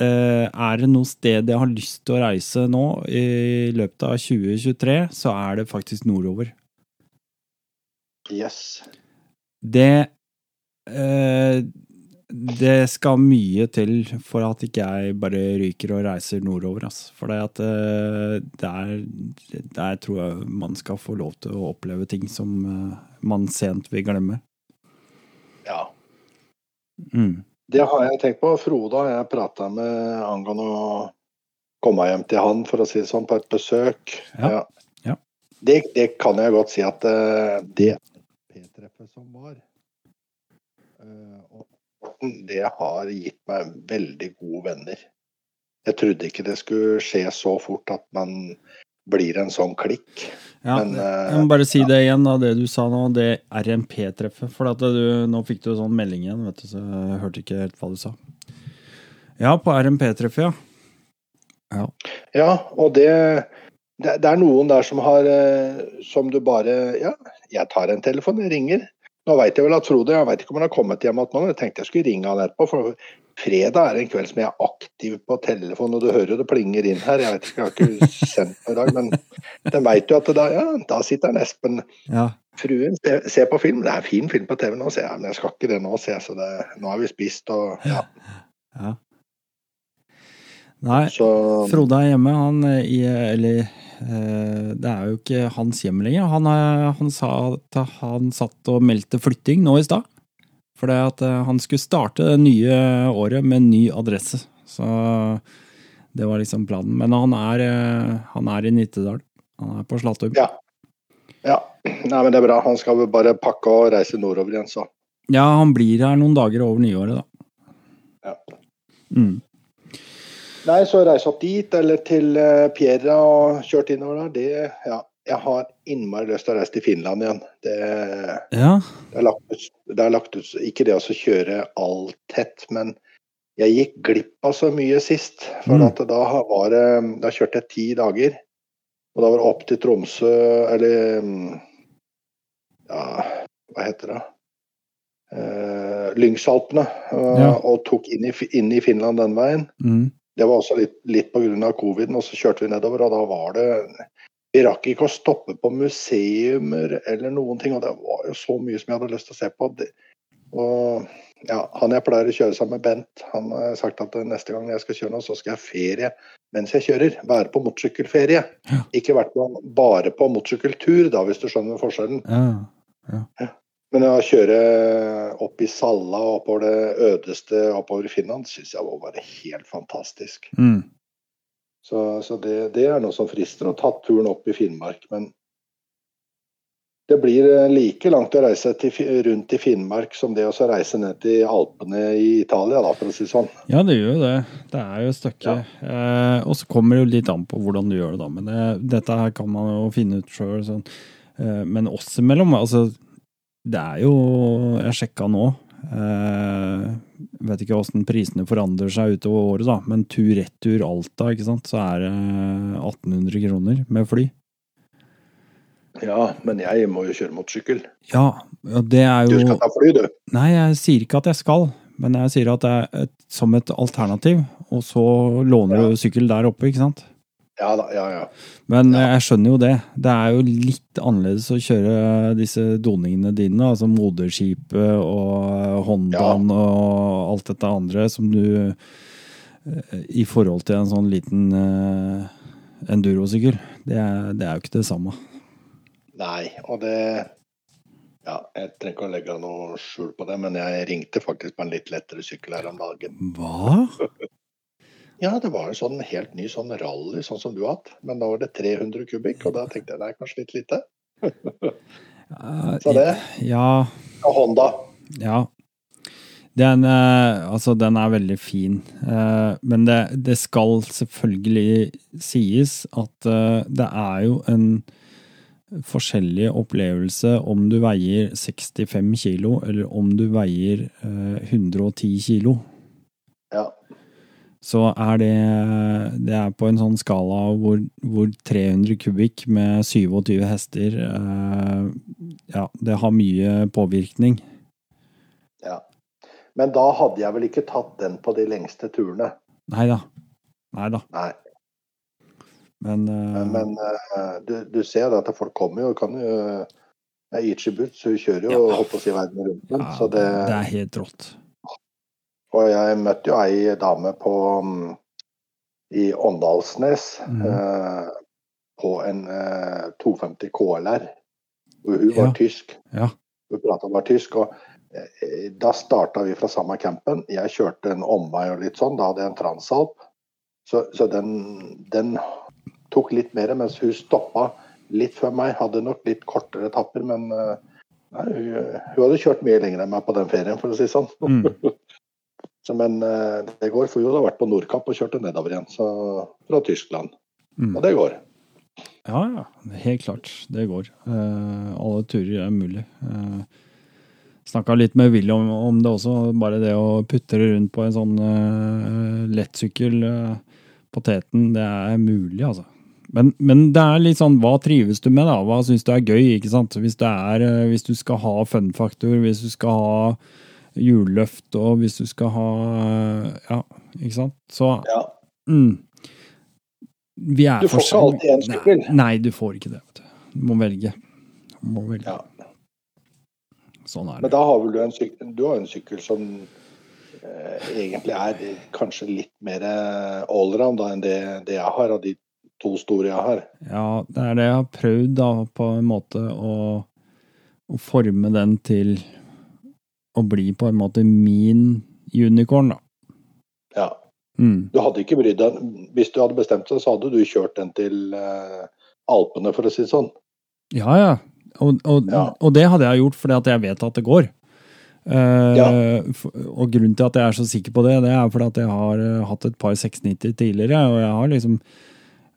eh, er det noe sted jeg har lyst til å reise nå i løpet av 2023, så er det faktisk nordover. Yes. Det eh, Det skal mye til for at ikke jeg bare ryker og reiser nordover, altså. For der, der tror jeg man skal få lov til å oppleve ting som man sent vil glemme. Ja. Mm. Det har jeg tenkt på. Frode har jeg prata med angående å komme hjem til han, for å si det sånn, på et besøk. Ja. Ja. Det, det kan jeg godt si at eh, det P-treffet som var eh, og det har gitt meg veldig gode venner. Jeg trodde ikke det skulle skje så fort at man blir en sånn klikk. Ja, Men, eh, jeg må bare si det igjen, da, det du sa nå, det RMP-treffet. For at du, nå fikk du sånn melding igjen, vet du, så jeg hørte ikke helt hva du sa. Ja, på RMP-treffet, ja. Ja. Ja, og det, det Det er noen der som har eh, Som du bare Ja, jeg tar en telefon, jeg ringer. Nå veit jeg vel at Frode Jeg vet ikke om han har kommet hjem igjen jeg tenkte jeg skulle ringe han etterpå. For fredag er en kveld som jeg er aktiv på telefon, og du hører jo det plinger inn her. Jeg vet ikke, jeg har ikke sendt noe i dag, men den veit jo at det da Ja, da sitter en Espen. ja. Fruen ser, på film. Det er en fin film på TV nå, sier jeg. Men jeg skal ikke det nå, sier jeg. Så det, nå har vi spist og ja. ja. Nei, Så Frode er hjemme, han eh, i Eller eh, det er jo ikke hans hjem lenger. Han, er- han sa at han satt og meldte flytting nå i stad. For det at eh, han skulle starte det nye året med en ny adresse. Så det var liksom planen. Men han er, eh, han er i Nittedal. Han er på Slattum. Ja. ja. Nei, men det er bra. Han skal vel bare pakke og reise nordover igjen, så. Ja, han blir her noen dager over nyåret, da. Ja. Mm. Nei, så reise opp dit, eller til uh, Pierra og kjørt innover der, det Ja. Jeg har innmari lyst til å reise til Finland igjen. Det, Ja. det, er lagt ut, det er lagt ut Ikke det å kjøre alt tett, men jeg gikk glipp av så mye sist. For Mm. at da var Da kjørte jeg ti dager. Og da var det opp til Tromsø, eller Ja, hva heter det? Eh, Lyngsalpene. eh, Ja. Og tok inn i, inn i Finland den veien. Mm. Det var også litt, litt pga. covid, og så kjørte vi nedover, og da var det Vi rakk ikke å stoppe på museumer eller noen ting, og det var jo så mye som jeg hadde lyst til å se på. Og ja, Han jeg pleier å kjøre sammen med, Bent, han har sagt at neste gang jeg skal kjøre nå, så skal jeg ferie mens jeg kjører. Være på motorsykkelferie. Ja. Ikke vært på, bare på motorsykkeltur, da, hvis du skjønner forskjellen. Ja. Men å kjøre opp i Salla og oppover det ødeste oppover i Finland, syns jeg var bare helt fantastisk. Mm. Så, så det, det er noe som frister å ta turen opp i Finnmark. Men det blir eh, like langt å reise til, rundt i Finnmark som det å reise ned til Alpene i Italia, da, for å si det sånn. Ja, det gjør jo det. Det er jo et stykke. Eh, og så kommer det jo litt an på hvordan du gjør det, da. Men det, dette her kan man jo finne ut sjøl. Sånn. Eh, men oss imellom, altså Det er jo Jeg sjekka nå. Eh, vet ikke åssen prisene forandrer seg utover året, da. Men tur-retur Alta, ikke sant, så er det 1800 kroner med fly. Ja, men jeg må jo kjøre motorsykkel. Ja, det er Du skal ta fly, du. Nei, jeg sier ikke at jeg skal, men jeg sier at det er et, som et alternativ. Og så låner Ja. du sykkel der oppe, ikke sant? Ja da, ja ja. Men Ja. jeg skjønner jo det. Det er jo litt annerledes å kjøre disse doningene dine, altså moderskipet og Hondaen og alt dette andre som du eh, I forhold til en sånn liten uh, endurosykkel. Det, det er jo ikke det samme. Nei, og det Ja, jeg trenger ikke å legge noe skjul på det, men jeg ringte faktisk på en litt lettere sykkel her om dagen. Hva? Ja, det var en sånn helt ny sånn rally, sånn som du har hatt. Men da var det 300 kubikk, og da tenkte jeg det er kanskje litt lite. Så det Ja, Og Honda. ja. Den, eh, altså, den er veldig fin, eh, men det, det skal selvfølgelig sies at eh, det er jo en forskjellig opplevelse om du veier 65 kilo, eller om du veier eh, 110 kilo. Ja. Så er det Det er på en sånn skala hvor, hvor 300 kubikk med 27 hester eh, Ja, det har mye påvirkning. ja. Men da hadde jeg vel ikke tatt den på de lengste turene. Nei da. Nei da. Nei. Men, uh... Men uh, du, du ser at folk kommer jo, kan jo ja, Ichi Butz hun kjører jo Ja. holdt på å si verden rundt. ja, så det, det er helt rått. Og jeg møtte jo ei dame på mm, i Åndalsnes mm. eh, på en eh, 250 KLR. Og hun var Ja. tysk. Ja. Hun prata bare tysk. og eh, Da starta vi fra samme campen. Jeg kjørte en omvei og litt sånn. Da hadde jeg en Transalp. Så, så den, den tok litt mer, mens hun stoppa litt før meg. Hadde nok litt kortere etapper, men eh, nei, hun, hun hadde kjørt mye lenger enn meg på den ferien, for å si det sånn. Mm. Men eh, det går, for hun har vært på Nordkapp og kjørte nedover igjen så, fra Tyskland. Mm. Og det går. Ja, ja. Helt klart. Det går. Eh, alle turer er mulig. Uh, Snakka litt med Willy om, om det også. Bare det å putte det rundt på en sånn uh, lettsykkel uh, på teten, det er mulig, altså. Men, men det er litt sånn, hva trives du med, da? Hva syns du er gøy? ikke sant? Hvis, det er, eh, hvis du skal ha fun-faktor, hvis du skal ha hjulløft, og hvis du skal ha Ja, ikke sant? Så Ja. mm, Vi er Du får ikke alltid en sykkel. Nei, nei, du får ikke det. vet du. Du må velge. Du må velge. Ja. Sånn er Men da har vel du en sykkel, du har en sykkel som eh, egentlig er kanskje litt mer allround enn det, det jeg har, av de to store jeg har. Ja, det er det jeg har prøvd, da, på en måte å, å forme den til å bli på en måte min unicorn, da. Ja. Mm. Du hadde ikke brydd deg Hvis du hadde bestemt deg, så hadde du kjørt den til uh, Alpene, for å si det sånn. Ja, ja. Og, og, Ja. og det hadde jeg gjort fordi at jeg vet at det går. Uh, Ja. Og grunnen til at jeg er så sikker på det, det er fordi at jeg har uh, hatt et par 690 tidligere, og jeg har liksom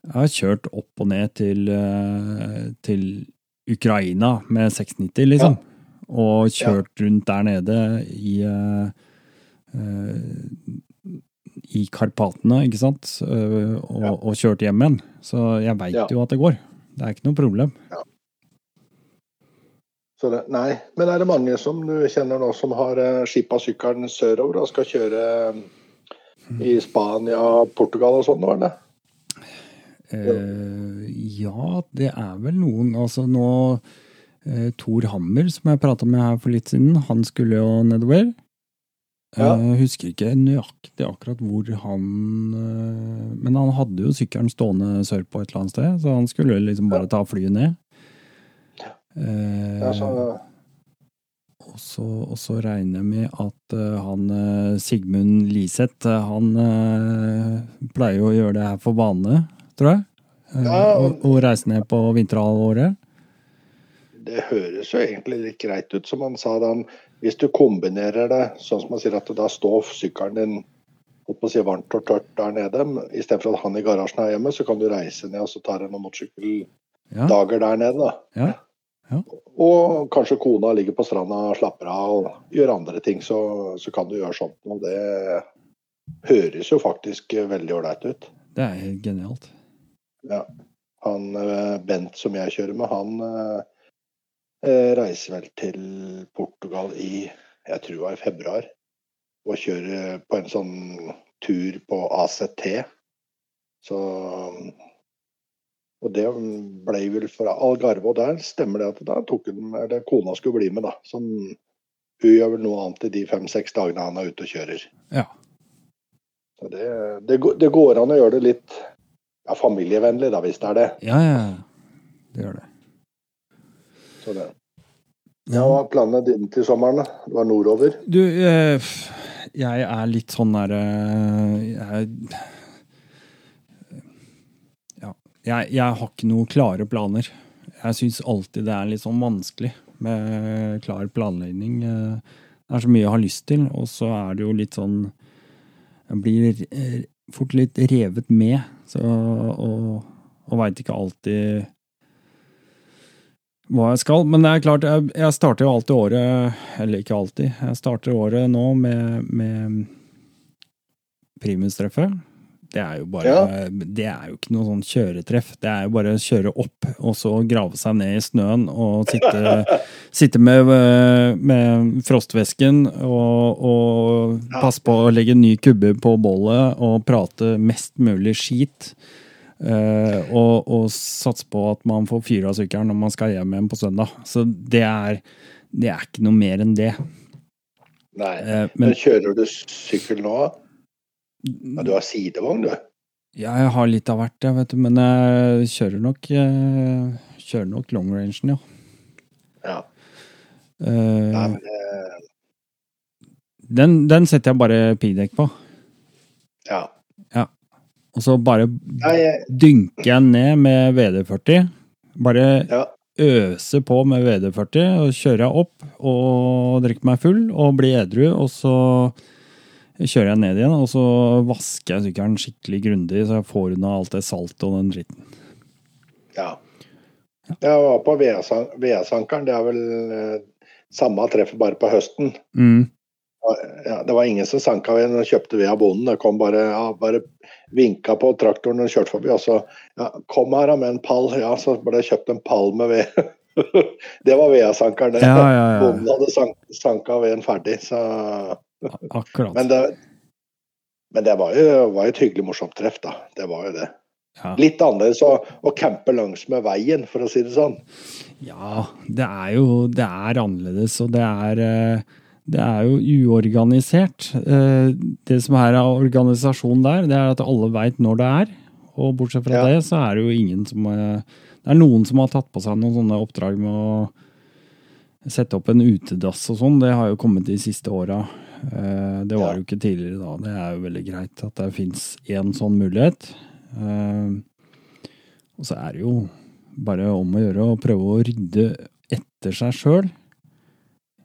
jeg har kjørt opp og ned til, uh, til Ukraina med 690, liksom. Og kjørt rundt der nede i eh, eh, i Karpatene, ikke sant? Eh, og, Ja. og kjørt hjem igjen. Så jeg veit Ja. jo at det går. Det er ikke noe problem. Så det, nei, men er det mange som du kjenner nå som har skipa sykkelen sørover og skal kjøre i Spania, Portugal og sånn nå, eller? Eh, ja, det er vel noen Altså nå eh, Tor Hammer, som jeg prata med her for litt siden, han skulle jo nedover. Ja. Jeg husker ikke nøyaktig akkurat hvor han eh, Men han hadde jo sykkelen stående sørpå et eller annet sted, så han skulle liksom bare ta flyet ned. Eh, Ja, så, og så, og så regner jeg med at eh, han eh, Sigmund Liseth, eh, han eh, pleier jo å gjøre det her for vane, tror jeg. Eh, Ja, og, og reise ned på vinterhalvåret. Det høres jo egentlig litt greit ut, som han sa. Da, hvis du kombinerer det sånn som han sier at da står sykkelen din holdt på å si varmt og tørt der nede, istedenfor at han i garasjen er hjemme, så kan du reise ned og så tar en motorsykkeldager Ja, der nede. da. ja, Og kanskje kona ligger på stranda og slapper av og gjør andre ting, så, så kan du gjøre sånt. Og det høres jo faktisk veldig ålreit ut. det er helt genialt. Ja. Han eh, Bent som jeg kjører med, han eh, reiser vel til Portugal i jeg tror det var i februar. Og kjører på en sånn tur på ACT. Så Og det ble vel fra Algarve, og der stemmer det at da tok hun, eller kona skulle bli med, da. Som hun gjør vel noe annet i de fem-seks dagene han er ute og kjører. Ja. Så det, det, går- det går an å gjøre det litt ja, familievennlig, da, hvis det er det. Ja, ja. Det gjør det. Så det. Ja, Hva er planene dine til sommeren? da? Det var nordover? Du, eh, jeg er litt sånn derre jeg, ja, jeg, jeg har ikke noen klare planer. Jeg syns alltid det er litt sånn vanskelig med klar planlegging. Eh, Det er så mye jeg har lyst til, og så er det jo litt sånn Jeg blir eh, fort litt revet med, så, og, og veit ikke alltid hva jeg skal. Men det er klart, jeg, jeg starter jo alltid året Eller ikke alltid. Jeg starter året nå med, med primustreffet. Det er jo bare Ja. Det er jo ikke noe sånn kjøretreff. Det er jo bare å kjøre opp, og så grave seg ned i snøen og sitte, sitte med, med frostvæsken og, og passe på å legge ny kubbe på bollet og prate mest mulig skit. Eh, og, og satse på at man får fyra sykkelen når man skal hjem igjen på søndag. Så det er, det er ikke noe mer enn det. Nei. Eh, Men, men kjører du sykkel nå? Ja, du har sidevogn, du. ja, jeg har litt av hvert, jeg, vet du. Men jeg kjører nok, jeg kjører nok long rangen, ja. Ja. Uh, Nei, men, eh, den, den setter jeg bare pidekk på. ja. Og så bare ja, jeg- dynker jeg ned med VD40. Bare ja. øser på med VD40, og kjører jeg opp og drikker meg full og blir edru, og så kjører jeg ned igjen, og så vasker jeg sykkelen skikkelig grundig, så jeg får unna alt det saltet og den dritten. ja. Jeg var på VS-ankeren. Det er vel eh, samme treffet bare på høsten. Mm. Ja, det var ingen som sanka ved når de kjøpte ved av bonden. Det kom bare, ja, bare vinka på traktoren og kjørte forbi. Og så ja, kom her med en pall. Ja, så ble det kjøpt en pall med ved. det var VS-ankeren. det. Ja, ja, ja. Bonden hadde sank, sanka veden ferdig. Så, Akkurat. men det, men det var jo var jo et hyggelig morsomt treff, da. Det var jo det. Ja. Litt annerledes å, å campe langs med veien, for å si det sånn. Ja, det er jo Det er annerledes, og det er eh, Det er jo uorganisert. Eh, Det som er av organisasjon der, det er at alle veit når det er. Og bortsett fra Ja. det, så er det jo ingen som eh, Det er noen som har tatt på seg noen sånne oppdrag med å sette opp en utedass og sånn. Det har jo kommet de siste åra. Eh, Det var jo ikke tidligere da. Det er jo veldig greit at det fins én sånn mulighet. Og så er det jo bare om å gjøre å prøve å rydde etter seg sjøl.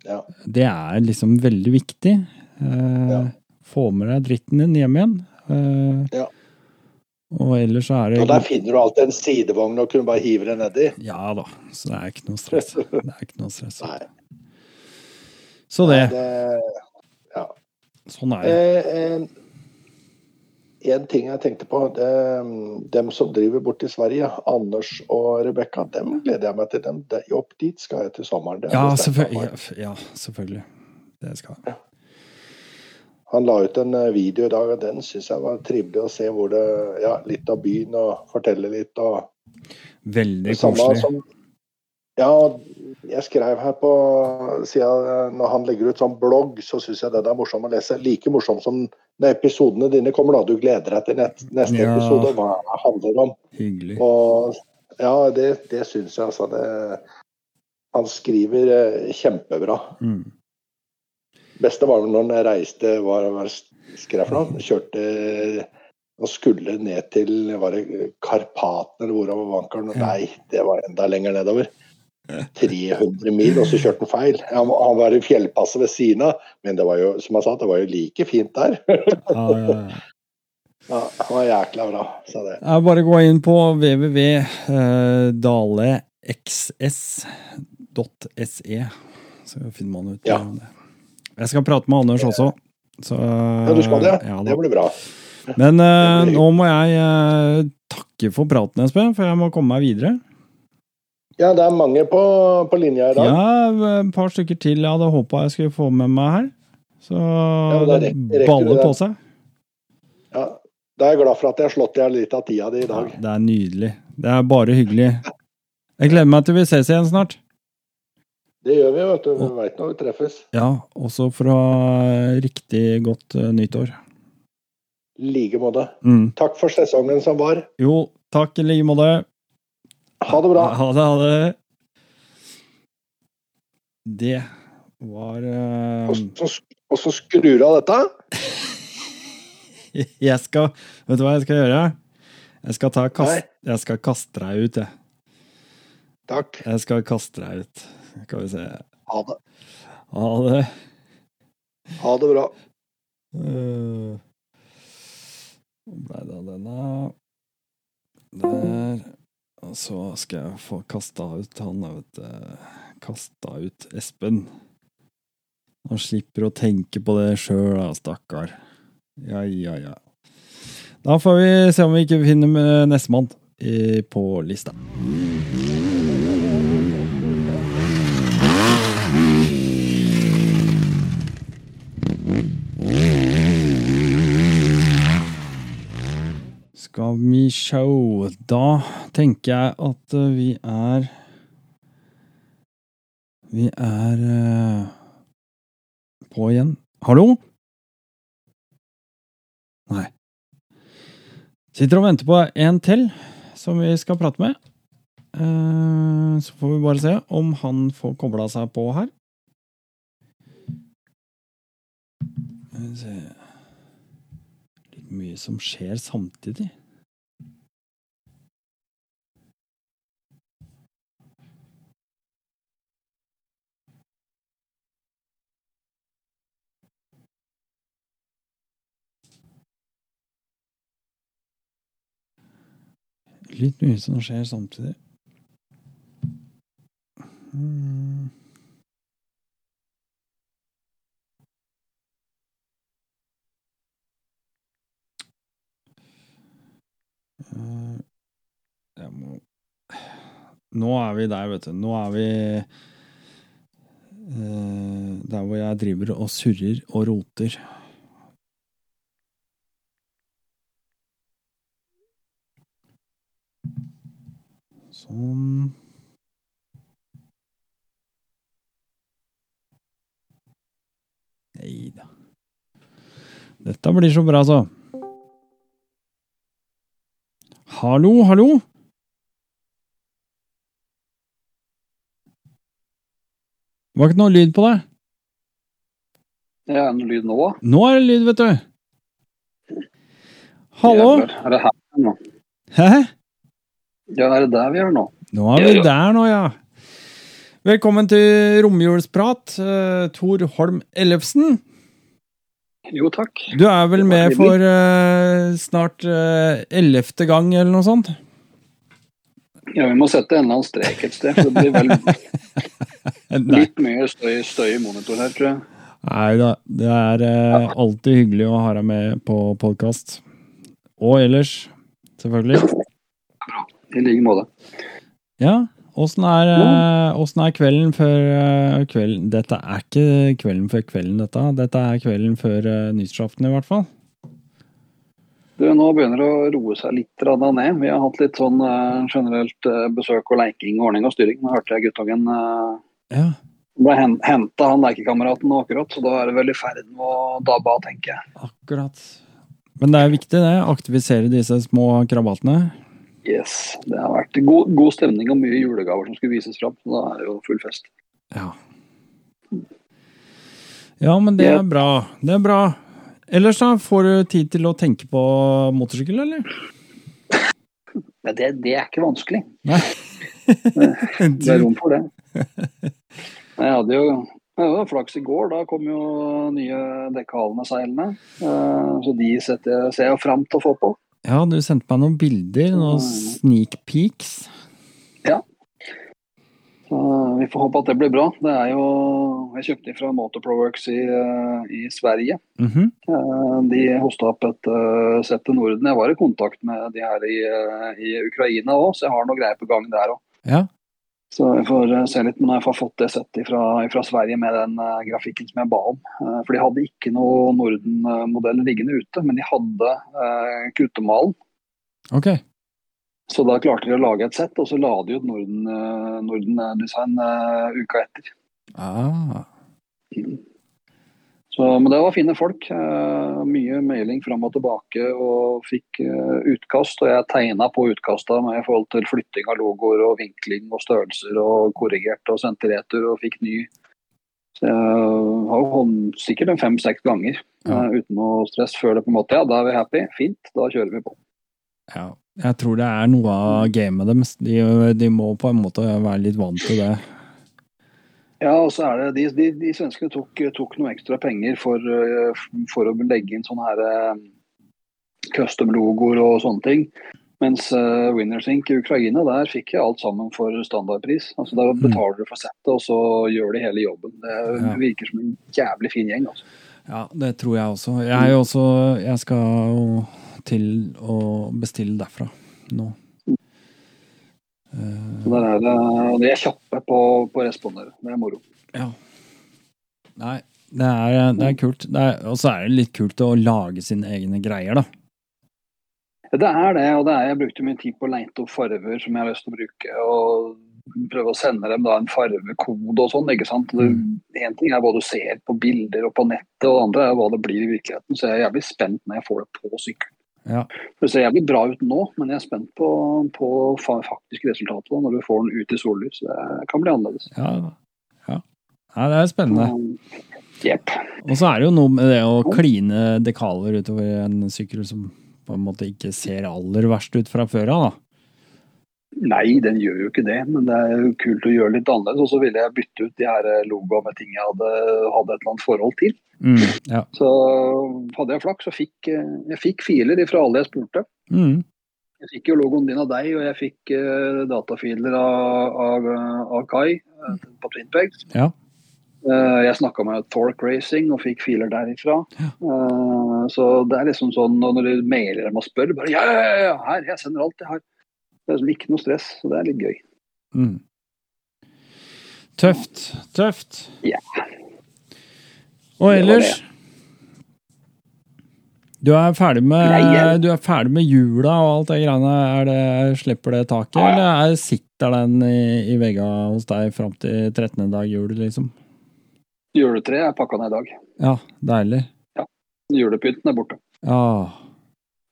Ja. Det er liksom veldig viktig. Eh, Ja. Få med deg dritten din hjem igjen. Eh, Ja. Og ellers så er det Og der finner du alltid en sidevogn og kunne bare hive det nedi. Ja da, så det er ikke noe stress. Det er ikke noe stress. Nei, Så det, det sånn er det. Eh, en, ting jeg tenkte på. Det, dem som driver bort i Sverige, Anders og Rebekka, dem gleder jeg meg til. Dem, de, opp dit skal jeg til sommeren. er Ja, selvfølgelig. Ja, ja, selvfølgelig. Det skal jeg. Han la ut en eh, video i dag, og den syns jeg var trivelig å se. hvor det, ja, Litt av byen og fortelle litt. og Veldig det samme koselig. som Ja, jeg skrev her på sida Når han legger ut sånn blogg, så syns jeg det er morsomt å lese. Like morsomt som når episodene dine kommer. da, Du gleder deg til neste Ja. episode, hva det handler om. Hyggelig. Og ja, det, det syns jeg altså. Det, han skriver eh, kjempebra. Mm. beste var vel når han reiste Hva hva skrev for noe? Kjørte og skulle ned til var det Karpaten eller hvor han var vankeren. Nei, det var enda lenger nedover. 300 mil, og så kjørte han feil. Han, han var i fjellpasset ved siden av, men det var jo som jeg sa, det var jo like fint der. Ja, ja, ja. Ja, han var jækla bra, sa det. Jeg bare gå inn på www.dalexs.se, så finner man ut Ja. det. Jeg skal prate med Anders også. Så, Ja, du skal det? Ja. Det blir bra. Men eh, blir- nå må jeg eh, takke for praten, Espen, for jeg må komme meg videre. Ja, det er mange på, på linja i dag. Ja, et par stykker til jeg hadde håpa jeg skulle få med meg her. Så ja, da det rekker- baller på seg. Ja, da er jeg glad for at jeg har slått i litt av tida di i Ja, dag. det er nydelig. Det er bare hyggelig. Jeg gleder meg til vi ses igjen snart. Det gjør vi, vet du. Vi veit når vi treffes. Ja, også for å ha riktig godt eh, nyttår. I like måte. Mm. Takk for sesongen som var. Jo, takk i like måte. Ha det bra. Ha det, ha det. Det var uh... Og så, og så skrur du av dette. Jeg skal Vet du hva jeg skal gjøre? Jeg skal, ta kast, jeg skal kaste deg ut, jeg. Takk. Jeg skal kaste deg ut. Skal vi se. Ha det. Ha det. Ha det bra. Uh, ble det av denne? Der. Og så skal jeg få kasta ut han, vet du. Kasta ut Espen. Han slipper å tenke på det sjøl, stakkar. Ja, ja, ja. Da får vi se om vi ikke finner nestemann på lista. Skal vi show Da tenker jeg at eh, vi er Vi er eh, på igjen. Hallo? Nei. Sitter og venter på en til som vi skal prate med. Eh, Så får vi bare se om han får kobla seg på her. Skal vi se mye som skjer samtidig. Litt mye som skjer samtidig. Mm. Jeg må Nå er vi der, vet du. Nå er vi eh, der hvor jeg driver og surrer og roter. Sånn. Nei da. Dette blir så bra, så. Hallo, hallo? Det var ikke noe lyd på deg. Det er noe lyd nå? Nå er det lyd, vet du. Hallo? Er det her er nå? Hæ? Ja, er det der vi er nå? Nå er vi ja. der nå, ja. Velkommen til romjulsprat, eh, Tor Holm Ellefsen. Jo, takk. Du er vel med for uh, snart eh, ellevte gang, eller noe sånt? Ja, vi må sette en eller annen strek et sted. For det blir vel litt mye støy, støy i monitor her, tror jeg. Nei da, det er eh, alltid hyggelig å ha deg med på podkast. Og ellers, selvfølgelig. I like måte. Ja, åssen er, mm. er kvelden før eh, kvelden Dette er ikke kvelden før kvelden, dette. Dette er kvelden før uh, nyttårsaften, i hvert fall. Du, nå begynner det å roe seg litt grann ned. Vi har hatt litt sånn eh, generelt eh, besøk og leiking, ordning og styring. Nå hørte jeg guttungen Ja. ble henta, han lekekameraten akkurat. Så da er det vel i ferd med å dabbe av, tenker jeg. Akkurat. Men det er viktig, det. Aktivisere disse små krabatene. Yes. Det har vært god, god stemning og mye julegaver som skulle vises fram. Så da er det jo full fest. Ja. Ja, men det er bra. Det er bra. Ellers, da? Får du tid til å tenke på motorsykkel, eller? Ja, det, det er ikke vanskelig. Nei. Det er rom for det. Jeg hadde jo jeg hadde flaks i går. Da kom jo nye dekkalene seilende. Eh, Så de setter, ser jeg fram til å få på. Ja, du sendte meg noen bilder, noen sneak peeks. Så vi får håpe at det blir bra. Det er jo Jeg kjøpte fra Motorproworks i, eh, i Sverige. Mm -hmm. De hosta opp et eh, sett til Norden. Jeg var i kontakt med de her i, i Ukraina òg, så jeg har noe greier på gang der òg. Ja. Så jeg får eh, se litt, men jeg har fått det settet fra, fra Sverige med den uh, grafikken som jeg ba om. Uh, for de hadde ikke noe Norden-modell liggende ute, men de hadde uh, kuttemalen. Ok. Så da klarte de å lage et sett, og så la de ut Norden, Norden-design eh, uka etter. Ah. Så Så, men det var fine folk. Eh, mye mailing fram og tilbake og fikk eh, utkast. Og jeg tegna på utkasta med i forhold til flytting av logoer og vinkling og størrelser og korrigert og sendte retur og fikk ny. Så jeg har hånd holdt sikkert en fem-seks ganger Ja. eh, uten noe stress før det på en måte Ja, da er vi happy. Fint, da kjører vi på. Ja. Jeg tror det er noe av gamet deres. De, de må på en måte være litt vant til det. Ja, og så er det de, de, de svenskene tok, tok noe ekstra penger for, eh, for å legge inn sånne her eh, custom-logoer og sånne ting. Mens uh, Winners Inc. i Ukraina, der fikk jeg alt sammen for standardpris. Altså Der betaler du for settet, og så gjør de hele jobben. Det Ja. virker som en jævlig fin gjeng. altså. Ja, det tror jeg også. Jeg, er jo også, jeg skal jo til å bestille derfra nå. Så der er det, De er kjappe på, på å respondere. Det er moro. ja. Nei, det er, det er kult. Og så er det litt kult å lage sine egne greier, da. Det er det, og det er, jeg brukte mye tid på å leite opp farger som jeg har lyst til å bruke. og Prøve å sende dem da en farvekode og sånn. ikke sant? Mm. Én ting er hva du ser på bilder og på nettet, og det andre er hva det blir i virkeligheten. Så jeg er jævlig spent når jeg får det på sykkelen. Ja. Det ser jævlig bra ut nå, men jeg er spent på, på fa- faktisk resultatet når du får den ut i sollys. Det kan bli annerledes. Ja, ja. ja det er spennende. Jepp. Og så er det jo noe med det å kline dekaler utover en sykkel som på en måte ikke ser aller verst ut fra før av. Nei, den gjør jo ikke det, men det er jo kult å gjøre litt annerledes. Og så ville jeg bytte ut de her logoene med ting jeg hadde, hadde et eller annet forhold til. Mm, ja. Så hadde jeg flaks, så fikk eh, jeg fikk filer fra alle jeg spurte. Mm, Jeg fikk jo logoen din av deg, og jeg fikk uh, datafiler av, av, av Kai mm. på Twinpegs. ja. Uh, jeg snakka med Torque Racing og fikk filer derifra. Eh, så det er liksom sånn og når du mailer dem og spør, bare ja, ja, ja, ja, her, jeg sender alt jeg har. Det er liksom ikke noe stress, så det er litt gøy. Mm. Tøft. Tøft. Ja. Og ellers du er, ferdig med, Nei, du er ferdig med jula og alt det greiene. Er det, slipper det taket, Ja, eller er, sitter den i, i vegga hos deg fram til 13. dag jul, liksom? Juletreet er pakka ned i dag. Ja, deilig. Ja. Julepynten er borte. Ja.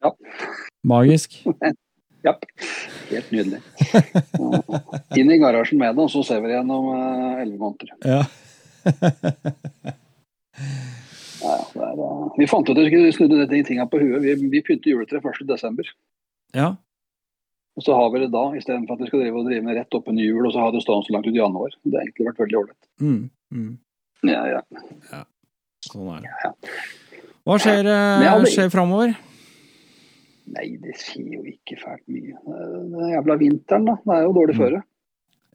Ja. Magisk. Japp. Helt nydelig. Inn i garasjen med det, og så ser vi det igjen om eh, elleve måneder. Ja. Ja, er, eh, vi fant ut at vi skulle snu de tinga på huet. Vi, vi pynter juletre 1.12. ja. Og så har vi det da, istedenfor at vi skal drive og drive med rett oppunder jul og så ha det stående så langt ut i januar. Det har egentlig vært veldig ålreit. Mm, mm. Ja, ja. Sånn er det. Ja. Hva skjer, eh, skjer framover? Nei, det skjer jo ikke fælt mye. Er Den jævla vinteren, da. Det er jo dårlig Mm. føre.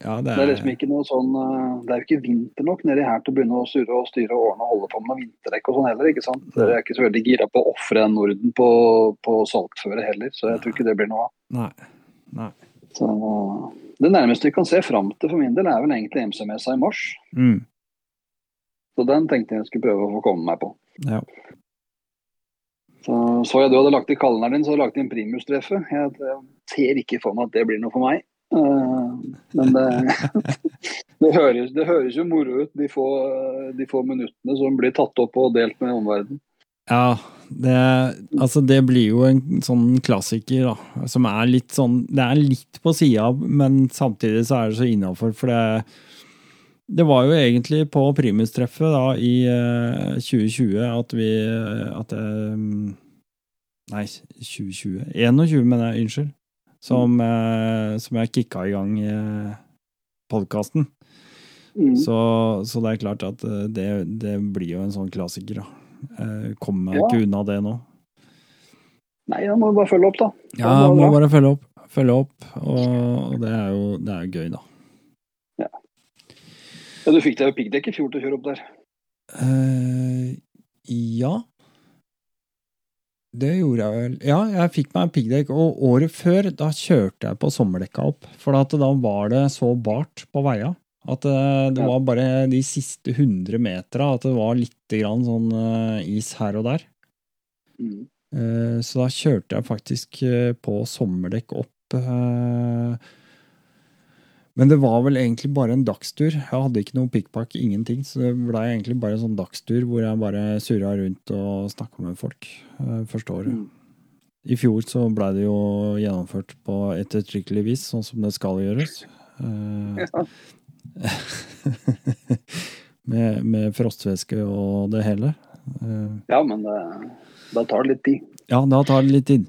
Ja, det Det er, er liksom ikke noe sånn eh, Det er jo ikke vinter nok nedi her til å begynne å surre og styre og ordne og holde på med noe vinterdekk og sånn heller, ikke sant. Dere er ikke så veldig gira på å ofre Norden på, på saltføre heller, så jeg tror ikke det blir noe av. Nei. Nei. Så Det nærmeste vi kan se fram til for min del, er vel egentlig MC-messa i mars. Mm. Så den tenkte jeg skulle prøve å få komme meg på. Ja. Så så jeg du hadde lagt i kalenderen din, så hadde du lagt inn primustreffet. Jeg, jeg ser ikke for meg at det blir noe for meg. Eh, men det, det, høres, det høres jo moro ut, de få, de få minuttene som blir tatt opp og delt med omverdenen. Ja, det, altså det blir jo en sånn klassiker, da. Som er litt sånn Det er litt på sida, men samtidig så er det så innafor, for det Det var jo egentlig på primustreffet da i eh, 2020 at vi eh, At det Nei, 2020 21, mener jeg. Unnskyld. Som, eh, som jeg kicka i gang eh, podkasten. Mm. Så, så det er klart at eh, det, det blir jo en sånn klassiker, da. Eh, Kommer meg Ja. ikke unna det nå. Nei, da må du bare følge opp, da. Ja, må bare følge opp. Følge opp, og, og det er jo det er gøy, da. Ja, du fikk deg jo piggdekk i fjor til å kjøre opp der. Uh, ja. Det gjorde jeg vel. Ja, jeg fikk meg piggdekk, og året før da kjørte jeg på sommerdekka opp. For at da var det så bart på veia at eh, det var bare de siste 100 metera at det var litt grann sånn eh, is her og der. Mm. Så da kjørte jeg faktisk på sommerdekk opp. Men det var vel egentlig bare en dagstur. Jeg hadde ikke noe pikkpakk, ingenting. Så det blei egentlig bare en sånn dagstur hvor jeg bare surra rundt og snakka med folk eh, første året. Mm. I fjor så blei det jo gjennomført på ettertrykkelig vis, sånn som det skal gjøres. Eh, Ja. med, med frostvæske og det hele. Eh, Ja, men det, da tar det litt tid. ja, da tar det litt tid.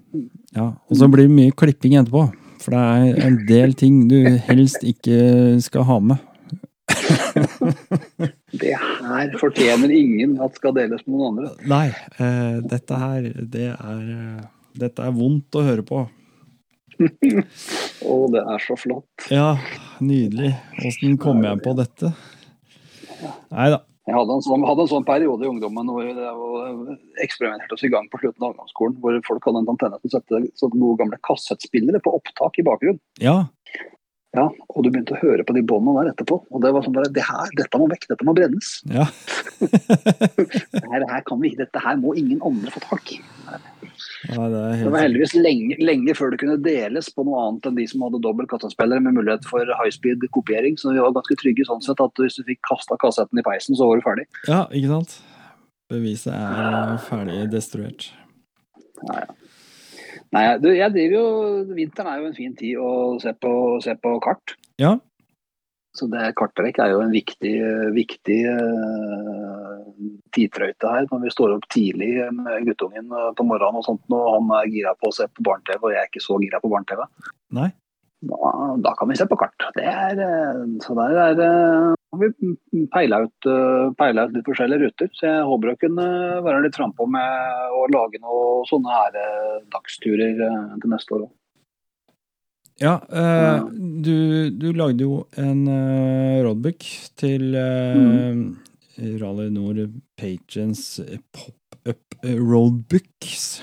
Ja, Og så blir det mye klipping etterpå. For det er en del ting du helst ikke skal ha med. Det her fortjener ingen at skal deles med noen andre. Nei, Uh, dette her, det er uh, Dette er vondt å høre på. Å, det er så flott. Ja, nydelig. Åssen kom jeg på dette? Nei da. Jeg hadde en, sånn, hadde en sånn periode i ungdommen hvor det var- eksperimenterte oss i gang på slutten av ungdomsskolen, hvor folk hadde en antenne til å sette sånne gode gamle kassettspillere på opptak i bakgrunnen. Ja. Ja, og du begynte å høre på de båndene der etterpå. Og det var sånn bare det her, Dette må vekk, dette må brennes. ja. Det her, det her kan vi, dette her må ingen andre få tak i. ja det helt... Det var heldigvis lenge, lenge før det kunne deles på noe annet enn de som hadde dobbel kassettspiller med mulighet for high speed kopiering. Så vi var ganske trygge sånn sett at hvis du fikk kasta kassetten i peisen, så var du ferdig. Ja, ikke sant? Beviset er eh, ferdig destruert. Nei, du, jeg driver jo Vinteren er jo en fin tid å se på, se på kart. Ja. Så det karttrekk er jo en viktig, viktig uh, tidtrøyte her. Når vi står opp tidlig med guttungen eh, på morgenen og sånt, og han er gira på å se på barne-TV, og jeg er ikke så gira på barne-TV. Da, da kan vi se på kart. Det er, eh, så der er eh, har vi peila ut, eh, ut litt forskjellige ruter. Så jeg håper å kunne være litt frampå med å lage noen sånne her eh, dagsturer eh, til neste år òg. Ja, eh, du, du lagde jo en uh, roadbook til eh, Rally Nord Pagens pop-up roadbooks.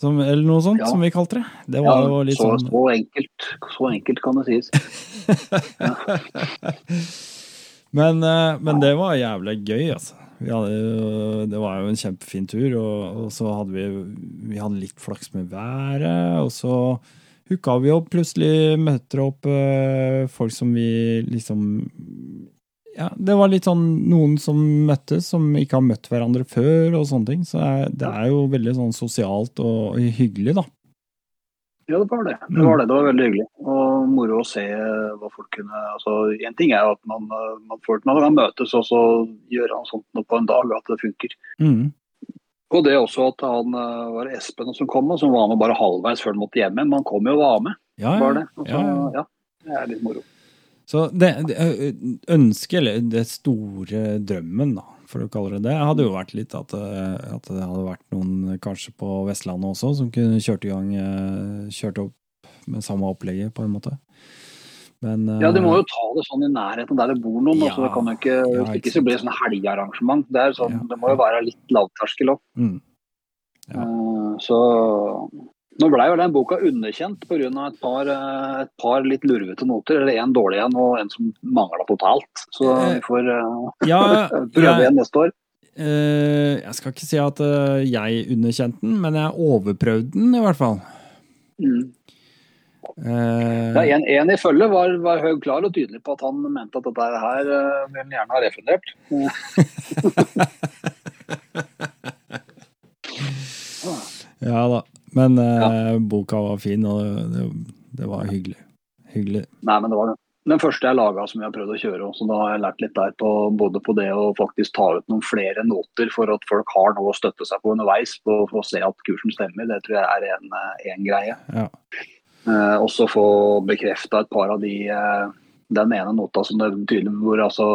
Som, eller noe sånt, Ja. som vi kalte det. Det var jo litt så, sånn så, enkelt, så enkelt kan det sies. men, men det var jævlig gøy, altså. Hadde, det var jo en kjempefin tur, og, og så hadde vi, vi hadde litt flaks med været. Og så hooka vi opp, plutselig møtte opp eh, folk som vi liksom Ja, det var litt sånn noen som møttes, som ikke har møtt hverandre før, og sånne ting. Så det er, jo veldig sånn sosialt og hyggelig, da. Ja, det var det. Det var det, det var veldig hyggelig. Og moro å se hva folk kunne altså, En ting er jo at man, eh, man, får, man kan møtes og så gjøre noe sånt noe på en dag, at det funker. Mm. Og det også at han eh, var Espen som kom, og som var med bare halvveis før han måtte hjem. Men han kom jo og var med, Ja, var ja. det. Så, ja, ja. ja, det er litt moro. Så det, det ønsket, eller det store drømmen, da, for å kalle det det, hadde jo vært litt at, eh, at det hadde vært noen kanskje på Vestlandet også som kunne kjørt i gang eh, Kjørt opp med samme opplegget, på en måte. Men uh, Ja, de må jo ta det sånn i nærheten der det bor noen. Ja, altså, det kan jo ikke, ja, ikke så blir det sånn helgearrangement. Det, sånn, Ja. det må jo være litt lavterskel òg. mm, Ja. Så nå blei jo den boka underkjent pga. Et, par, eh, et par litt lurvete noter. Eller én dårlig en og en som mangla totalt. Så Eh, vi får uh, Ja, prøve igjen neste år. Uh, jeg skal ikke si at uh, jeg underkjente den, men jeg overprøvde den i hvert fall. Mm. Eh, Ja, en, en i følget var, var høy klar og tydelig på at han mente at dette her uh, vil han gjerne ha refundert. ja da. Men eh, boka var fin, og det, det var hyggelig. Hyggelig. Nei, men det var den, første jeg laga som jeg har prøvd å kjøre. Så da har jeg lært litt der på både på det å faktisk ta ut noen flere noter for at folk har noe å støtte seg på underveis på, for å se at kursen stemmer. Det tror jeg er en, en greie. Ja. Eh, også få bekrefta et par av de eh, den ene nota som det tydelig hvor altså,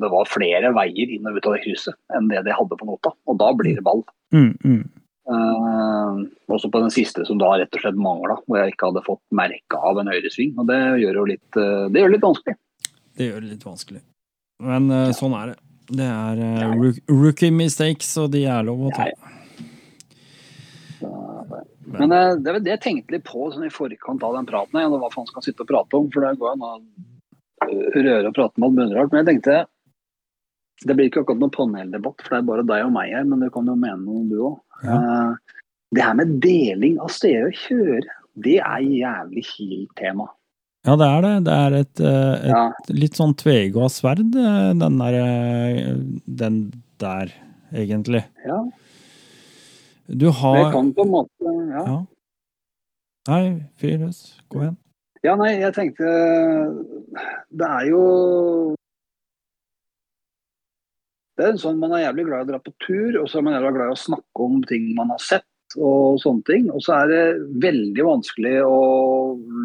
det var flere veier inn og ut av det krysset enn det de hadde på nota. Og da blir det ball. Mm, mm. Uh, også på den siste som da rett og slett mangla, hvor jeg ikke hadde fått merke av en høyresving. Og det gjør jo litt, uh, det gjør det litt vanskelig. Det gjør det litt vanskelig. Men eh, sånn er det. Det er eh, rookie mistakes, og de er lov å ta. Men eh, det er vel det jeg tenkte litt på sånn i forkant av den praten. Jeg, hva faen skal sitte og prate om? For det går an å øh, røre og prate med alt mulig rart. Men jeg tenkte det blir ikke akkurat noen paneldebatt, for det er bare deg og meg her. Men du kan jo mene noe, du òg. det her med deling av steder å kjøre, det er jævlig kilt tema. Ja, det er det. Det er et, eh, et Ja. litt sånn tvega sverd, eh, den der eh, Den der, egentlig. ja. Du Det har kan på en måte ja. Ja. Nei, fyr løs. Gå igjen. Ja, nei, jeg tenkte Det er jo Det er sånn Man er jævlig glad i å dra på tur, og så er man jævlig glad i å snakke om ting man har sett. Og sånne ting. Og så er det veldig vanskelig å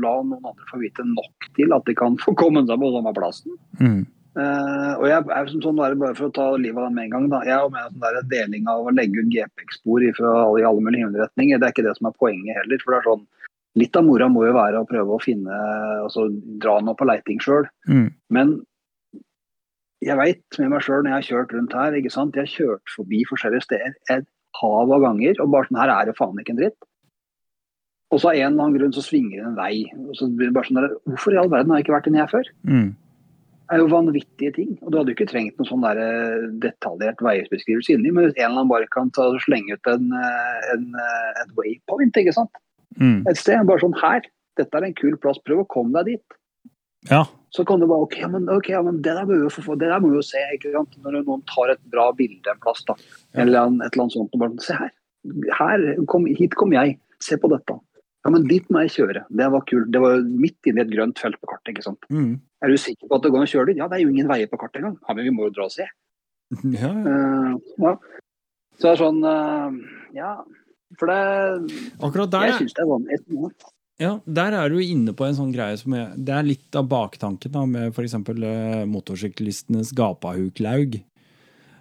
la noen andre få vite nok til at de kan få komme seg på samme plassen. Mm. Eh, og jeg er som sånn der, bare for å ta livet av den med en gang, da. Jeg er med sånn der deling av å legge ut GPX-spor fra alle, i alle mulige himmelretninger. Det er ikke det som er poenget heller. For det er sånn Litt av mora må jo være å prøve å finne Altså dra noe på leiting sjøl. Mm. Men jeg veit med meg sjøl når jeg har kjørt rundt her, ikke sant. Jeg har kjørt forbi forskjellige steder et hav av ganger, og bare sånn her er det faen ikke en dritt. Og så av en eller annen grunn så svinger det en vei. og så blir det bare sånn der, Hvorfor i all verden har jeg ikke vært inni her før? Mm. Er jo vanvittige ting. Og du hadde jo ikke trengt noen sånn der eh, detaljert veibeskrivelse inni, men hvis en eller annen bare kan ta slenge ut en, en, en, eh, waypoint, ikke sant. Mm. Et sted. Bare sånn her. Dette er en kul plass, prøv å komme deg dit. Ja. Så kan du bare OK, men, okay, men det der må vi det der må vi jo se. ikke sant? Når noen tar et bra bilde en plass, da. Eller en- et eller annet sånt. og Bare, se her. her kom, hit kom jeg. Se på dette. Ja, men dit må jeg kjøre. Det var kult. Det var midt inne i et grønt felt på kartet. ikke sant? Mm. Er du sikker på at det går an å kjøre dit? Ja, det er jo ingen veier på kartet engang. Ja, men vi må jo dra og se. ja. ja. Eh, ja. Så det er sånn uh, Ja. For det Akkurat der, Jeg syns det er vanlig. ja, der er du inne på en sånn greie som jeg, Det er litt av baktanken da, med f.eks. Uh, motorsyklistenes gapahuklaug.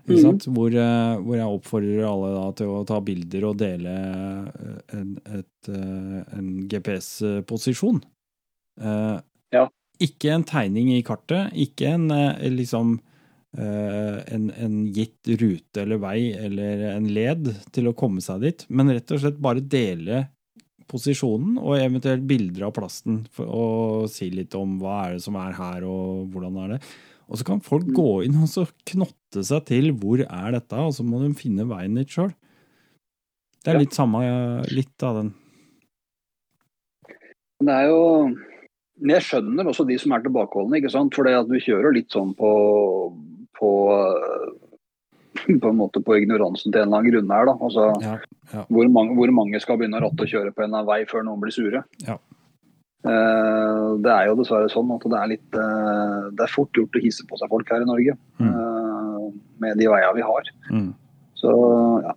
Ikke sant? Hvor, eh, hvor jeg oppfordrer alle da, til å ta bilder og dele eh, en, eh, en GPS-posisjon. Eh, Ja. Ikke en tegning i kartet, ikke en liksom en, en gitt rute eller vei eller en led til å komme seg dit, men rett og slett bare dele posisjonen og eventuelt bilder av plasten for å si litt om hva er det som er her og hvordan er det. Og så kan folk gå inn og så knotte seg til hvor er dette, og så må de finne veien dit sjøl. Det er litt samme, litt av den. Det er jo Men jeg skjønner også de som er tilbakeholdne, ikke sant. For det at du kjører litt sånn på på, på en måte på ignoransen til en eller annen grunn her, da. Altså, Ja, ja. Hvor, mange, hvor mange skal begynne å ratte og kjøre på en vei før noen blir sure? Ja. Eh, det er jo dessverre sånn at det er litt eh, Det er fort gjort å hisse på seg folk her i Norge. Mm. eh, med de veiene vi har. Mm. Så ja.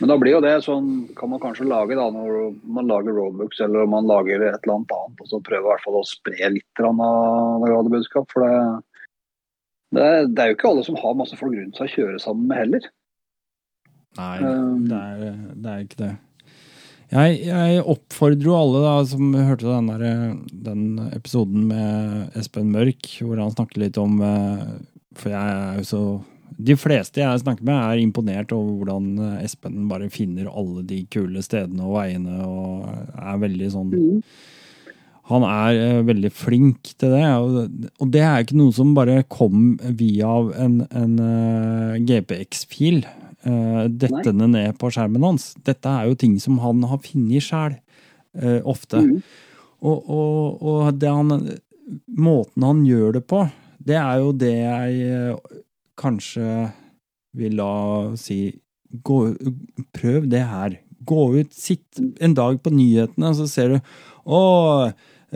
Men da blir jo det sånn Kan man kanskje lage da når man lager roadbooks eller om man lager et eller annet annet, og så prøve i hvert fall å spre litt av det budskap. For det, det, er, det er jo ikke alle som har masse folk rundt seg å kjøre sammen med heller. Nei, det er, det er ikke det. Jeg, jeg oppfordrer jo alle da, som hørte den, der, den episoden med Espen Mørk, hvor han snakker litt om eh, For jeg er jo så De fleste jeg snakker med, er imponert over hvordan Espen bare finner alle de kule stedene og veiene, og er veldig sånn Han er eh, veldig flink til det, og, det er ikke noe som bare kom via en, en eh, GPX-fil uh, dettende ned på skjermen hans. Dette er jo ting som han har funnet sjæl, uh, ofte. Mm. Og, og, og det han, måten han gjør det på, det er jo det jeg uh, kanskje vil da si gå, Prøv det her. Gå ut, sitt en dag på nyhetene, og så ser du Å,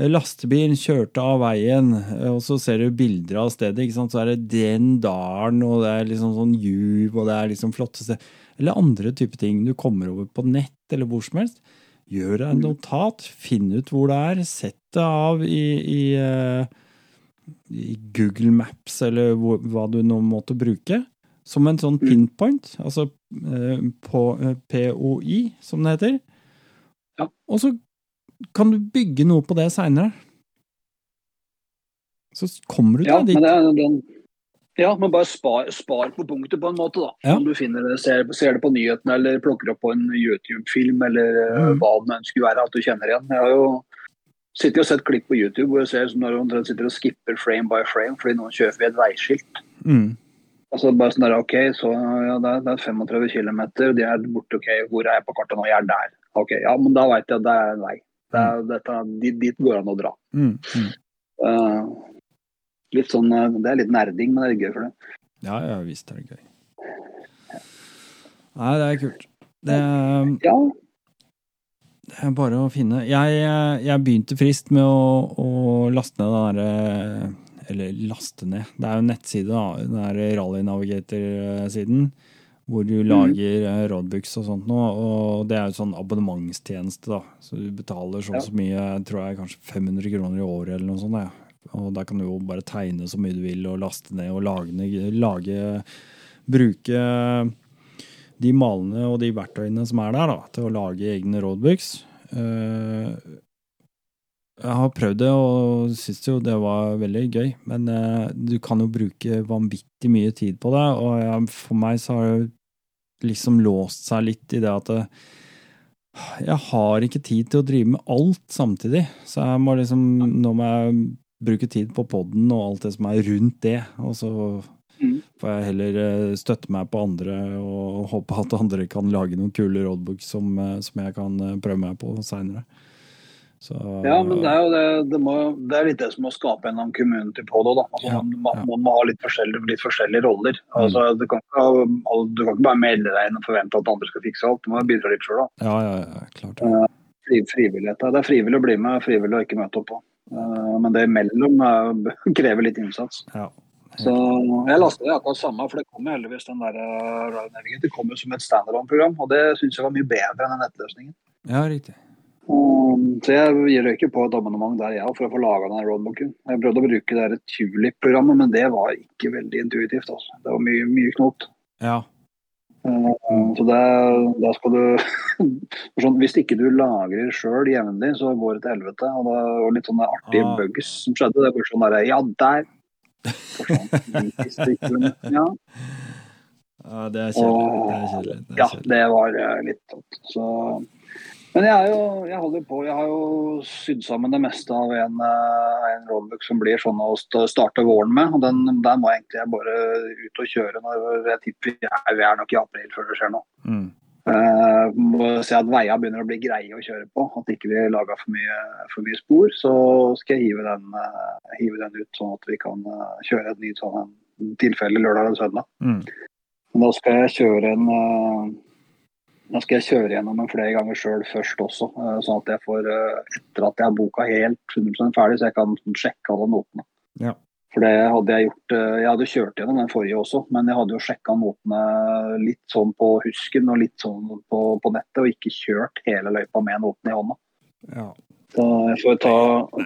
lastebilen kjørte av veien, og så ser du bilder av stedet. Så er det den dalen, og det er liksom sånn juv, og det er liksom flotte steder. Eller andre typer ting du kommer over på nett, eller hvor som helst. Gjør deg en notat, finn ut hvor det er, sett det av i, i, eh, i Google Maps, eller hvor, hva du nå måtte bruke. Som en sånn pinpoint, altså eh, på eh, POI, som det heter. Ja. Og så kan du bygge noe på det seinere. Så kommer du Ja, dit. men, det den, ja, men bare spar, spar på punktet på en måte, da. Ja. Om du finner det, ser, ser det på nyhetene eller plukker opp på en YouTube-film eller eh, Mm. hva det skulle være at du kjenner igjen. Jeg har jo sittet og sett klipp på YouTube hvor jeg ser som når du omtrent sitter og skipper frame by frame fordi noen kjører ved et veiskilt. Mm. Altså bare sånn der, ok, så ja, det er, det er 35 km, de er borte, ok, hvor er jeg på kartet nå? Jeg er der. Ok, ja, men da vet jeg at det er en vei. Det er, dette, dit, dit går an å dra. Mm, mm. Uh, litt sånn, eh, Det er litt nerding, men det er gøy for det. Ja, ja visst er det gøy. Nei, det er kult. Det er, Ja, det er bare å finne Jeg, jeg begynte frist med å, å laste ned den derre Eller laste ned. Det er jo en nettside, da. Den der Rally Navigator-siden. Hvor du lager mm. roadbooks og sånt noe. Og det er jo sånn abonnementstjeneste, da. Så du betaler så Ja. så mye, tror jeg kanskje 500 kroner i året eller noe sånt. Ja. Og der kan du jo bare tegne så mye du vil og laste ned og lage, lage Bruke de malene og de verktøyene som er der, da, til å lage egne roadbooks. Eh, jeg har prøvd det og syns jo det var veldig gøy, men eh, du kan jo bruke vanvittig mye tid på det, og for meg så har det liksom låst seg litt i det at det, jeg har ikke tid til å drive med alt samtidig, så jeg må liksom Nå må jeg bruke tid på poden og alt det som er rundt det, og så Mm. får jeg heller eh, støtte meg på andre og håpe at andre kan lage noen kule roadbooks som, eh, som jeg kan eh, prøve meg på seinere. Ja, men det er jo det, det, må, det er litt det som å skape en community på det. Da. Altså, Ja, man, man må ha litt forskjellige, litt forskjellige roller. Altså, du, kan ikke, du kan ikke bare melde deg inn og forvente at andre skal fikse alt. Du må bidra litt sjøl. Ja, ja, ja, klart det. Fri, frivillighet. Det er frivillig å bli med, frivillig å ikke møte opp på. Eh, Men det imellom eh, krever litt innsats. Ja. Så jeg lastet det akkurat samme, for det kom jo heldigvis den der uh, Det kom jo som et standalone-program, og det syns jeg var mye bedre enn den nettløsningen. ja, riktig. Um, så jeg røyker på et abonnement der, jeg òg, for å få laga den roadbooken. Jeg prøvde å bruke det Tulip-programmet, men det var ikke veldig intuitivt. Altså. Det var mye, mye knot. Ja. Um, så det, da skal du sånn, Hvis ikke du lagrer sjøl jevnlig, så går det til helvete. Og det var litt sånne artige Ah. bugs som skjedde. Det var sånn der, Ja, der forsvant. Ja. ja, det er kjedelig. Er er Ja, det var eh, litt sånn. Så Men jeg, er jo, jeg holder på. Jeg har jo sydd sammen det meste av en, eh, en rollbook som blir sånn å starte våren med. og den, Der må egentlig bare ut og kjøre når jeg tipper vi er, vi er nok i april før det skjer noe. Mm. Uh, må se at veia begynner å bli greie å kjøre på. At ikke vi lager for mye, for mye spor. Så skal jeg hive den, uh, hive den ut, sånn at vi kan uh, kjøre et nytt sånn tilfelle lørdag eller søndag. Mm. Da skal jeg kjøre en Da skal jeg kjøre gjennom den flere ganger sjøl først også. eh, Sånn at jeg får, eh, etter at jeg har boka helt 100 ferdig, så jeg kan sjekke alle notene. Ja. For det hadde jeg gjort eh, Jeg hadde kjørt gjennom den forrige også, men jeg hadde jo sjekka notene litt sånn på husken og litt sånn på, på nettet, og ikke kjørt hele løypa med notene i hånda. Ja. Så jeg får ta,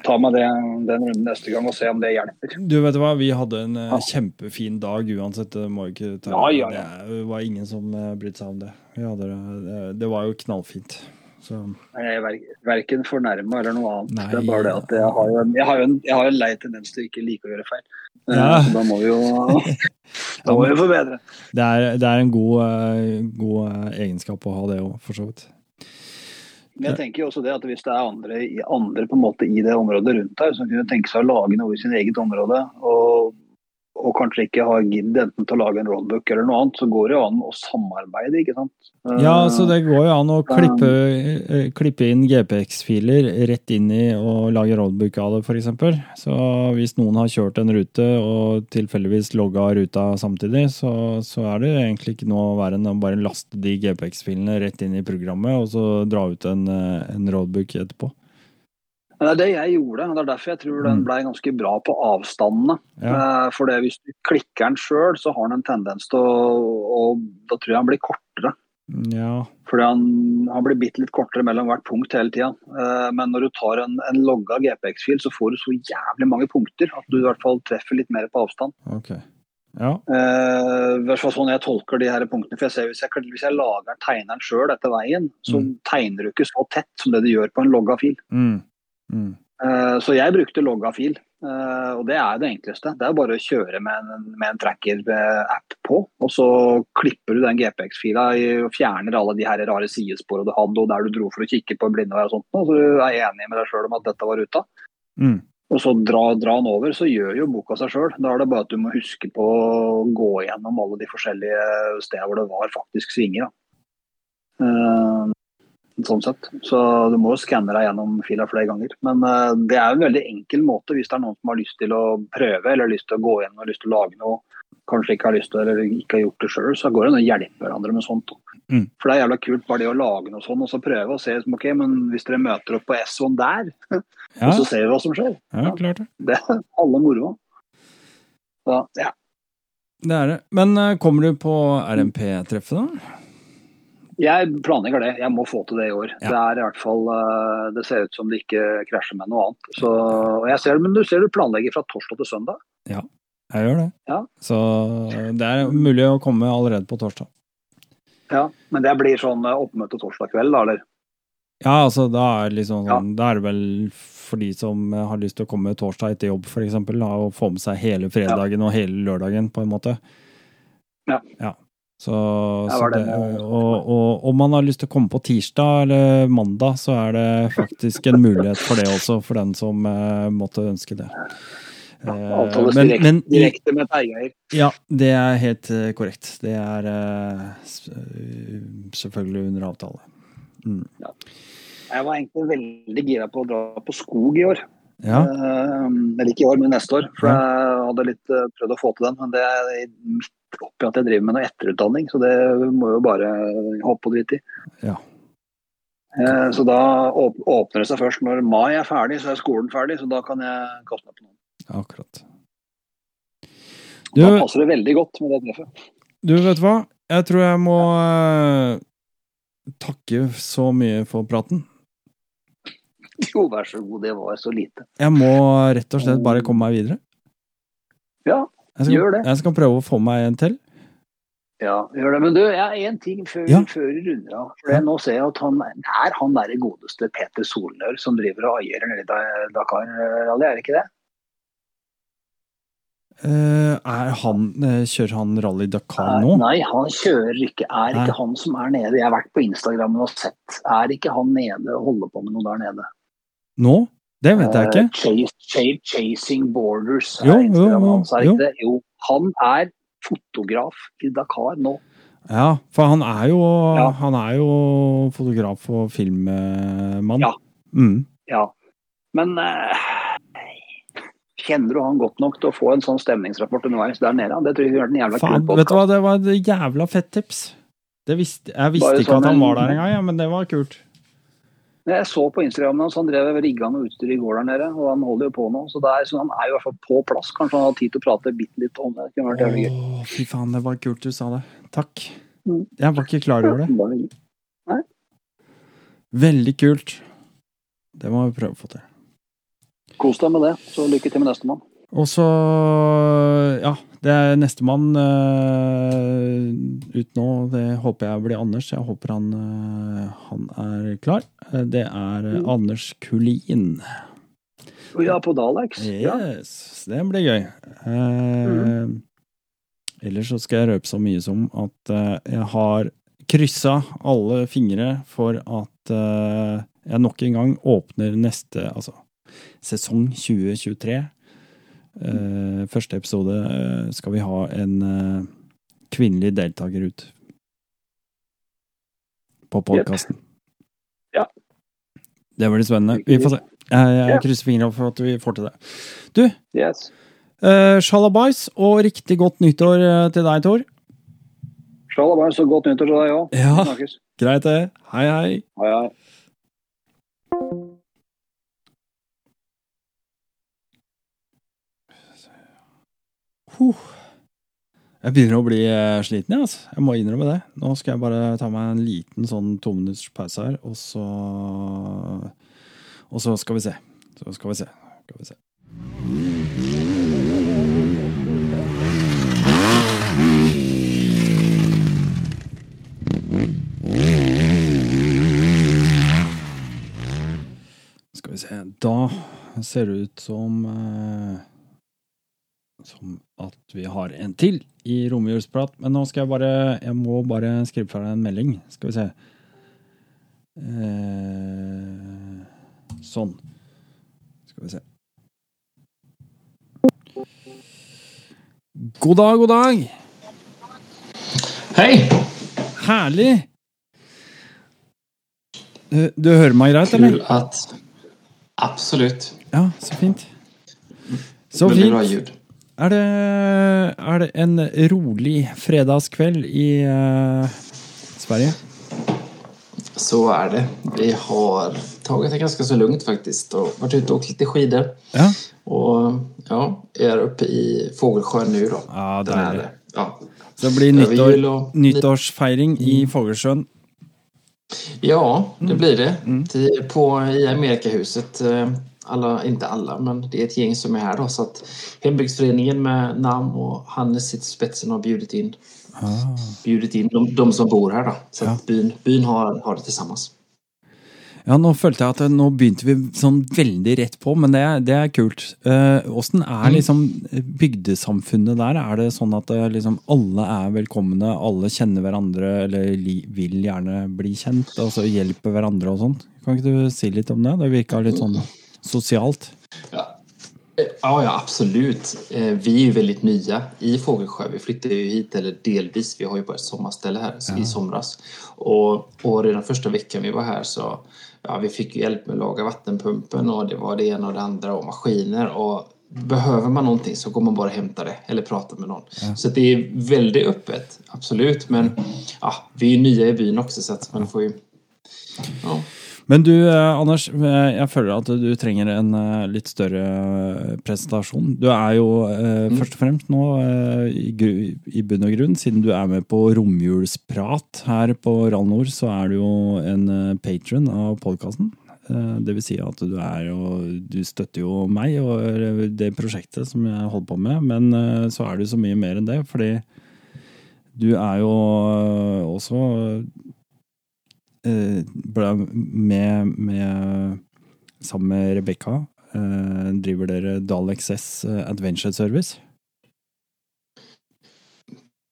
ta meg det, den runden neste gang og se om det hjelper. Du vet hva, vi hadde en eh, Ja. kjempefin dag uansett. Det må ikke Ja, ja. Det var ingen som eh, brydde seg om det. Det. det- var jo knallfint. Så Jeg er ver- verken fornærma eller noe annet. Nei. Det er bare det at jeg har jo en, jeg har jo en, jeg har en lei tendens til ikke like å gjøre feil. Eh, Ja. Da må vi jo da må vi forbedre. det er, det er en god, eh, god eh, egenskap å ha det òg, for så vidt. Men jeg tenker jo også det at hvis det er andre, andre på en måte i det området rundt her som kunne tenke seg å lage noe i sin eget område, og, og kanskje ikke har gidd enten til å lage en roadbook eller noe annet, så går det jo an å samarbeide, ikke sant? Ja, Eh, så det går jo an å klippe, eh, klippe inn GPX-filer rett inn i og lage roadbook av det, f.eks. Så hvis noen har kjørt en rute og tilfeldigvis logga ruta samtidig, så, så er det egentlig ikke noe verre enn å bare laste de GPX-filene rett inn i programmet, og så dra ut en, eh, en roadbook etterpå. Men det er det jeg gjorde, og det er derfor jeg tror den Mm. ble ganske bra på avstandene. Ja. Eh, For det, hvis du klikker den sjøl, så har den en tendens til å og Da tror jeg han blir kortere. Ja. Fordi han, han blir bitte litt kortere mellom hvert punkt hele tida. Men når du tar en, en logga GPX-fil, så får du så jævlig mange punkter at du i hvert fall treffer litt mer på avstand. Okay. Ja. Uh, sånn jeg tolker de her punktene. for jeg ser Hvis jeg, hvis jeg lager tegneren sjøl etter veien, så Mm. tegner du ikke så tett som det du gjør på en logga fil. Mm. Mm. Eh, Så jeg brukte logga fil, eh, og det er det enkleste. Det er bare å kjøre med en, med en tracker-app på, og så klipper du den GPX-fila og fjerner alle de her rare sidesporene du hadde, og der du dro for å kikke på blindevei og sånt, og så du er enig med deg sjøl om at dette var ruta. Mm. Og så dra, dra den over, så gjør jo boka seg sjøl. Da er det bare at du må huske på å gå gjennom alle de forskjellige steder hvor det var faktisk svinger. Da. Sånn sett. Så du må jo skanne deg gjennom fila flere ganger. Men uh, det er jo en veldig enkel måte hvis det er noen som har lyst til å prøve eller lyst til å gå inn og lyst til å lage noe, kanskje ikke har lyst til eller ikke har gjort det sjøl, så går det an å hjelpe hverandre med sånt. Mm. For det er jævla kult bare det å lage noe sånn og så prøve og se som ok, men hvis dere møter opp på S1 der, Ja, og så ser vi hva som skjer. ja klart det. Det er alle moro. Så ja. Det er det. Men eh, kommer du på RMP-treffet, da? Jeg planlegger det. Jeg må få til det i år. Ja. Det er i hvert fall eh, Det ser ut som det ikke krasjer med noe annet. Så, og jeg ser, men du ser du planlegger fra torsdag til søndag. Ja, Jeg gjør det. Ja. Så det er mulig å komme allerede på torsdag. Ja, Men det blir sånn eh, oppmøte torsdag kveld, da, eller? Ja, altså da er det liksom Ja. Da er det vel for de som har lyst til å komme torsdag etter jobb, eksempel, og få med seg hele fredagen og hele lørdagen, på en måte. Ja. Ja, så så det, og, og om man har lyst til å komme på tirsdag eller mandag, så er det faktisk en mulighet for det også, for den som eh, måtte ønske det. Eh, Avtales men- direkte, men direkte med Teigeier. Ja, det er helt eh, korrekt. Det er eh, eh, selvfølgelig under avtale. Mm. Jeg var egentlig veldig gira på å dra på skog i år. Ja, eller ikke i år, men neste år. For jeg hadde litt eh, prøvd å få til den. Men det er midt oppi at jeg driver med noe etterutdanning, så det må jo bare hoppe og drite i. Ja. Eh, Så da åpner det seg først når mai er ferdig, så er skolen ferdig. Så da kan jeg kaste meg på noen. akkurat. Da passer det veldig godt med det treffet. du, vet du hva? Jeg tror jeg må eh, takke så mye for praten. Jo, vær så god, det var så lite. Jeg må rett og slett bare komme meg videre. Ja, skal, Gjør det. Jeg skal prøve å få meg en til. ja, gjør det. Men du, jeg én ting før, Ja. før vi runder av. For ja. nå ser jeg at han er han derre godeste Peter Solnør som driver og aier nede i Dakar Rally, er det ikke det? Uh, er han, uh, kjører han Rally Dakar nå? Nei, han kjører ikke. Er Nei. ikke han som er nede. Jeg har vært på Instagram og sett. Er ikke han nede og holder på med noe der nede? Nå? Det vet jeg ikke. Uh, Chase, Chasing Borders er Jo, jo, jo, jo. Han er fotograf i Dakar nå. Ja, for han er jo, Ja. han er jo fotograf og filmmann. Ja. Mm. Ja. Men uh, kjenner du han godt nok til å få en sånn stemningsrapport underveis der nede? Det tror jeg gjør den en jævla Faen, kul vet du hva, det var et jævla fett tips. Det visste, jeg visste Bare ikke sånn at han var der engang, ja, men det var kult. Jeg så på Instagram hans, han drev rigga noe utstyr i går der nede, og han holder jo på nå. Så, er, så han er jo i hvert fall på plass. Kanskje han har tid til å prate bitte litt om det. Det kunne vært jævlig gøy. Åh, fy faen, det var kult du sa det. Takk. Mm. Jeg var ikke klar over det. Bare- Veldig kult. Det må vi prøve å få til. Kos deg med det, så lykke til med nestemann. Og så, ja, det er nestemann uh, ut nå. Det håper jeg blir Anders. Jeg håper han, uh, han er klar. Eh, Det er eh, Mm. Anders Kulin. Ja, på Dalex. Ja. Yes, det blir gøy. Eh, Ellers så skal jeg røpe så mye som at uh, jeg har kryssa alle fingre for at eh, jeg nok en gang åpner neste, altså sesong 2023. Eh, første episode eh, skal vi ha en eh, kvinnelig deltaker ut på podkasten. Ja. Det blir spennende. Vi får se. Jeg, jeg Ja. krysser fingrene for at vi får til det. Yes. Uh, Shalabais og riktig godt nyttår til deg, Tor. Shalabais, og godt nyttår til deg òg. Ja. Greit, det. Hei, hei. Hei, hei. Huh. Jeg begynner å bli eh, sliten, jeg, altså. Jeg må innrømme det. Nå skal jeg bare ta meg en liten sånn tominutters pause her, og så Og så skal vi se. Så skal vi se. Skal vi se. Skal vi se. Da ser det ut som eh, som at vi har en til i romjulsprat. Men nå skal jeg bare Jeg må bare skrive fra deg en melding. Skal vi se. Eh, sånn. Skal vi se. God dag, god dag! Hei! Herlig! Du, du hører meg greit, eller? At, absolutt. Ja, så fint. Så fint. Er det, er det en rolig fredagskveld i uh, Sverige? Så er det. Vi har tatt det ganske så lugnt faktisk. Og vært ute og åkt litt skidor. Ja. Og ja, jeg er oppe i Fogelsjøen nå, da. Ja, det deilig. det. ja. Så det blir nyttår, nyttårsfeiring i Fogelsjøen? ja, Mm. det blir det. Mm. På, I Amerikahuset. Eh, Alla, inte alla, men det är ett gäng som är här då. Så att hembygdsföreningen med namn och Hannes sitt i spetsen har bjudit in, bjudit in de, de som bor her. Da. Så Ja. att byen byn har, har det tillsammans. Ja, nå følte jeg at nå begynte vi sånn veldig rett på, men det, er- det er kult. Eh, Åssen er liksom bygdesamfunnet der? Er det sånn at eh, liksom alle er velkomne, alle kjenner hverandre eller vil gjerne bli kjent, altså hjelper hverandre og sånn? Kan ikke du si litt om det? Det virka litt sånn sosialt. Ja. Eh, Ja, ja absolut. Eh, Vi är väldigt nya i Fågelsjö. Vi flyttade ju hit, eller delvis. Vi har ju bara ett sommarställe här ja. i somras. Och, och redan första veckan vi var här så ja, vi fick hjälp med att laga vattenpumpen och det var det ena och det andra och maskiner. Och behöver man någonting så går man bara och hämtar det eller pratar med någon. Så att det är väldigt öppet, absolut. Men ja, vi är ju nya i byn också så att man får ju... Ja. Men du, eh, Anders, eh, jeg føler at du trenger en eh, litt større presentasjon. Du er jo mm. først og fremst nå i, bunn og grunn, siden du er med på romjulsprat her på Rallnord, så er du jo en patron av podkasten. det vil si at du er jo Du støtter jo meg og det prosjektet som jeg holder på med, men så er du så mye mer enn det, fordi du er jo også ble med, med sammen med Rebekka eh, driver dere Dalexess eh, Adventure Service.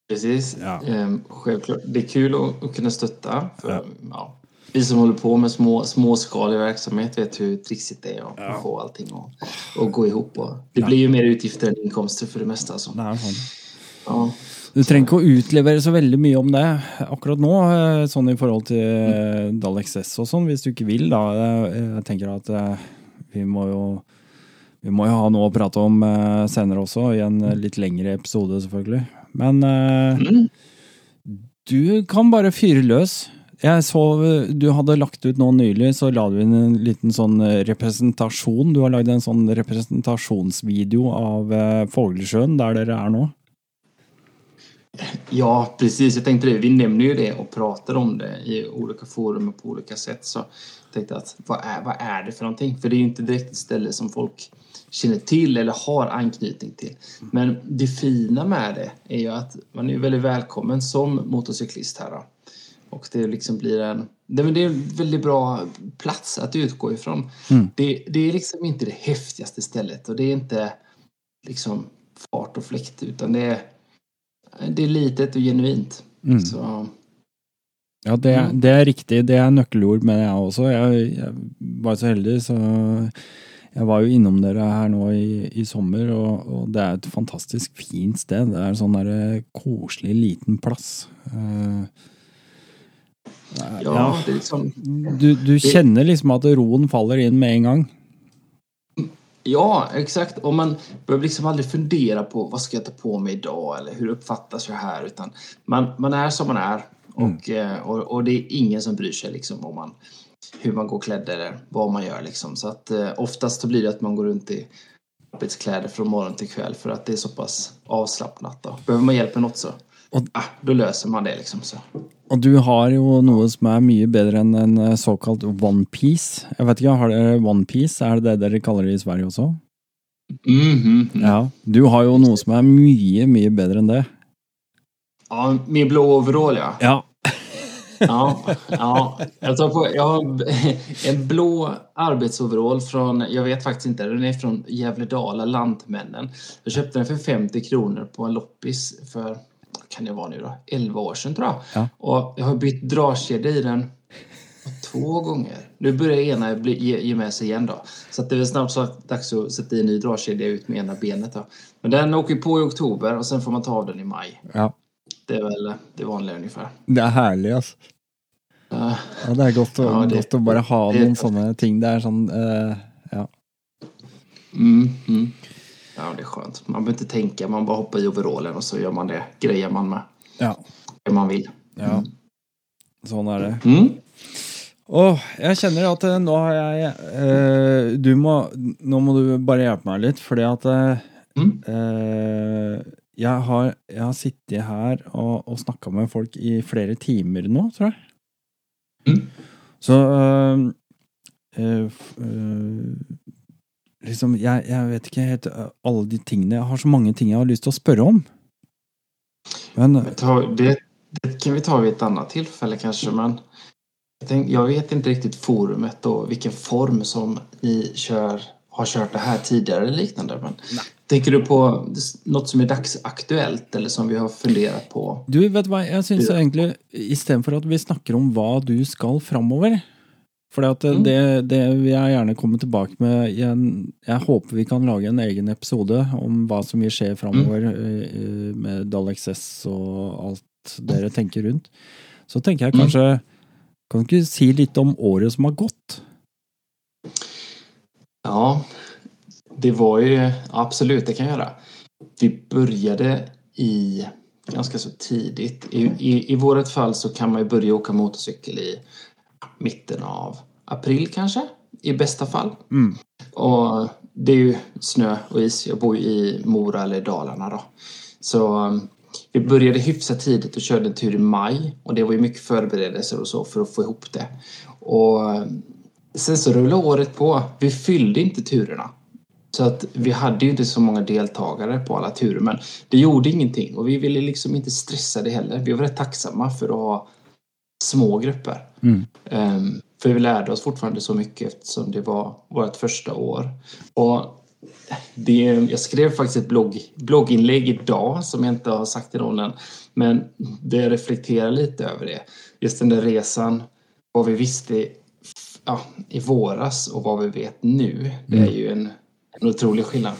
Precis. Ja. Ehm, självklart. Det är kul att, att kunna stötta. För, Ja. ja. Vi som håller på med små, småskalig verksamhet vet hur trixigt det är att få allting att, gå ihop. Och det blir ju mer utgifter än inkomster för det mesta. Så. Det er sånn. Ja. Du trenger ikke å utlevere så veldig mye om det akkurat nå, eh, sånn i forhold til Dalex S og sånn, hvis du ikke vil, da. Eh, Jeg tenker at eh, vi må jo vi må jo ha noe å prate om eh, senere også, i en eh, litt lengre episode, selvfølgelig. Men eh, Mm. du kan bare fyre løs. Jeg så eh, du hadde lagt ut nå nylig, så la du inn en liten sånn eh, representasjon. Du har lagd en sånn representasjonsvideo av eh, Fågelsjøen, der dere er nå. Ja, precis. Jag tänkte det. Vi nämner ju det och pratar om det i olika forum och på olika sätt. Så jag tänkte att vad är, vad är det för någonting? För det är ju inte direkt ett ställe som folk känner till eller har anknytning till. Men det fina med det är ju att man är väldigt välkommen som motorcyklist här. Då. Och det liksom blir en, det är en väldigt bra plats att utgå ifrån. Det, det är liksom inte det häftigaste stället och det är inte liksom fart och fläkt utan det är, det er litet og genuint. Mm. Så, Ja, det, det er riktig. Det er nøkkelord med jeg også. Jeg, jeg var så heldig, så jeg var jo innom dere her nå i, i sommer, og, og det er et fantastisk fint sted. Det er en sånn der koselig liten plass. Uh, ja, det er liksom, Du, du kjenner liksom at roen faller inn med en gang. Ja, exakt. Och man behöver liksom aldrig fundera på vad ska jag ta på mig idag eller hur uppfattas jag här. Utan man, man är som man är och, mm. och, och det är ingen som bryr sig liksom om man, hur man går klädd eller vad man gör. Liksom. Så att eh, oftast så blir det att man går runt i arbetskläder från morgon till kväll för att det är så pass avslappnat. Då. Behöver man hjälp med något så Och- ja, da løser man det. Liksom, så. Og du har jo noe som er mye bedre enn en eh, såkalt onepiece. Jeg vet ikke, har dere onepiece? Er det det dere kaller det i Sverige også? Mhm. Ja. Du har jo noe som er mye, mye bedre enn det. Ja, min blå overall ja. Ja. Ja, ja. Jag, tar på, jag har en blå arbetsoverall från, jag vet faktiskt inte, den är från Gävledala, Lantmännen. Jag köpte den för 50 kronor på en loppis för, vad kan det vara nu då, 11 år sedan tror jag. Ja. Och jag har bytt dragkedja i den två gånger. Nu börjar ena bli, ge, ge med sig igen då. Så att det är väl snart så att dags att sätta i en ny dragkedja ut med ena benet då. Men den åker på i oktober och sen får man ta av den i maj. ja. Det är väl det vanliga ungefär. Det er herlig, alltså. Ja, Eh, Ja, det er godt å, Ja, det- bare ha det- noen sånne ting. Det er sånn eh, Ja. Mm, mm. Ja, det är skönt. Man behöver inte tänka, man bara hoppar i overallen och så gör man det. Grejer man med ja. det man vill. ja. Sånn er det. Mm. Åh, jeg kjenner at eh, nå har jeg eh, Du må Nå må du bare hjelpe meg litt, fordi at eh, Mm. eh, jeg, har, jeg har sittet her og, og snakka med folk i flere timer nå, tror jeg. Mm. Så eh, eh, Liksom, jeg, jeg vet ikke helt eh, alle de tingene Jeg har så mange ting jeg har lyst til å spørre om. Men Det, det kan vi ta ved et annet tilfelle, kanskje. men jeg vet ikke riktig forumet og hvilken form som vi kjører har kjørt det her tidligere eller liknende, Men tenker du på noe som er dagsaktuelt, eller som vi har fundert på? Du, vet du hva, jeg syns egentlig istedenfor at vi snakker om hva du skal framover For at Mm. det, det vil jeg gjerne komme tilbake med i Jeg håper vi kan lage en egen episode om hva som vil skje framover mm. med Dalek S og alt dere tenker rundt. Så tenker jeg kanskje Kan du ikke si litt om året som har gått? Ja, det var jo Absolutt, det kan jeg gjøre. Vi begynte i ganske så tidigt. I, i, I vårt fall så kan man ju börja åka motorcykel i mitten av april kanske, i bästa fall. Mm. Och det är ju snö och is. Jag bor jo i Mora eller Dalarna då. Så um, vi började hyfsat tidigt och körde en tur i maj. Och det var ju mycket förberedelser och så för att få ihop det. Och um, sen så rullade året på. Vi fyllde inte turerna. Så att vi hade ju inte så många deltagare på alla turer. Men det gjorde ingenting. Och vi ville liksom inte stressa det heller. Vi var rätt tacksamma för att ha små grupper. Mm. Um, för vi lärde oss fortfarande så mycket eftersom det var vårt första år. Och det, jag skrev faktiskt ett blogg, blogginlägg idag som jag inte har sagt till någon än. Men det reflekterar lite över det. Just den där resan, vad vi visste ja, i våras och vad vi vet nu. Det är ju en, en otrolig skillnad.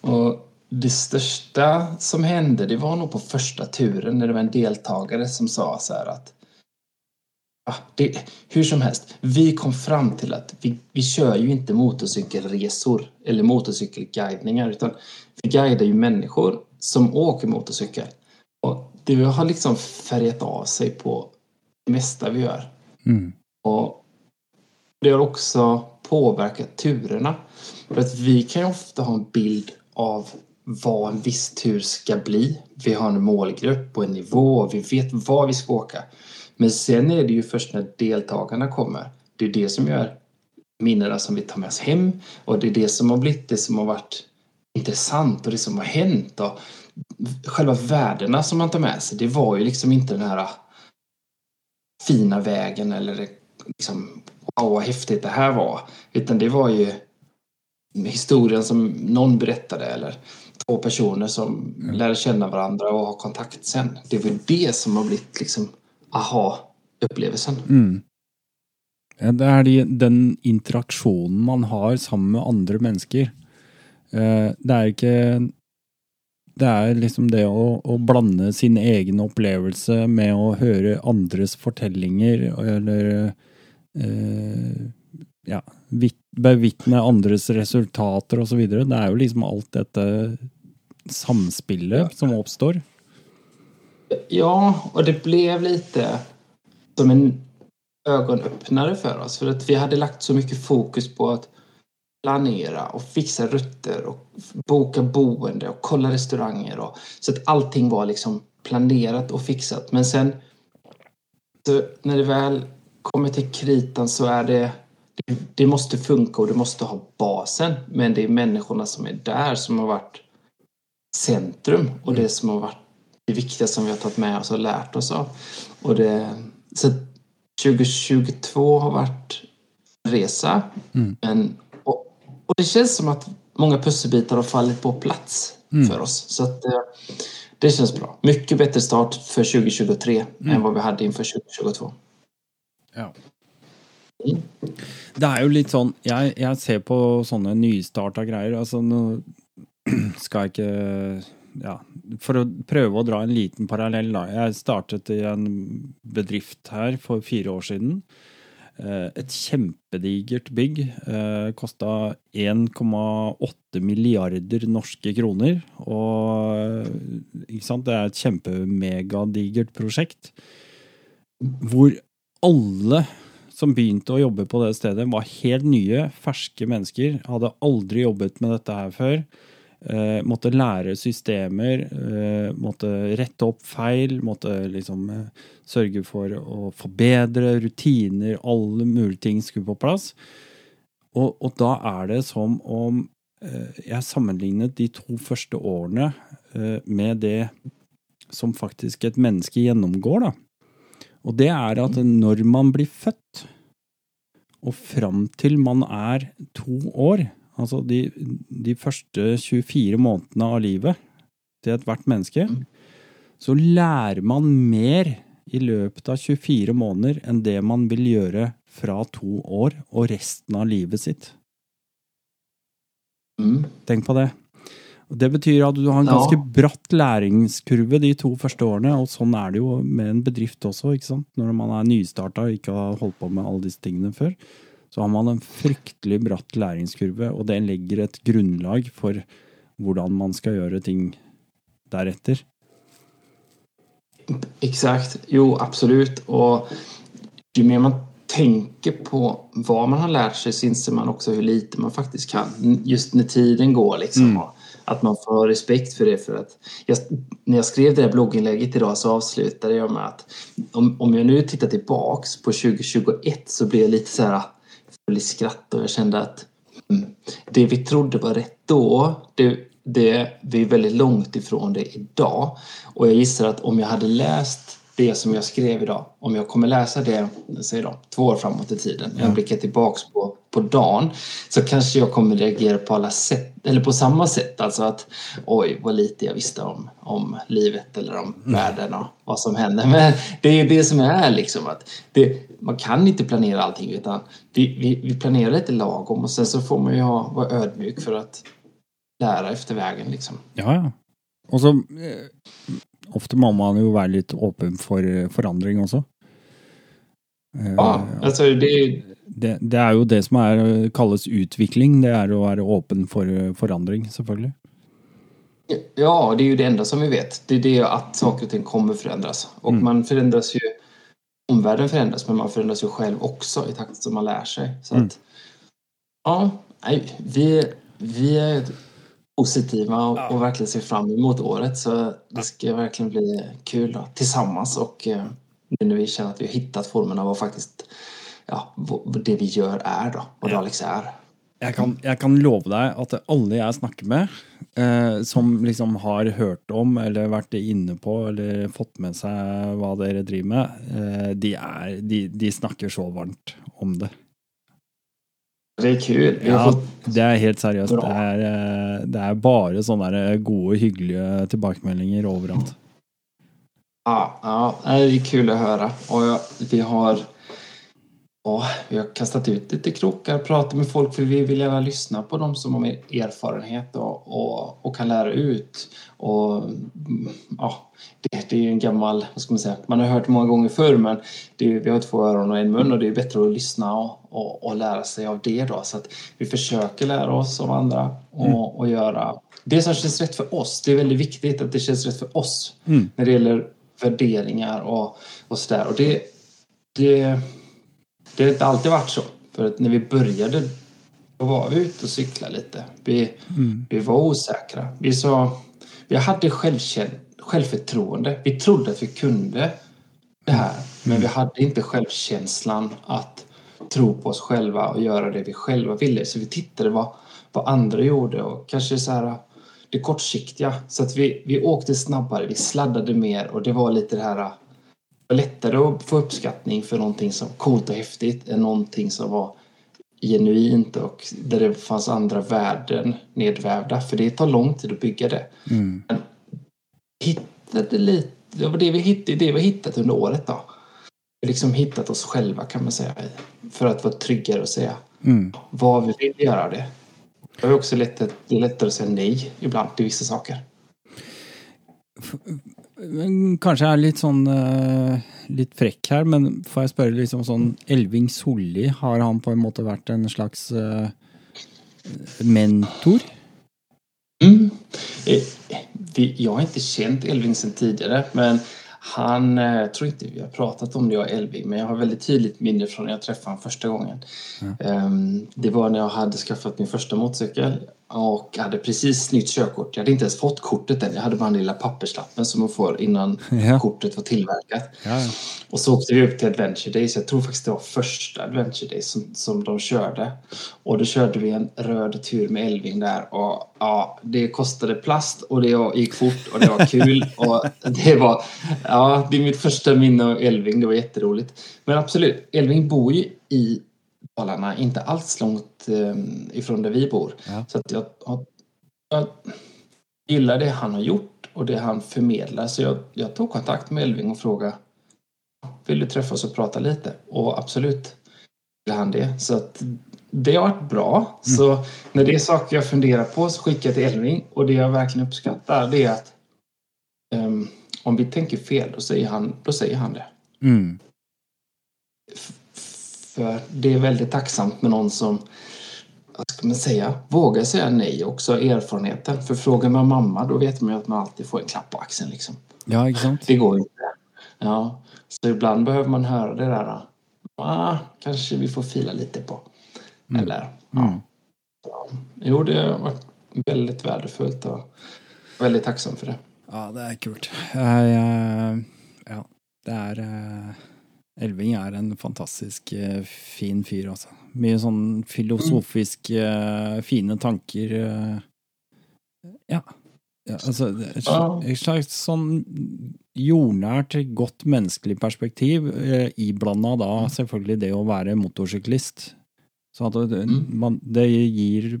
Och det största som hände, det var nog på första turen när det var en deltagare som sa så här att ah, det, hur som helst, vi kom fram till att vi, vi kör ju inte motorcykelresor eller motorcykelguidningar utan vi guidar ju människor som åker motorcykel. Och det har liksom färgat av sig på det mesta vi gör. Mm. Och det har också påverkat turerna. För att vi kan ju ofta ha en bild av vad en viss tur ska bli. Vi har en målgrupp och en nivå och vi vet var vi ska åka. Men sen är det ju först när deltagarna kommer. Det är det som gör minnena som vi tar med oss hem och det är det som har blivit det som har varit intressant och det som har hänt. Och själva värdena som man tar med sig, det var ju liksom inte den här fina vägen eller liksom wow vad häftigt det här var. Utan det var ju historien som någon berättade eller två personer som lärde känna varandra och ha kontakt sen. Det var det som har blivit liksom aha-upplevelsen. Mm. Det er de, den interaksjonen man har sammen med andre mennesker. Eh, Det er ikke Det er liksom det å, å blande sin egen opplevelse med å høre andres fortellinger, eller eh, ja, vit- bevitne andres resultater osv. Det er jo liksom alt dette samspillet som oppstår. Ja, og det ble lite som en ögonöppnare for oss. for at vi hadde lagt så mye fokus på å planere og fikse rutter og boka boende og kolla restauranger. Och, så att allting var liksom planerat och fixat. Men sen så när det väl kommer til kritan så er det det, det måste funka och det måste ha basen. Men det är människorna som är där som har varit centrum och det som har varit det viktiga som vi har tagit med oss och lärt oss av. Och det, så 2022 har varit en resa. Men, och, och det känns som att många pusselbitar har fallit på plats för oss. Så att, eh, det känns bra. Mycket bättre start för 2023 än vad vi hade inför 2022. Ja. Det er jo litt sånn Jeg, jeg ser på sånne nystarta greier. Altså, nå skal jeg ikke ja, For å prøve å dra en liten parallell, da. Jeg startet i en bedrift her for fire år siden. Eh, et kjempedigert bygg. Eh, Kosta 1,8 milliarder norske kroner. Og ikke sant, det er et kjempemegadigert prosjekt. Hvor alle som begynte å jobbe på det stedet, var helt nye, ferske mennesker. Hadde aldri jobbet med dette her før. Eh, måtte lære systemer, eh, måtte rette opp feil, måtte liksom eh, sørge for å forbedre rutiner. Alle mulige ting skulle på plass. Og, og da er det som om eh, jeg sammenlignet de to første årene eh, med det som faktisk et menneske gjennomgår, da. Og det er at når man blir født, og fram til man er to år, altså de, de første 24 månedene av livet til ethvert menneske, så lærer man mer i løpet av 24 måneder enn det man vil gjøre fra to år og resten av livet sitt. Mm. Tenk på det. Og Det betyr at du har en Ja. ganske bratt læringskurve de to første årene, og sånn er det jo med en bedrift også, ikke sant. Når man er nystarta og ikke har holdt på med alle disse tingene før, så har man en fryktelig bratt læringskurve, og det legger et grunnlag for hvordan man skal gjøre ting deretter. Exakt, jo absolutt. Og jo mer man tänker på vad man har lärt sig så inser man också hur lite man faktiskt kan. Just när tiden går liksom. Mm. Att man får respekt för det. För att jag, när jag skrev det här blogginlägget idag så avslutade jag med att om, om jag nu tittar tillbaks på 2021 så blir jag lite så här full i skratt och jag kände att mm, det vi trodde var rätt då, det, det, vi är väldigt långt ifrån det idag. Och jag gissar att om jag hade läst det som jag skrev idag, om jag kommer läsa det säg då, två år framåt i tiden, jag blickar tillbaks på, på dagen, så kanske jag kommer reagera på alla sätt, eller på samma sätt. Alltså att oj, vad lite jag visste om, om livet eller om världen och vad som händer. Men det är ju det som är liksom att det, man kan inte planera allting utan vi, vi, vi planerar lite lagom och sen så får man ju ha, vara ödmjuk för att lära efter vägen liksom. Ja, ja. Og så eh, Ofte må man jo vara lite åpen for eh, forandring også. Eh, Ja, alltså det, det, det er jo det som er, eh, kalles utvikling. Det er å være åpen for eh, forandring, selvfølgelig. Ja, det er jo det enda som vi vet. Det er det at saker og ting kommer forandres. Og mm. man forandres jo Omverdenen forandres, men man forandres jo selv også i takt som man lærer seg. Så Mm. att, ja, nei, vi, vi er positive og, ja. og virkelig ser fram mot året. Så det skal virkelig bli kul sammen. Og och når vi kjenner at vi har funnet formen av å faktiskt ja, det vi gjør, er. da, Hva Ja. Alex er. Jeg kan, jeg kan love deg at alle jeg snakker med, eh, som liksom har hørt om eller vært inne på eller fått med seg hva dere driver med, eh, de, er, de, de snakker så varmt om det. Det er kul. Ja, det er helt seriøst. Det er, eh, det er bare sånne gode, hyggelige tilbakemeldinger overalt. Ja, ja, det er kul å høre. Og ja, vi har ja, vi har kastat ut lite krokar, pratat med folk för vi vill gärna lyssna på dem som har mer erfarenhet och, och, och kan lära ut. Och mm, ja, det, det är en gammal, vad ska man säga, man har hört många gånger förr men det är, vi har två öron och en mun och det är bättre att lyssna och, och, och lära sig av det då. Så att vi försöker lära oss av andra och, och göra det som känns rätt för oss. Det är väldigt viktigt att det känns rätt för oss Mm. när det gäller värderingar och, och sådär. Och det, det, det har inte alltid varit så. För att när vi började då var vi ute och cyklade lite. Vi, vi var osäkra. Vi, sa, vi hade självförtroende. Vi trodde att vi kunde det här. Men vi hade inte självkänslan att tro på oss själva och göra det vi själva ville. Så vi tittade vad, vad andra gjorde och kanske så här det kortsiktiga. Så att vi, vi åkte snabbare, vi sladdade mer och det var lite det här var lättare att få uppskattning för någonting som coolt och häftigt än någonting som var genuint och där det fanns andra värden nedvävda. För det tar lång tid att bygga det. Mm. Men hittade lite, det var det vi hittade, det vi hittat under året då. Vi liksom hittat oss själva kan man säga. För att vara tryggare och säga Mm. vad vi vill göra det. Det är också lätt det är lättare att säga nej ibland till vissa saker. Kanskje jeg er litt sånn eh, litt frekk her, men får jeg spørre liksom sånn Elving Solli, har han på en måte vært en slags eh, mentor? Mm. Eh, jag har inte känt Elving sen tidigare men han, jeg tror ikke vi har pratet om det jag och Elving men jeg har väldigt tydligt minne från när jag träffade honom första gången. Ehm, det var når jeg hadde skaffat min første motorcykel och hade precis nytt körkort. Jag hade inte ens fått kortet än. Jag hade bara den lilla papperslappen som man får innan Ja. kortet var tillverkat. Ja, ja. Och så åkte vi upp till Adventure Days. Jag tror faktiskt det var första Adventure Days som, som de körde. Och då körde vi en röd tur med Elving där. Och ja, det kostade plast och det gick fort och det var kul. och det var, ja, det är mitt första minne av Elving. Det var jätteroligt. Men absolut, Elving bor ju i Dalarna, inte alls långt eh, ifrån där vi bor. Ja. Så att jag, jag, gillar det han har gjort och det han förmedlar. Så jag, jag tog kontakt med Elving och frågade vill du träffa oss och prata lite? Och absolut ville han det. Så att det har varit bra. Så när det är saker jag funderar på så skickar jag till Elving. Och det jag verkligen uppskattar det är att um, om vi tänker fel då säger han, då säger han det. Mm. För det är väldigt tacksamt med någon som vad ska man säga, vågar säga nej också, erfarenheten. För frågar man mamma då vet man ju att man alltid får en klapp på axeln liksom. ja, exakt. Det går inte. Ja, så ibland behöver man höra det där. Ah, kanske vi får fila lite på. Eller, ja. Mm. Så, Jo, det har varit väldigt värdefullt och väldigt tacksam för det. Ja, det kult. Jeg, jeg, ja, det er eh, Elving er en fantastisk eh, fin fyr, altså. Mye sånn filosofisk eh, fine tanker. eh. ja. ja. Altså, et slags, sånn jordnært, godt menneskelig perspektiv, eh, iblanda da selvfølgelig det å være motorsyklist. Så at det, Mm. man, det gir,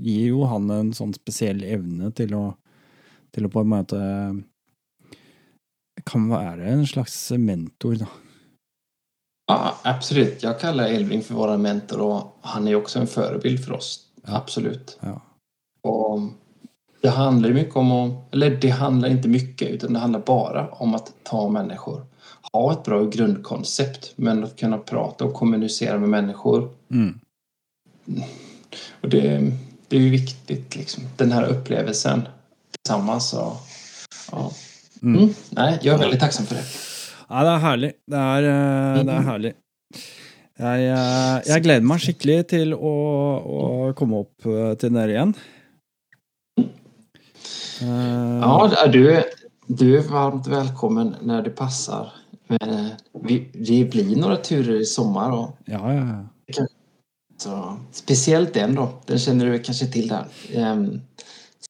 gir jo han en sånn spesiell evne til å til å på en måte kan være en slags mentor, da. Ja, absolut. Jag kallar Elving för vår mentor och han är också en förebild för oss. Absolut. Ja. Och det handlar mycket om att, eller det handlar inte mycket utan det handlar bara om att ta människor. Ha ett bra grundkoncept men att kunna prata och kommunicera med människor. Mm. Och det, det är ju viktigt liksom. Den här upplevelsen tillsammans. Och, ja. Mm. Mm. Nej, jag är väldigt tacksam för det. Ja, det er herlig. Det er, eh, det er herlig. Jeg, eh, jeg gleder meg skikkelig til å, å komme opp eh, til dere igjen. Ja, du, du er varmt velkommen når det passer. Men vi, det blir noen turer i sommar. Og, ja, ja, ja. så, spesielt den da. Den kjenner du kanskje til der. Ehm,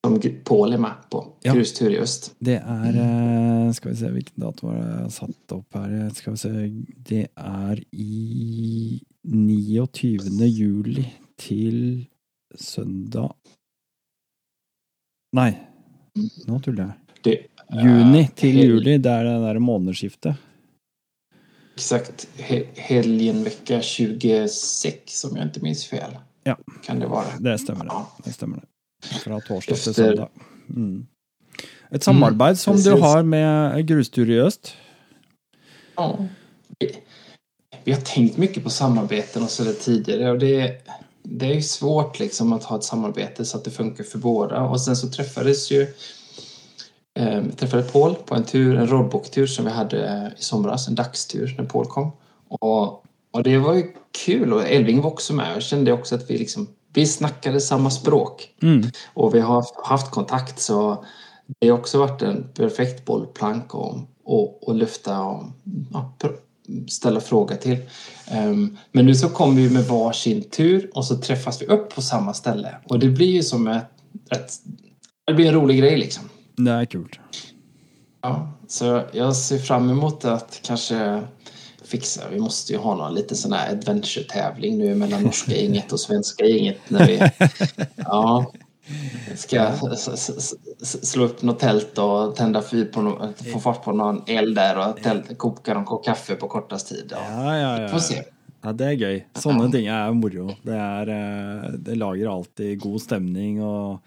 som Paul med på. Ja. Grustur i øst. Det er eh, Skal vi se hvilken dato var det satt opp her. Skal vi se Det er i 29. juli til søndag Nei, nå tuller jeg. Det, Juni til hel- juli, det er det der månedsskiftet. Exakt. He, helgen vecka 26 om jeg ikke minns fel. Ja. Kan det være? Det stemmer, det. Det stemmer det. Fra torsdag til søndag. Mm. Et samarbeid som du har med Grustur i øst. Ja. Vi- har tenkt mye på samarbeten och så tidigare och det, det är ju svårt liksom att ha ett samarbete så att det funkar för båda. Och sen så träffades ju eh, träffade Paul på en tur, en roadbook-tur som vi hade eh, i somras, en dagstur när Paul kom. Och, och det var ju kul och Elving var också med. Jag kände också att vi liksom, vi snackade samme språk. Mm. og vi har hatt kontakt så det har også vært en perfekt bollplank om løfte og lyfta ja, ställa fråga till. Ehm, men nu så kommer vi med varsin tur og så treffes vi opp på samme ställe. Og det blir ju som ett, et, det blir en rolig grej liksom. Det er kult. Ja, så jeg ser fram emot att kanske fixa, vi måste ju ha någon liten sån här adventure-tävling nu mellan norska gänget och svenska gänget när vi, ja, ska slå upp något tält och tända fyr på no, få fart på någon eld där och tält, koka kopp kaffe på kortast tid. Ja. Ja, ja. Får se. Ja, det er gøy. Sånne ting er moro. Det, er, eh, det lager alltid god stemning, og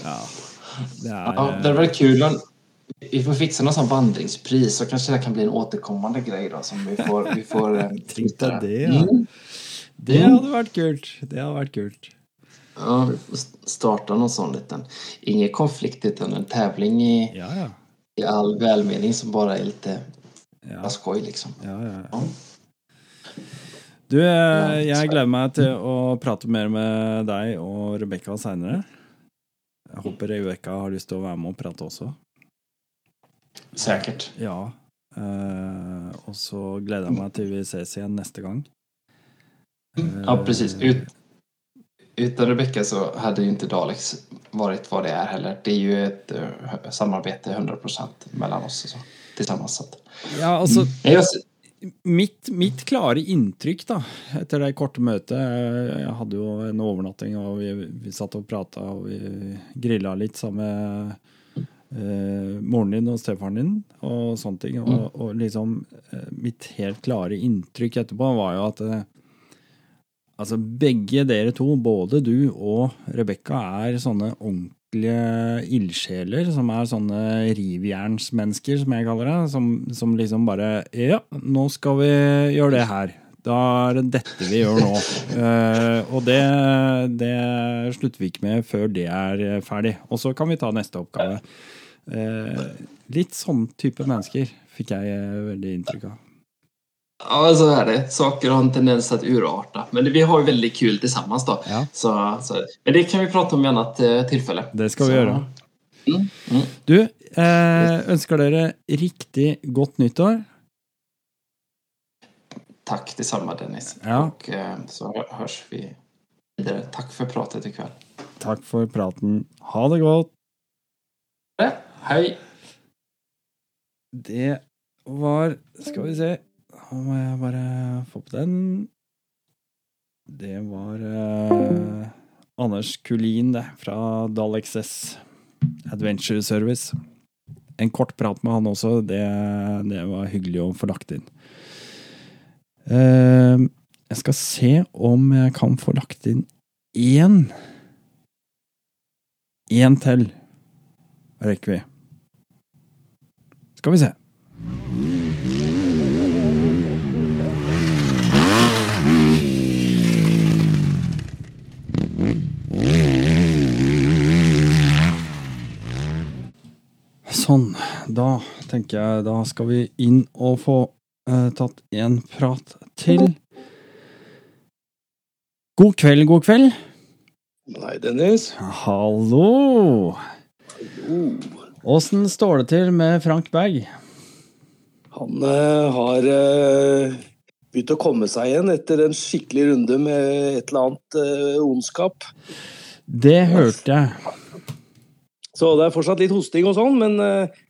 Ja. Det er Ja, det hadde vært kul om vi får fikse någon sånn vandringspris, så kanskje det kan bli en återkommende grej da, som vi får, vi får Titta det, ja. Mm. Det hadde vært kult. Det hadde vært kult. Ja, starta noen sånn liten Ingen konflikt, utan en tävling i, Ja, ja. i all välmening som bare er litt Ja, skoj liksom. ja, ja. Ja. Du, eh, jeg gleder meg til å prate mer med deg og Rebekka seinere. Jeg håper Rebekka har lyst til å være med og prate også. Säkert. Ja. Uh, og så gleder jeg meg til vi ses igjen neste gang. Uh, Ja, precis. Ut, utan Rebecca så hade ju inte Daleks varit vad det är heller. Det är ju ett uh, samarbete 100% mellan oss så, tillsammans. Så. Ja, altså, mm. mitt, mitt klare inntrykk da, etter det korte møtet eh, Jeg hadde jo en overnatting, og vi, vi satt og prata og vi grilla litt sammen med eh, moren din og stefaren din og sånne ting. Og, og liksom eh, mitt helt klare inntrykk etterpå var jo at eh, altså begge dere to, både du og Rebekka, er sånne ordentlige ildsjeler, som er sånne rivjernsmennesker, som jeg kaller det. Som, som liksom bare Ja, nå skal vi gjøre det her. Da er det dette vi gjør nå. Og det, det slutter vi ikke med før det er ferdig. Og så kan vi ta neste oppgave. Eh, litt sånn type mennesker fikk jeg eh, veldig inntrykk av. ja, så er det. Saker har en tendens att urarta. Men vi har jo veldig kul sammen. da. Ja. Så, så, men det kan vi prate om i annet tilfelle. Det skal vi Så- gjøre. Mm, mm. Du, eh, ønsker dere riktig godt nyttår. Takk, det samme, Dennis. Ja. Og eh, så høres hörs vi takk for för pratet kveld Takk for praten. Ha det godt. Eh, Hej! Det var Skal vi se Da må jeg bare få på den. Det var eh, Anders Kulin, det, fra Dalexs Adventure Service. En kort prat med han også. Det, det var hyggelig å få lagt inn. Eh, jeg skal se om jeg kan få lagt inn én. Én til rekker vi. Skal vi se. Sånn. Da tenker jeg da skal vi inn og få eh, tatt en prat til. God kveld, god kveld. Nei, Dennis. Hallo! Åssen står det til med Frank Berg? Han uh, har uh, begynt å komme seg igjen etter en skikkelig runde med et eller annet uh, ondskap. Det hørte jeg. Så det er fortsatt litt hosting og sånn, men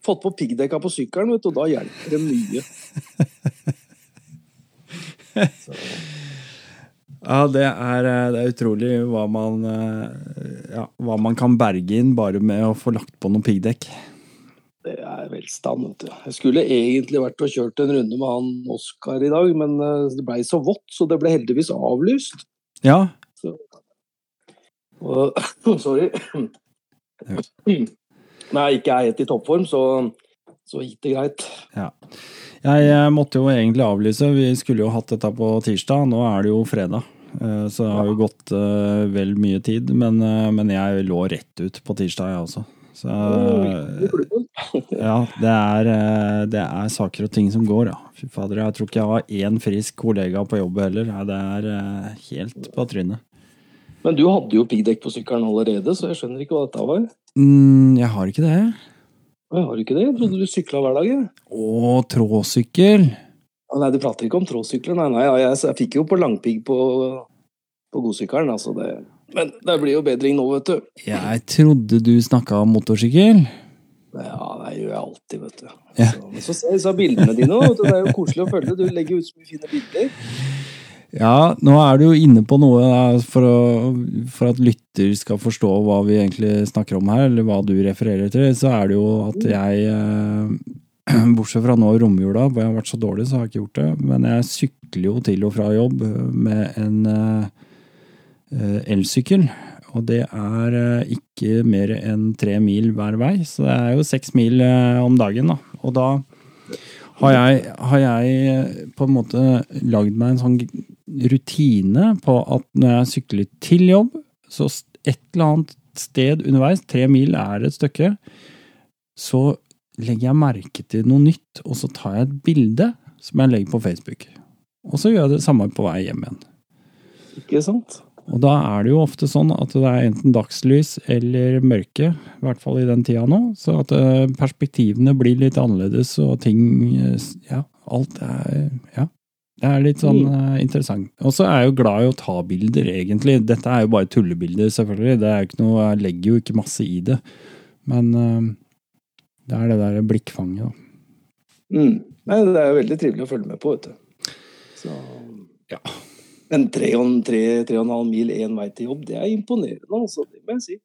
fått på piggdekka på sykkelen, vet du, og da hjelper det mye. Ja, det er, eh, det er utrolig hva man, eh, ja, hva man kan berge inn bare med å få lagt på noen piggdekk. Det er velstand, vet du. Jeg skulle egentlig vært og kjørt en runde med han Oskar i dag, men eh, det blei så vått, så det ble heldigvis avlyst. Ja, Og, sorry. Nei, ikke er helt i toppform, så, så gikk det greit. Jeg måtte jo egentlig avlyse. Vi skulle jo hatt dette på tirsdag, nå er det jo fredag. Eh, Så det har jo gått eh, vel mye tid, men, eh, men jeg lå rett ut på tirsdag, jeg også. Så ja, det er, det er saker og ting som går, ja. Fy fader, jeg tror ikke jeg har én frisk kollega på jobb heller. Det er helt på trynet. Men du hadde jo piggdekk på sykkelen allerede, så jeg skjønner ikke hva dette var. Mm, jeg har ikke det. Jeg har ikke det. Jeg trodde du sykla hver dag. Jeg. Å, tråsykkel. Nei, du prater ikke om tråsykler. Nei, nei, jeg, jeg fikk jo på langpigg på, på godsykkelen. Altså det. Men det blir jo bedring nå, vet du. Jeg trodde du snakka om motorsykkel. Ja, det gjør jeg alltid, vet du. Ja. Så, men så ser jeg disse bildene dine, òg. det er jo koselig å følge. Du legger ut så mye fine bilder. Ja, nå er du jo inne på noe for, å, for at lytter skal forstå hva vi egentlig snakker om her, eller hva du refererer til, så er det jo at jeg eh, Bortsett fra nå i romjula, hvor jeg har vært så dårlig, så har jeg ikke gjort det. Men jeg sykler jo til og fra jobb med en eh, eh, elsykkel. Og det er eh, ikke mer enn tre mil hver vei, så det er jo seks mil eh, om dagen. da. Og da har jeg, har jeg eh, på en måte lagd meg en sånn rutine på at når jeg sykler til jobb, så et eller annet sted underveis, tre mil er et stykke, så legger jeg merke til noe nytt, og så tar jeg et bilde som jeg legger på Facebook. Og så gjør jeg det samme på vei hjem igjen. Ikke sant? Og da er det jo ofte sånn at det er enten dagslys eller mørke, i hvert fall i den tida nå, så at eh, perspektivene blir litt annerledes, og ting eh, Ja, alt er Ja. Det er litt sånn uh, interessant. Og så er jeg jo glad i å ta bilder, egentlig. Dette er jo bare tullebilder, selvfølgelig. Det er jo ikke noe, jeg legger jo ikke masse i det. Men uh, det er det der blikkfanget, da. Mm. Nei, det er jo veldig trivelig å følge med på, vet du. Så, Ja. Men tre og, tre, tre og en halv mil én vei til jobb, det er imponerende, altså. Det må jeg si.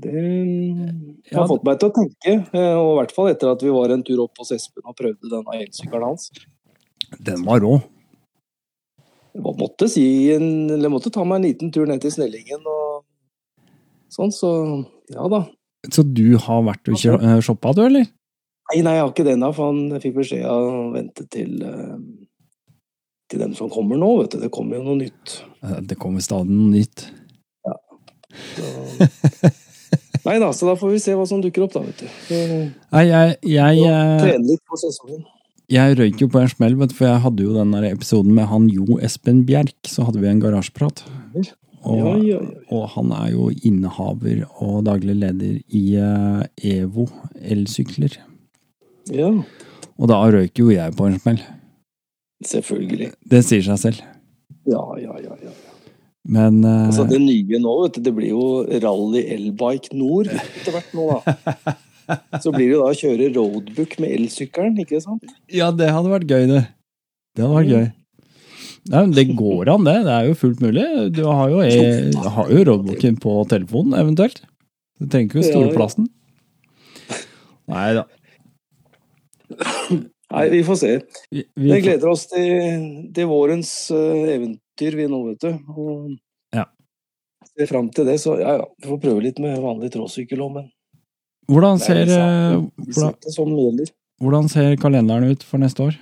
Det har fått meg til å tenke, eh, og i hvert fall etter at vi var en tur opp hos Espen og prøvde denne elsykkelen hans. Den var rå. Måtte, si en, eller måtte ta meg en liten tur ned til Snellingen og sånn, så ja da. Så du har vært og eh, shoppa, du, eller? Nei, nei, jeg har ikke det ennå, for han fikk beskjed av å vente til, eh, til dem som kommer nå, vet du. Det kommer jo noe nytt. Eh, Det kommer stadig noe nytt. Så... Nei da, så da får vi se hva som dukker opp, da, vet du. Nei, jeg, jeg, jeg... trene litt på sesongen. Jeg røyk jo på en smell, vet du, for jeg hadde jo den episoden med han Jo Espen Bjerk. Så hadde vi en garasjeprat. Og, Ja, ja, ja. og han er jo innehaver og daglig leder i uh, EVO elsykler. Ja, Og da røyk jo jeg på en smell. selvfølgelig. Det sier seg selv. Ja, ja, ja. ja. Men uh, Altså, det nye nå, vet du, det blir jo Rally Elbike Nord etter hvert nå, da. Så blir det jo da å kjøre roadbook med elsykkelen, ikke sant? Ja, det hadde vært gøy, det. Det hadde vært gøy. Nei, men det går an, det. Det er jo fullt mulig. Du har jo, e har jo roadbooken på telefonen, eventuelt. Du trenger ikke store plassen. Nei da. Nei, vi får se. Vi, Vi vi, gleder oss til, til vårens eh, eventyr, vi nå, vet du. Og Ja. ser fram til det. Så ja, ja, vi får prøve litt med vanlig tråsykkel òg, men hvordan, er ser, eh, hvordan, hvordan ser kalenderen ut for neste år?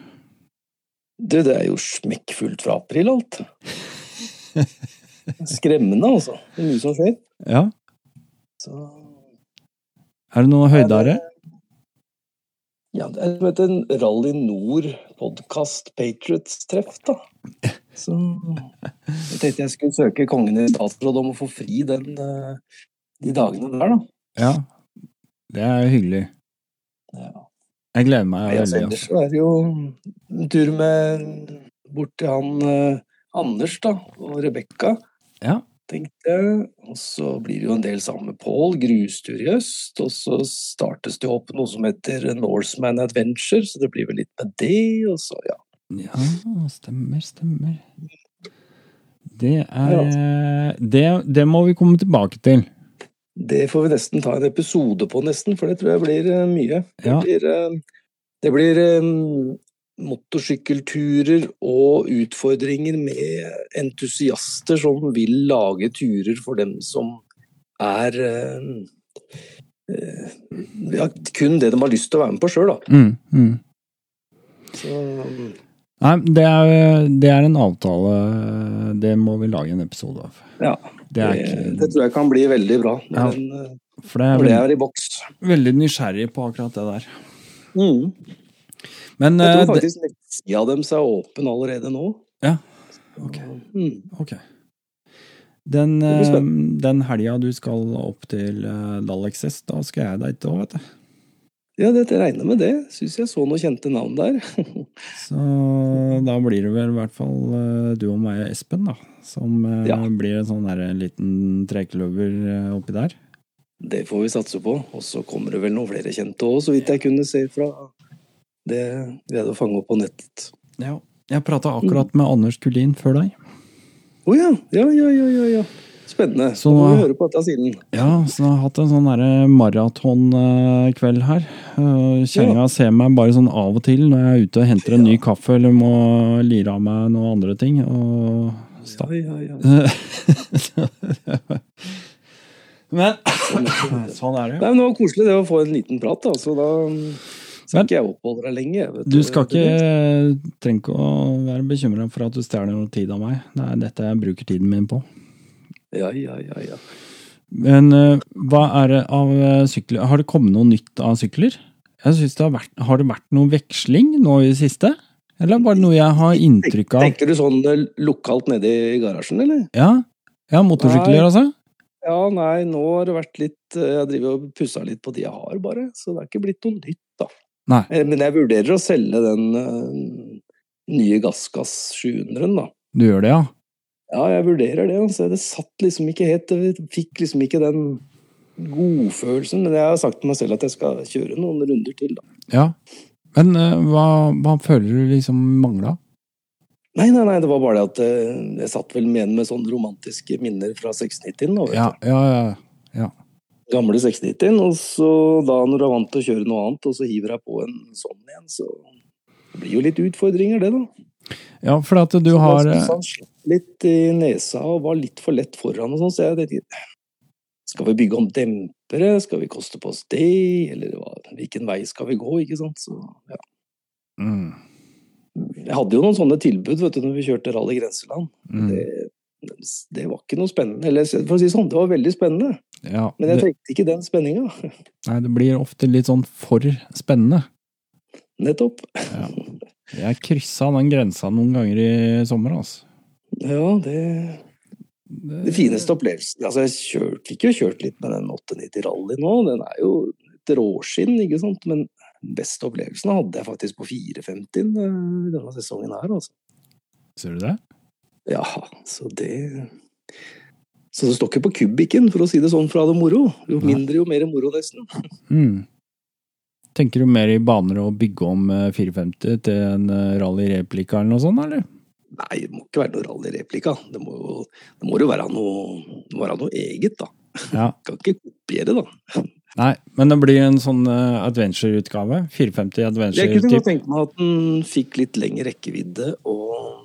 Du, det er jo smekkfullt fra april, alt. Skremmende, altså. Det er mye som skjer. Ja. Så Er det noe høydere? Ja, det er som en Rally Nord podkast Patriots-treff, da. Så jeg tenkte jeg skulle søke kongen i statsråd om å få fri den, eh, de dagene der, da. Ja. Det er hyggelig. Ja. Jeg gleder meg altså, veldig. ellers Altså. er det jo en tur med bort til han eh, Anders, da, og Rebekka, Ja. tenkte jeg. Og så blir det jo en del sammen med Pål, grustur i øst. Og så startes det opp noe som heter Norseman Adventure, så det blir vel litt med det, og så, ja. Ja, stemmer, stemmer. Det er det, det må vi komme tilbake til. Det får vi nesten ta en episode på, nesten, for det tror jeg blir eh, mye. Det Ja. blir, eh, det blir um, motorsykkelturer og utfordringer med entusiaster som vil lage turer for dem som er eh, eh, ja, kun det de har lyst til å være med på sjøl, da. Mm, mm. Så, Nei, det er, det er en avtale Det må vi lage en episode av. ja, Det er det, ikke det tror jeg kan bli veldig bra Ja. den, eh, For det er veldig, er i boks. veldig nysgjerrig på akkurat det der. Mm. Men Jeg tror det, faktisk nettsida deres er åpen allerede nå. Ja, ok. Mm. okay. Den, Det eh, den helga du skal opp til Dalexes, da skal jeg deg til òg, vet du. Ja, det regner med det. Syns jeg så noen kjente navn der. Så da blir det vel i hvert fall eh, du og meg og Espen, da. Som eh, Ja. blir en sånn der, en liten trekløver eh, oppi der. Det får vi satse på. Og så kommer det vel noen flere kjente òg, så vidt jeg kunne se fra det vi hadde fanget opp på nettet. Ja. Jeg prata akkurat med Anders Kulin før deg. Å ja. Ja, ja, ja, ja, ja. Spennende. Så- nå må vi høre på dette siden. Ja, så jeg har hatt en sånn derre maratonkveld her. Kjerringa ja. ser meg bare sånn av og til når jeg er ute og henter en ny kaffe eller må lire av meg noen andre ting. Og Ja, ja, ja. Men sånn er det jo. Nei, men Det var koselig det å få en liten prat, da. Så da skal ikke jeg oppholde deg lenge. Vet Du skal ikke trenger ikke å være bekymra for at du stjeler noe tid av meg. Det er dette jeg bruker tiden min på. Ja, ja, ja, ja. Men eh, hva er det av eh, sykler Har det kommet noe nytt av sykler? Jeg synes det har, vært, har det vært noe veksling nå i det siste? Eller var det bare noe jeg har inntrykk av? Tenker du sånn eh, lokalt nede i garasjen, eller? Ja, ja motorsykler, Nei. altså? Ja, nei, nå har det vært litt Jeg driver og pussa litt på de jeg har, bare. Så det er ikke blitt noe nytt, da. Nei. Men jeg vurderer å selge den nye Gassgass 700-en, da. Du gjør det, ja? Ja, jeg vurderer det. Altså. Det satt liksom ikke helt Jeg fikk liksom ikke den godfølelsen. Men jeg har sagt til meg selv at jeg skal kjøre noen runder til, da. Ja. Men uh, hva, hva føler du liksom mangla? Nei, nei, nei, det var bare det at uh, jeg satt vel med med sånne romantiske minner fra 690-en. da, vet Ja, du. ja, ja. Gamle 690-en, og så da når du er vant til å kjøre noe annet, og så hiver jeg på en sånn igjen, så det blir jo litt utfordringer, det, da. Ja, for at du Så har eh, syntes han slapp litt i nesa og var litt for lett foran og sånn, så jeg tenkte Skal vi bygge om dempere? Skal vi koste på oss det? Eller hvilken vei skal vi gå? Ikke sant? Så, ja. mm, Jeg hadde jo noen sånne tilbud vet du, når vi kjørte Rally Grenseland. mm, Det, det var ikke noe spennende. Eller for å si sånn, det var veldig spennende. ja, Men jeg trengte ikke den spenninga. nei, det blir ofte litt sånn for spennende. Nettopp. Jeg kryssa den grensa noen ganger i sommer, altså. Ja, det Det fineste opplevelsen Altså, jeg kjørt, fikk jo kjørt litt med den 890 Rally nå. Den er jo et råskinn, ikke sant. Men beste opplevelsen hadde jeg faktisk på 450 eh, denne sesongen her, altså. Ser du det? Ja, så det Så det står ikke på kubikken, for å si det sånn, ha det moro. Jo mindre, jo mer moro, nesten. Mm. Tenker du mer i baner å bygge om eh, 450 til en rallyreplika rally-replika eller noe sånt, eller? Nei, det må ikke være noe rallyreplika. Det må det må jo være noe, være noe eget, da. Ja. Kan ikke kopiere, da. Nei, men det blir en sånn eh, adventure-utgave. 450 Jeg kunne tenke meg at den fikk litt lengre rekkevidde og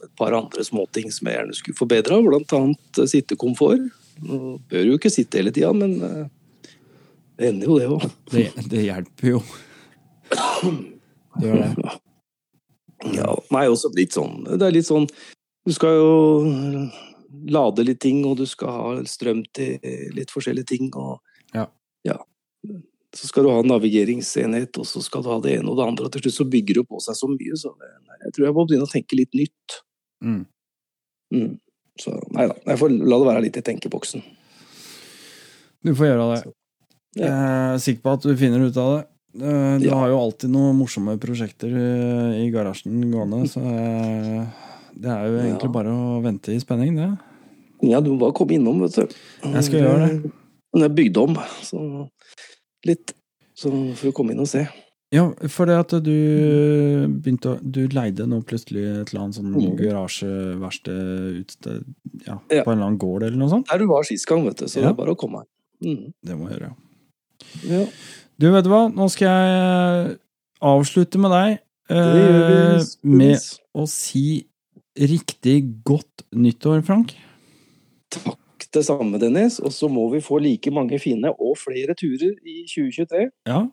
et par andre småting som jeg gjerne skulle forbedra, blant annet eh, sittekomfort. Bør jo ikke sitte hele tida, men eh, det ender jo det òg. Det, det hjelper jo. Det gjør det. Ja, nei, også litt sånn Det er litt sånn Du skal jo lade litt ting, og du skal ha strøm til litt forskjellige ting, og Ja. ja. Så skal du ha navigeringsenhet, og så skal du ha det ene og det andre, og til slutt så bygger det på seg så mye, så det, jeg tror jeg må begynne å tenke litt nytt. Mm. Mm. Så nei da, jeg får la det være litt i tenkeboksen. Du får gjøre det. Ja. Jeg er sikker på at du finner ut av det. Eh, Du Ja. har jo alltid noen morsomme prosjekter eh, i garasjen gående, så eh, det er jo egentlig Ja. bare å vente i spenning, det. Ja, du må bare komme innom, vet du. Jeg skal gjøre det. Den er bygd om, så litt. Så for å komme inn og se. Ja, for det at du begynte å Du leide nå plutselig et eller annet sånn Mm. garasjeverksted utsted ja, Ja. på en eller annen gård eller noe sånt? Der du var sist gang, vet du, så det er bare å komme her. Mm. Det må jeg gjøre. Ja. Du, vet du hva? Nå skal jeg avslutte med deg eh, med å si riktig godt nyttår, Frank. Takk det samme, Dennis. Og så må vi få like mange fine og flere turer i 2023. Ja,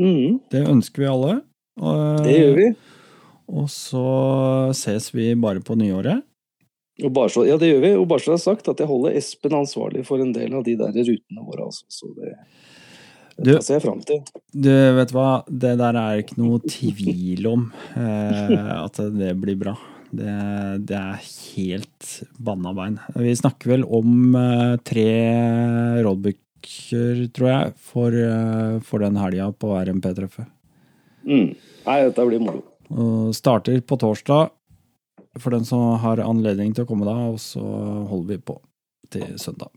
Mm, det ønsker vi alle. Og, det gjør vi. Og så ses vi bare på nyåret. Og bare så, ja, det gjør vi. Og bare så det er sagt at jeg holder Espen ansvarlig for en del av de der rutene våre, altså. Så det, Du- det ser jeg fram til. Du, vet du hva? Det der er ikke noe tvil om eh, at det blir bra. Det, det er helt banna bein. Vi snakker vel om eh, tre roadbooker, tror jeg, for, eh, for den helga på RMP-treffet. Mm. Nei, dette blir moro. Og starter på torsdag for den som har anledning til å komme da, og så holder vi på til søndag.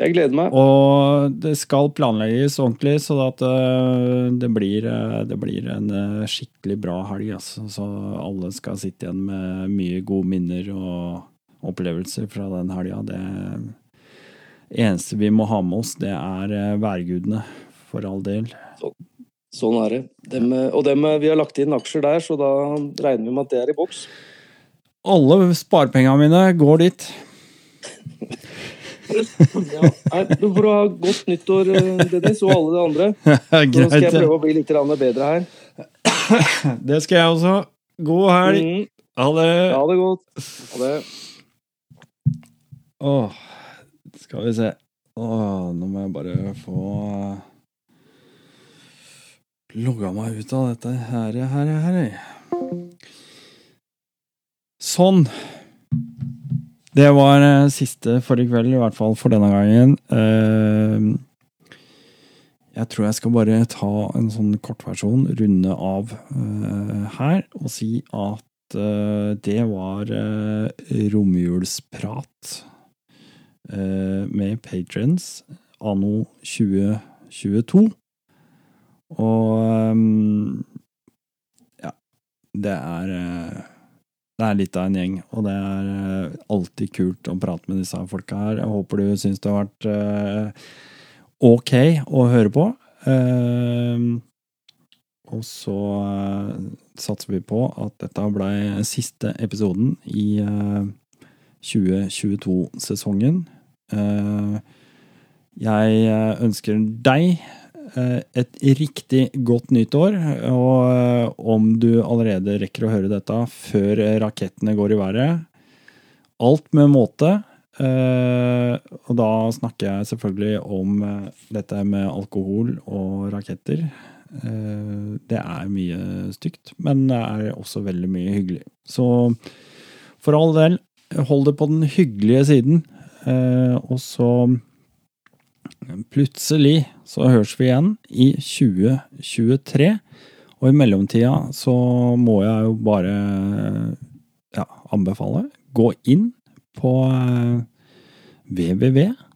Jeg gleder meg. Og det skal planlegges ordentlig, så at eh, det blir, eh, det blir en eh, skikkelig bra helg. Altså. Så alle skal sitte igjen med mye gode minner og opplevelser fra den helga. Det eneste vi må ha med oss, det er værgudene, for all del. Sånn er det. Dem, og dem, vi har lagt inn aksjer der, så da regner vi med at det er i boks. Alle sparepengene mine går dit. Ja, du får ha godt nyttår, eh, Dennis, og alle de andre. Nå skal jeg prøve å bli litt bedre her. Det skal jeg også. God helg. Mm, Ha det. ha det godt. Ha det. Åh, skal vi se. Åh, nå må jeg bare få logga meg ut av dette her, her, her. Sånn. Det var uh, siste for i kveld, i hvert fall for denne gangen. Uh, jeg tror jeg skal bare ta en sånn kortversjon, runde av uh, her, og si at det var romjulsprat med patrons anno 2022. Og um, ja, det er det er litt av en gjeng, og det er eh, alltid kult å prate med disse folka her. Jeg håper du syns det har vært eh, ok å høre på. Ehm, og så eh, satser vi på at dette ble siste episoden i eh, 2022-sesongen. Eh, jeg ønsker deg et riktig godt nytt år. og eh, om du allerede rekker å høre dette før rakettene går i været, alt med måte. Eh, og da snakker jeg selvfølgelig om eh, dette med alkohol og raketter. Eh, det er mye stygt, men det er også veldig mye hyggelig. Så for all del, hold det på den hyggelige siden. Eh, og så plutselig så høres vi igjen i 2023. Og i mellomtida så må jeg jo bare ja, anbefale gå inn på www.rallynor.no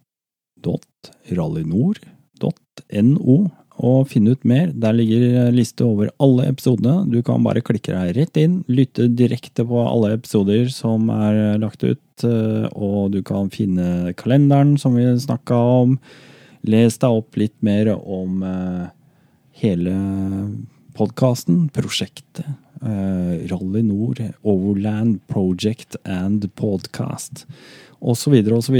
www.rallynord.no og finne ut mer. Der ligger liste over alle episodene. Du kan bare klikke deg rett inn, lytte direkte på alle episoder som er lagt ut, eh, og du kan finne kalenderen som vi snakka om. Les deg opp litt mer om eh, hele podkasten, prosjektet. eh, Rally Nord, Overland Project and Podcast, osv., osv.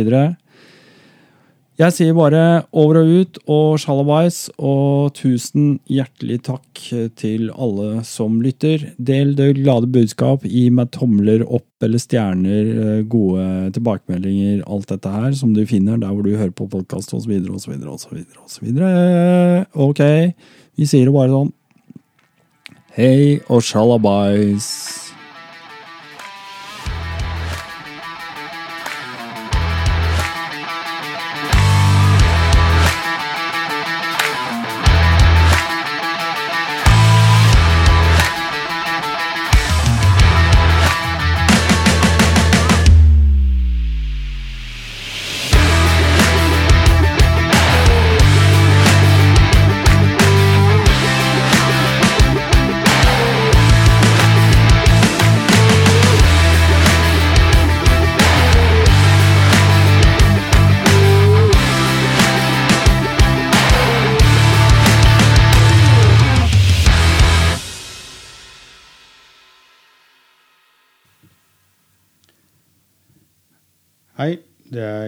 Jeg sier bare over og ut og sjalabais, og tusen hjertelig takk til alle som lytter. Del det glade budskap, gi meg tomler opp eller stjerner, eh, gode tilbakemeldinger, alt dette her som du finner der hvor du hører på podkast osv. osv. osv. Ok, vi sier det bare sånn. Hei og sjalabais.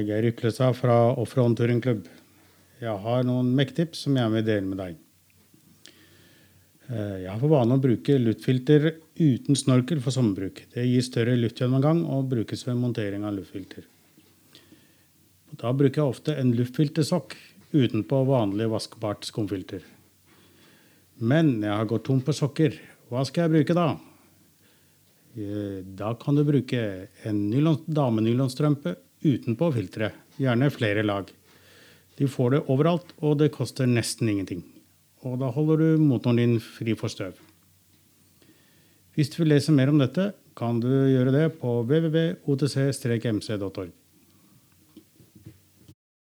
Geir Yklestad fra Offroad Touringklubb. Jeg har noen mekktips som jeg vil dele med deg. Eh, Jeg har for vane å bruke luftfilter uten snorkel for sommerbruk. Det gir større luftgjennomgang og brukes ved montering av luftfilter. Da bruker jeg ofte en luftfiltersokk utenpå vanlig vaskbart skumfilter. Men jeg har gått tom på sokker. Hva skal jeg bruke da? Eh, Da kan du bruke en damenylonstrømpe utenpå filteret. Gjerne flere lag. De får det overalt, og det koster nesten ingenting. Og da holder du motoren din fri for støv. Hvis du vil lese mer om dette, kan du gjøre det på www.otc-mc.org.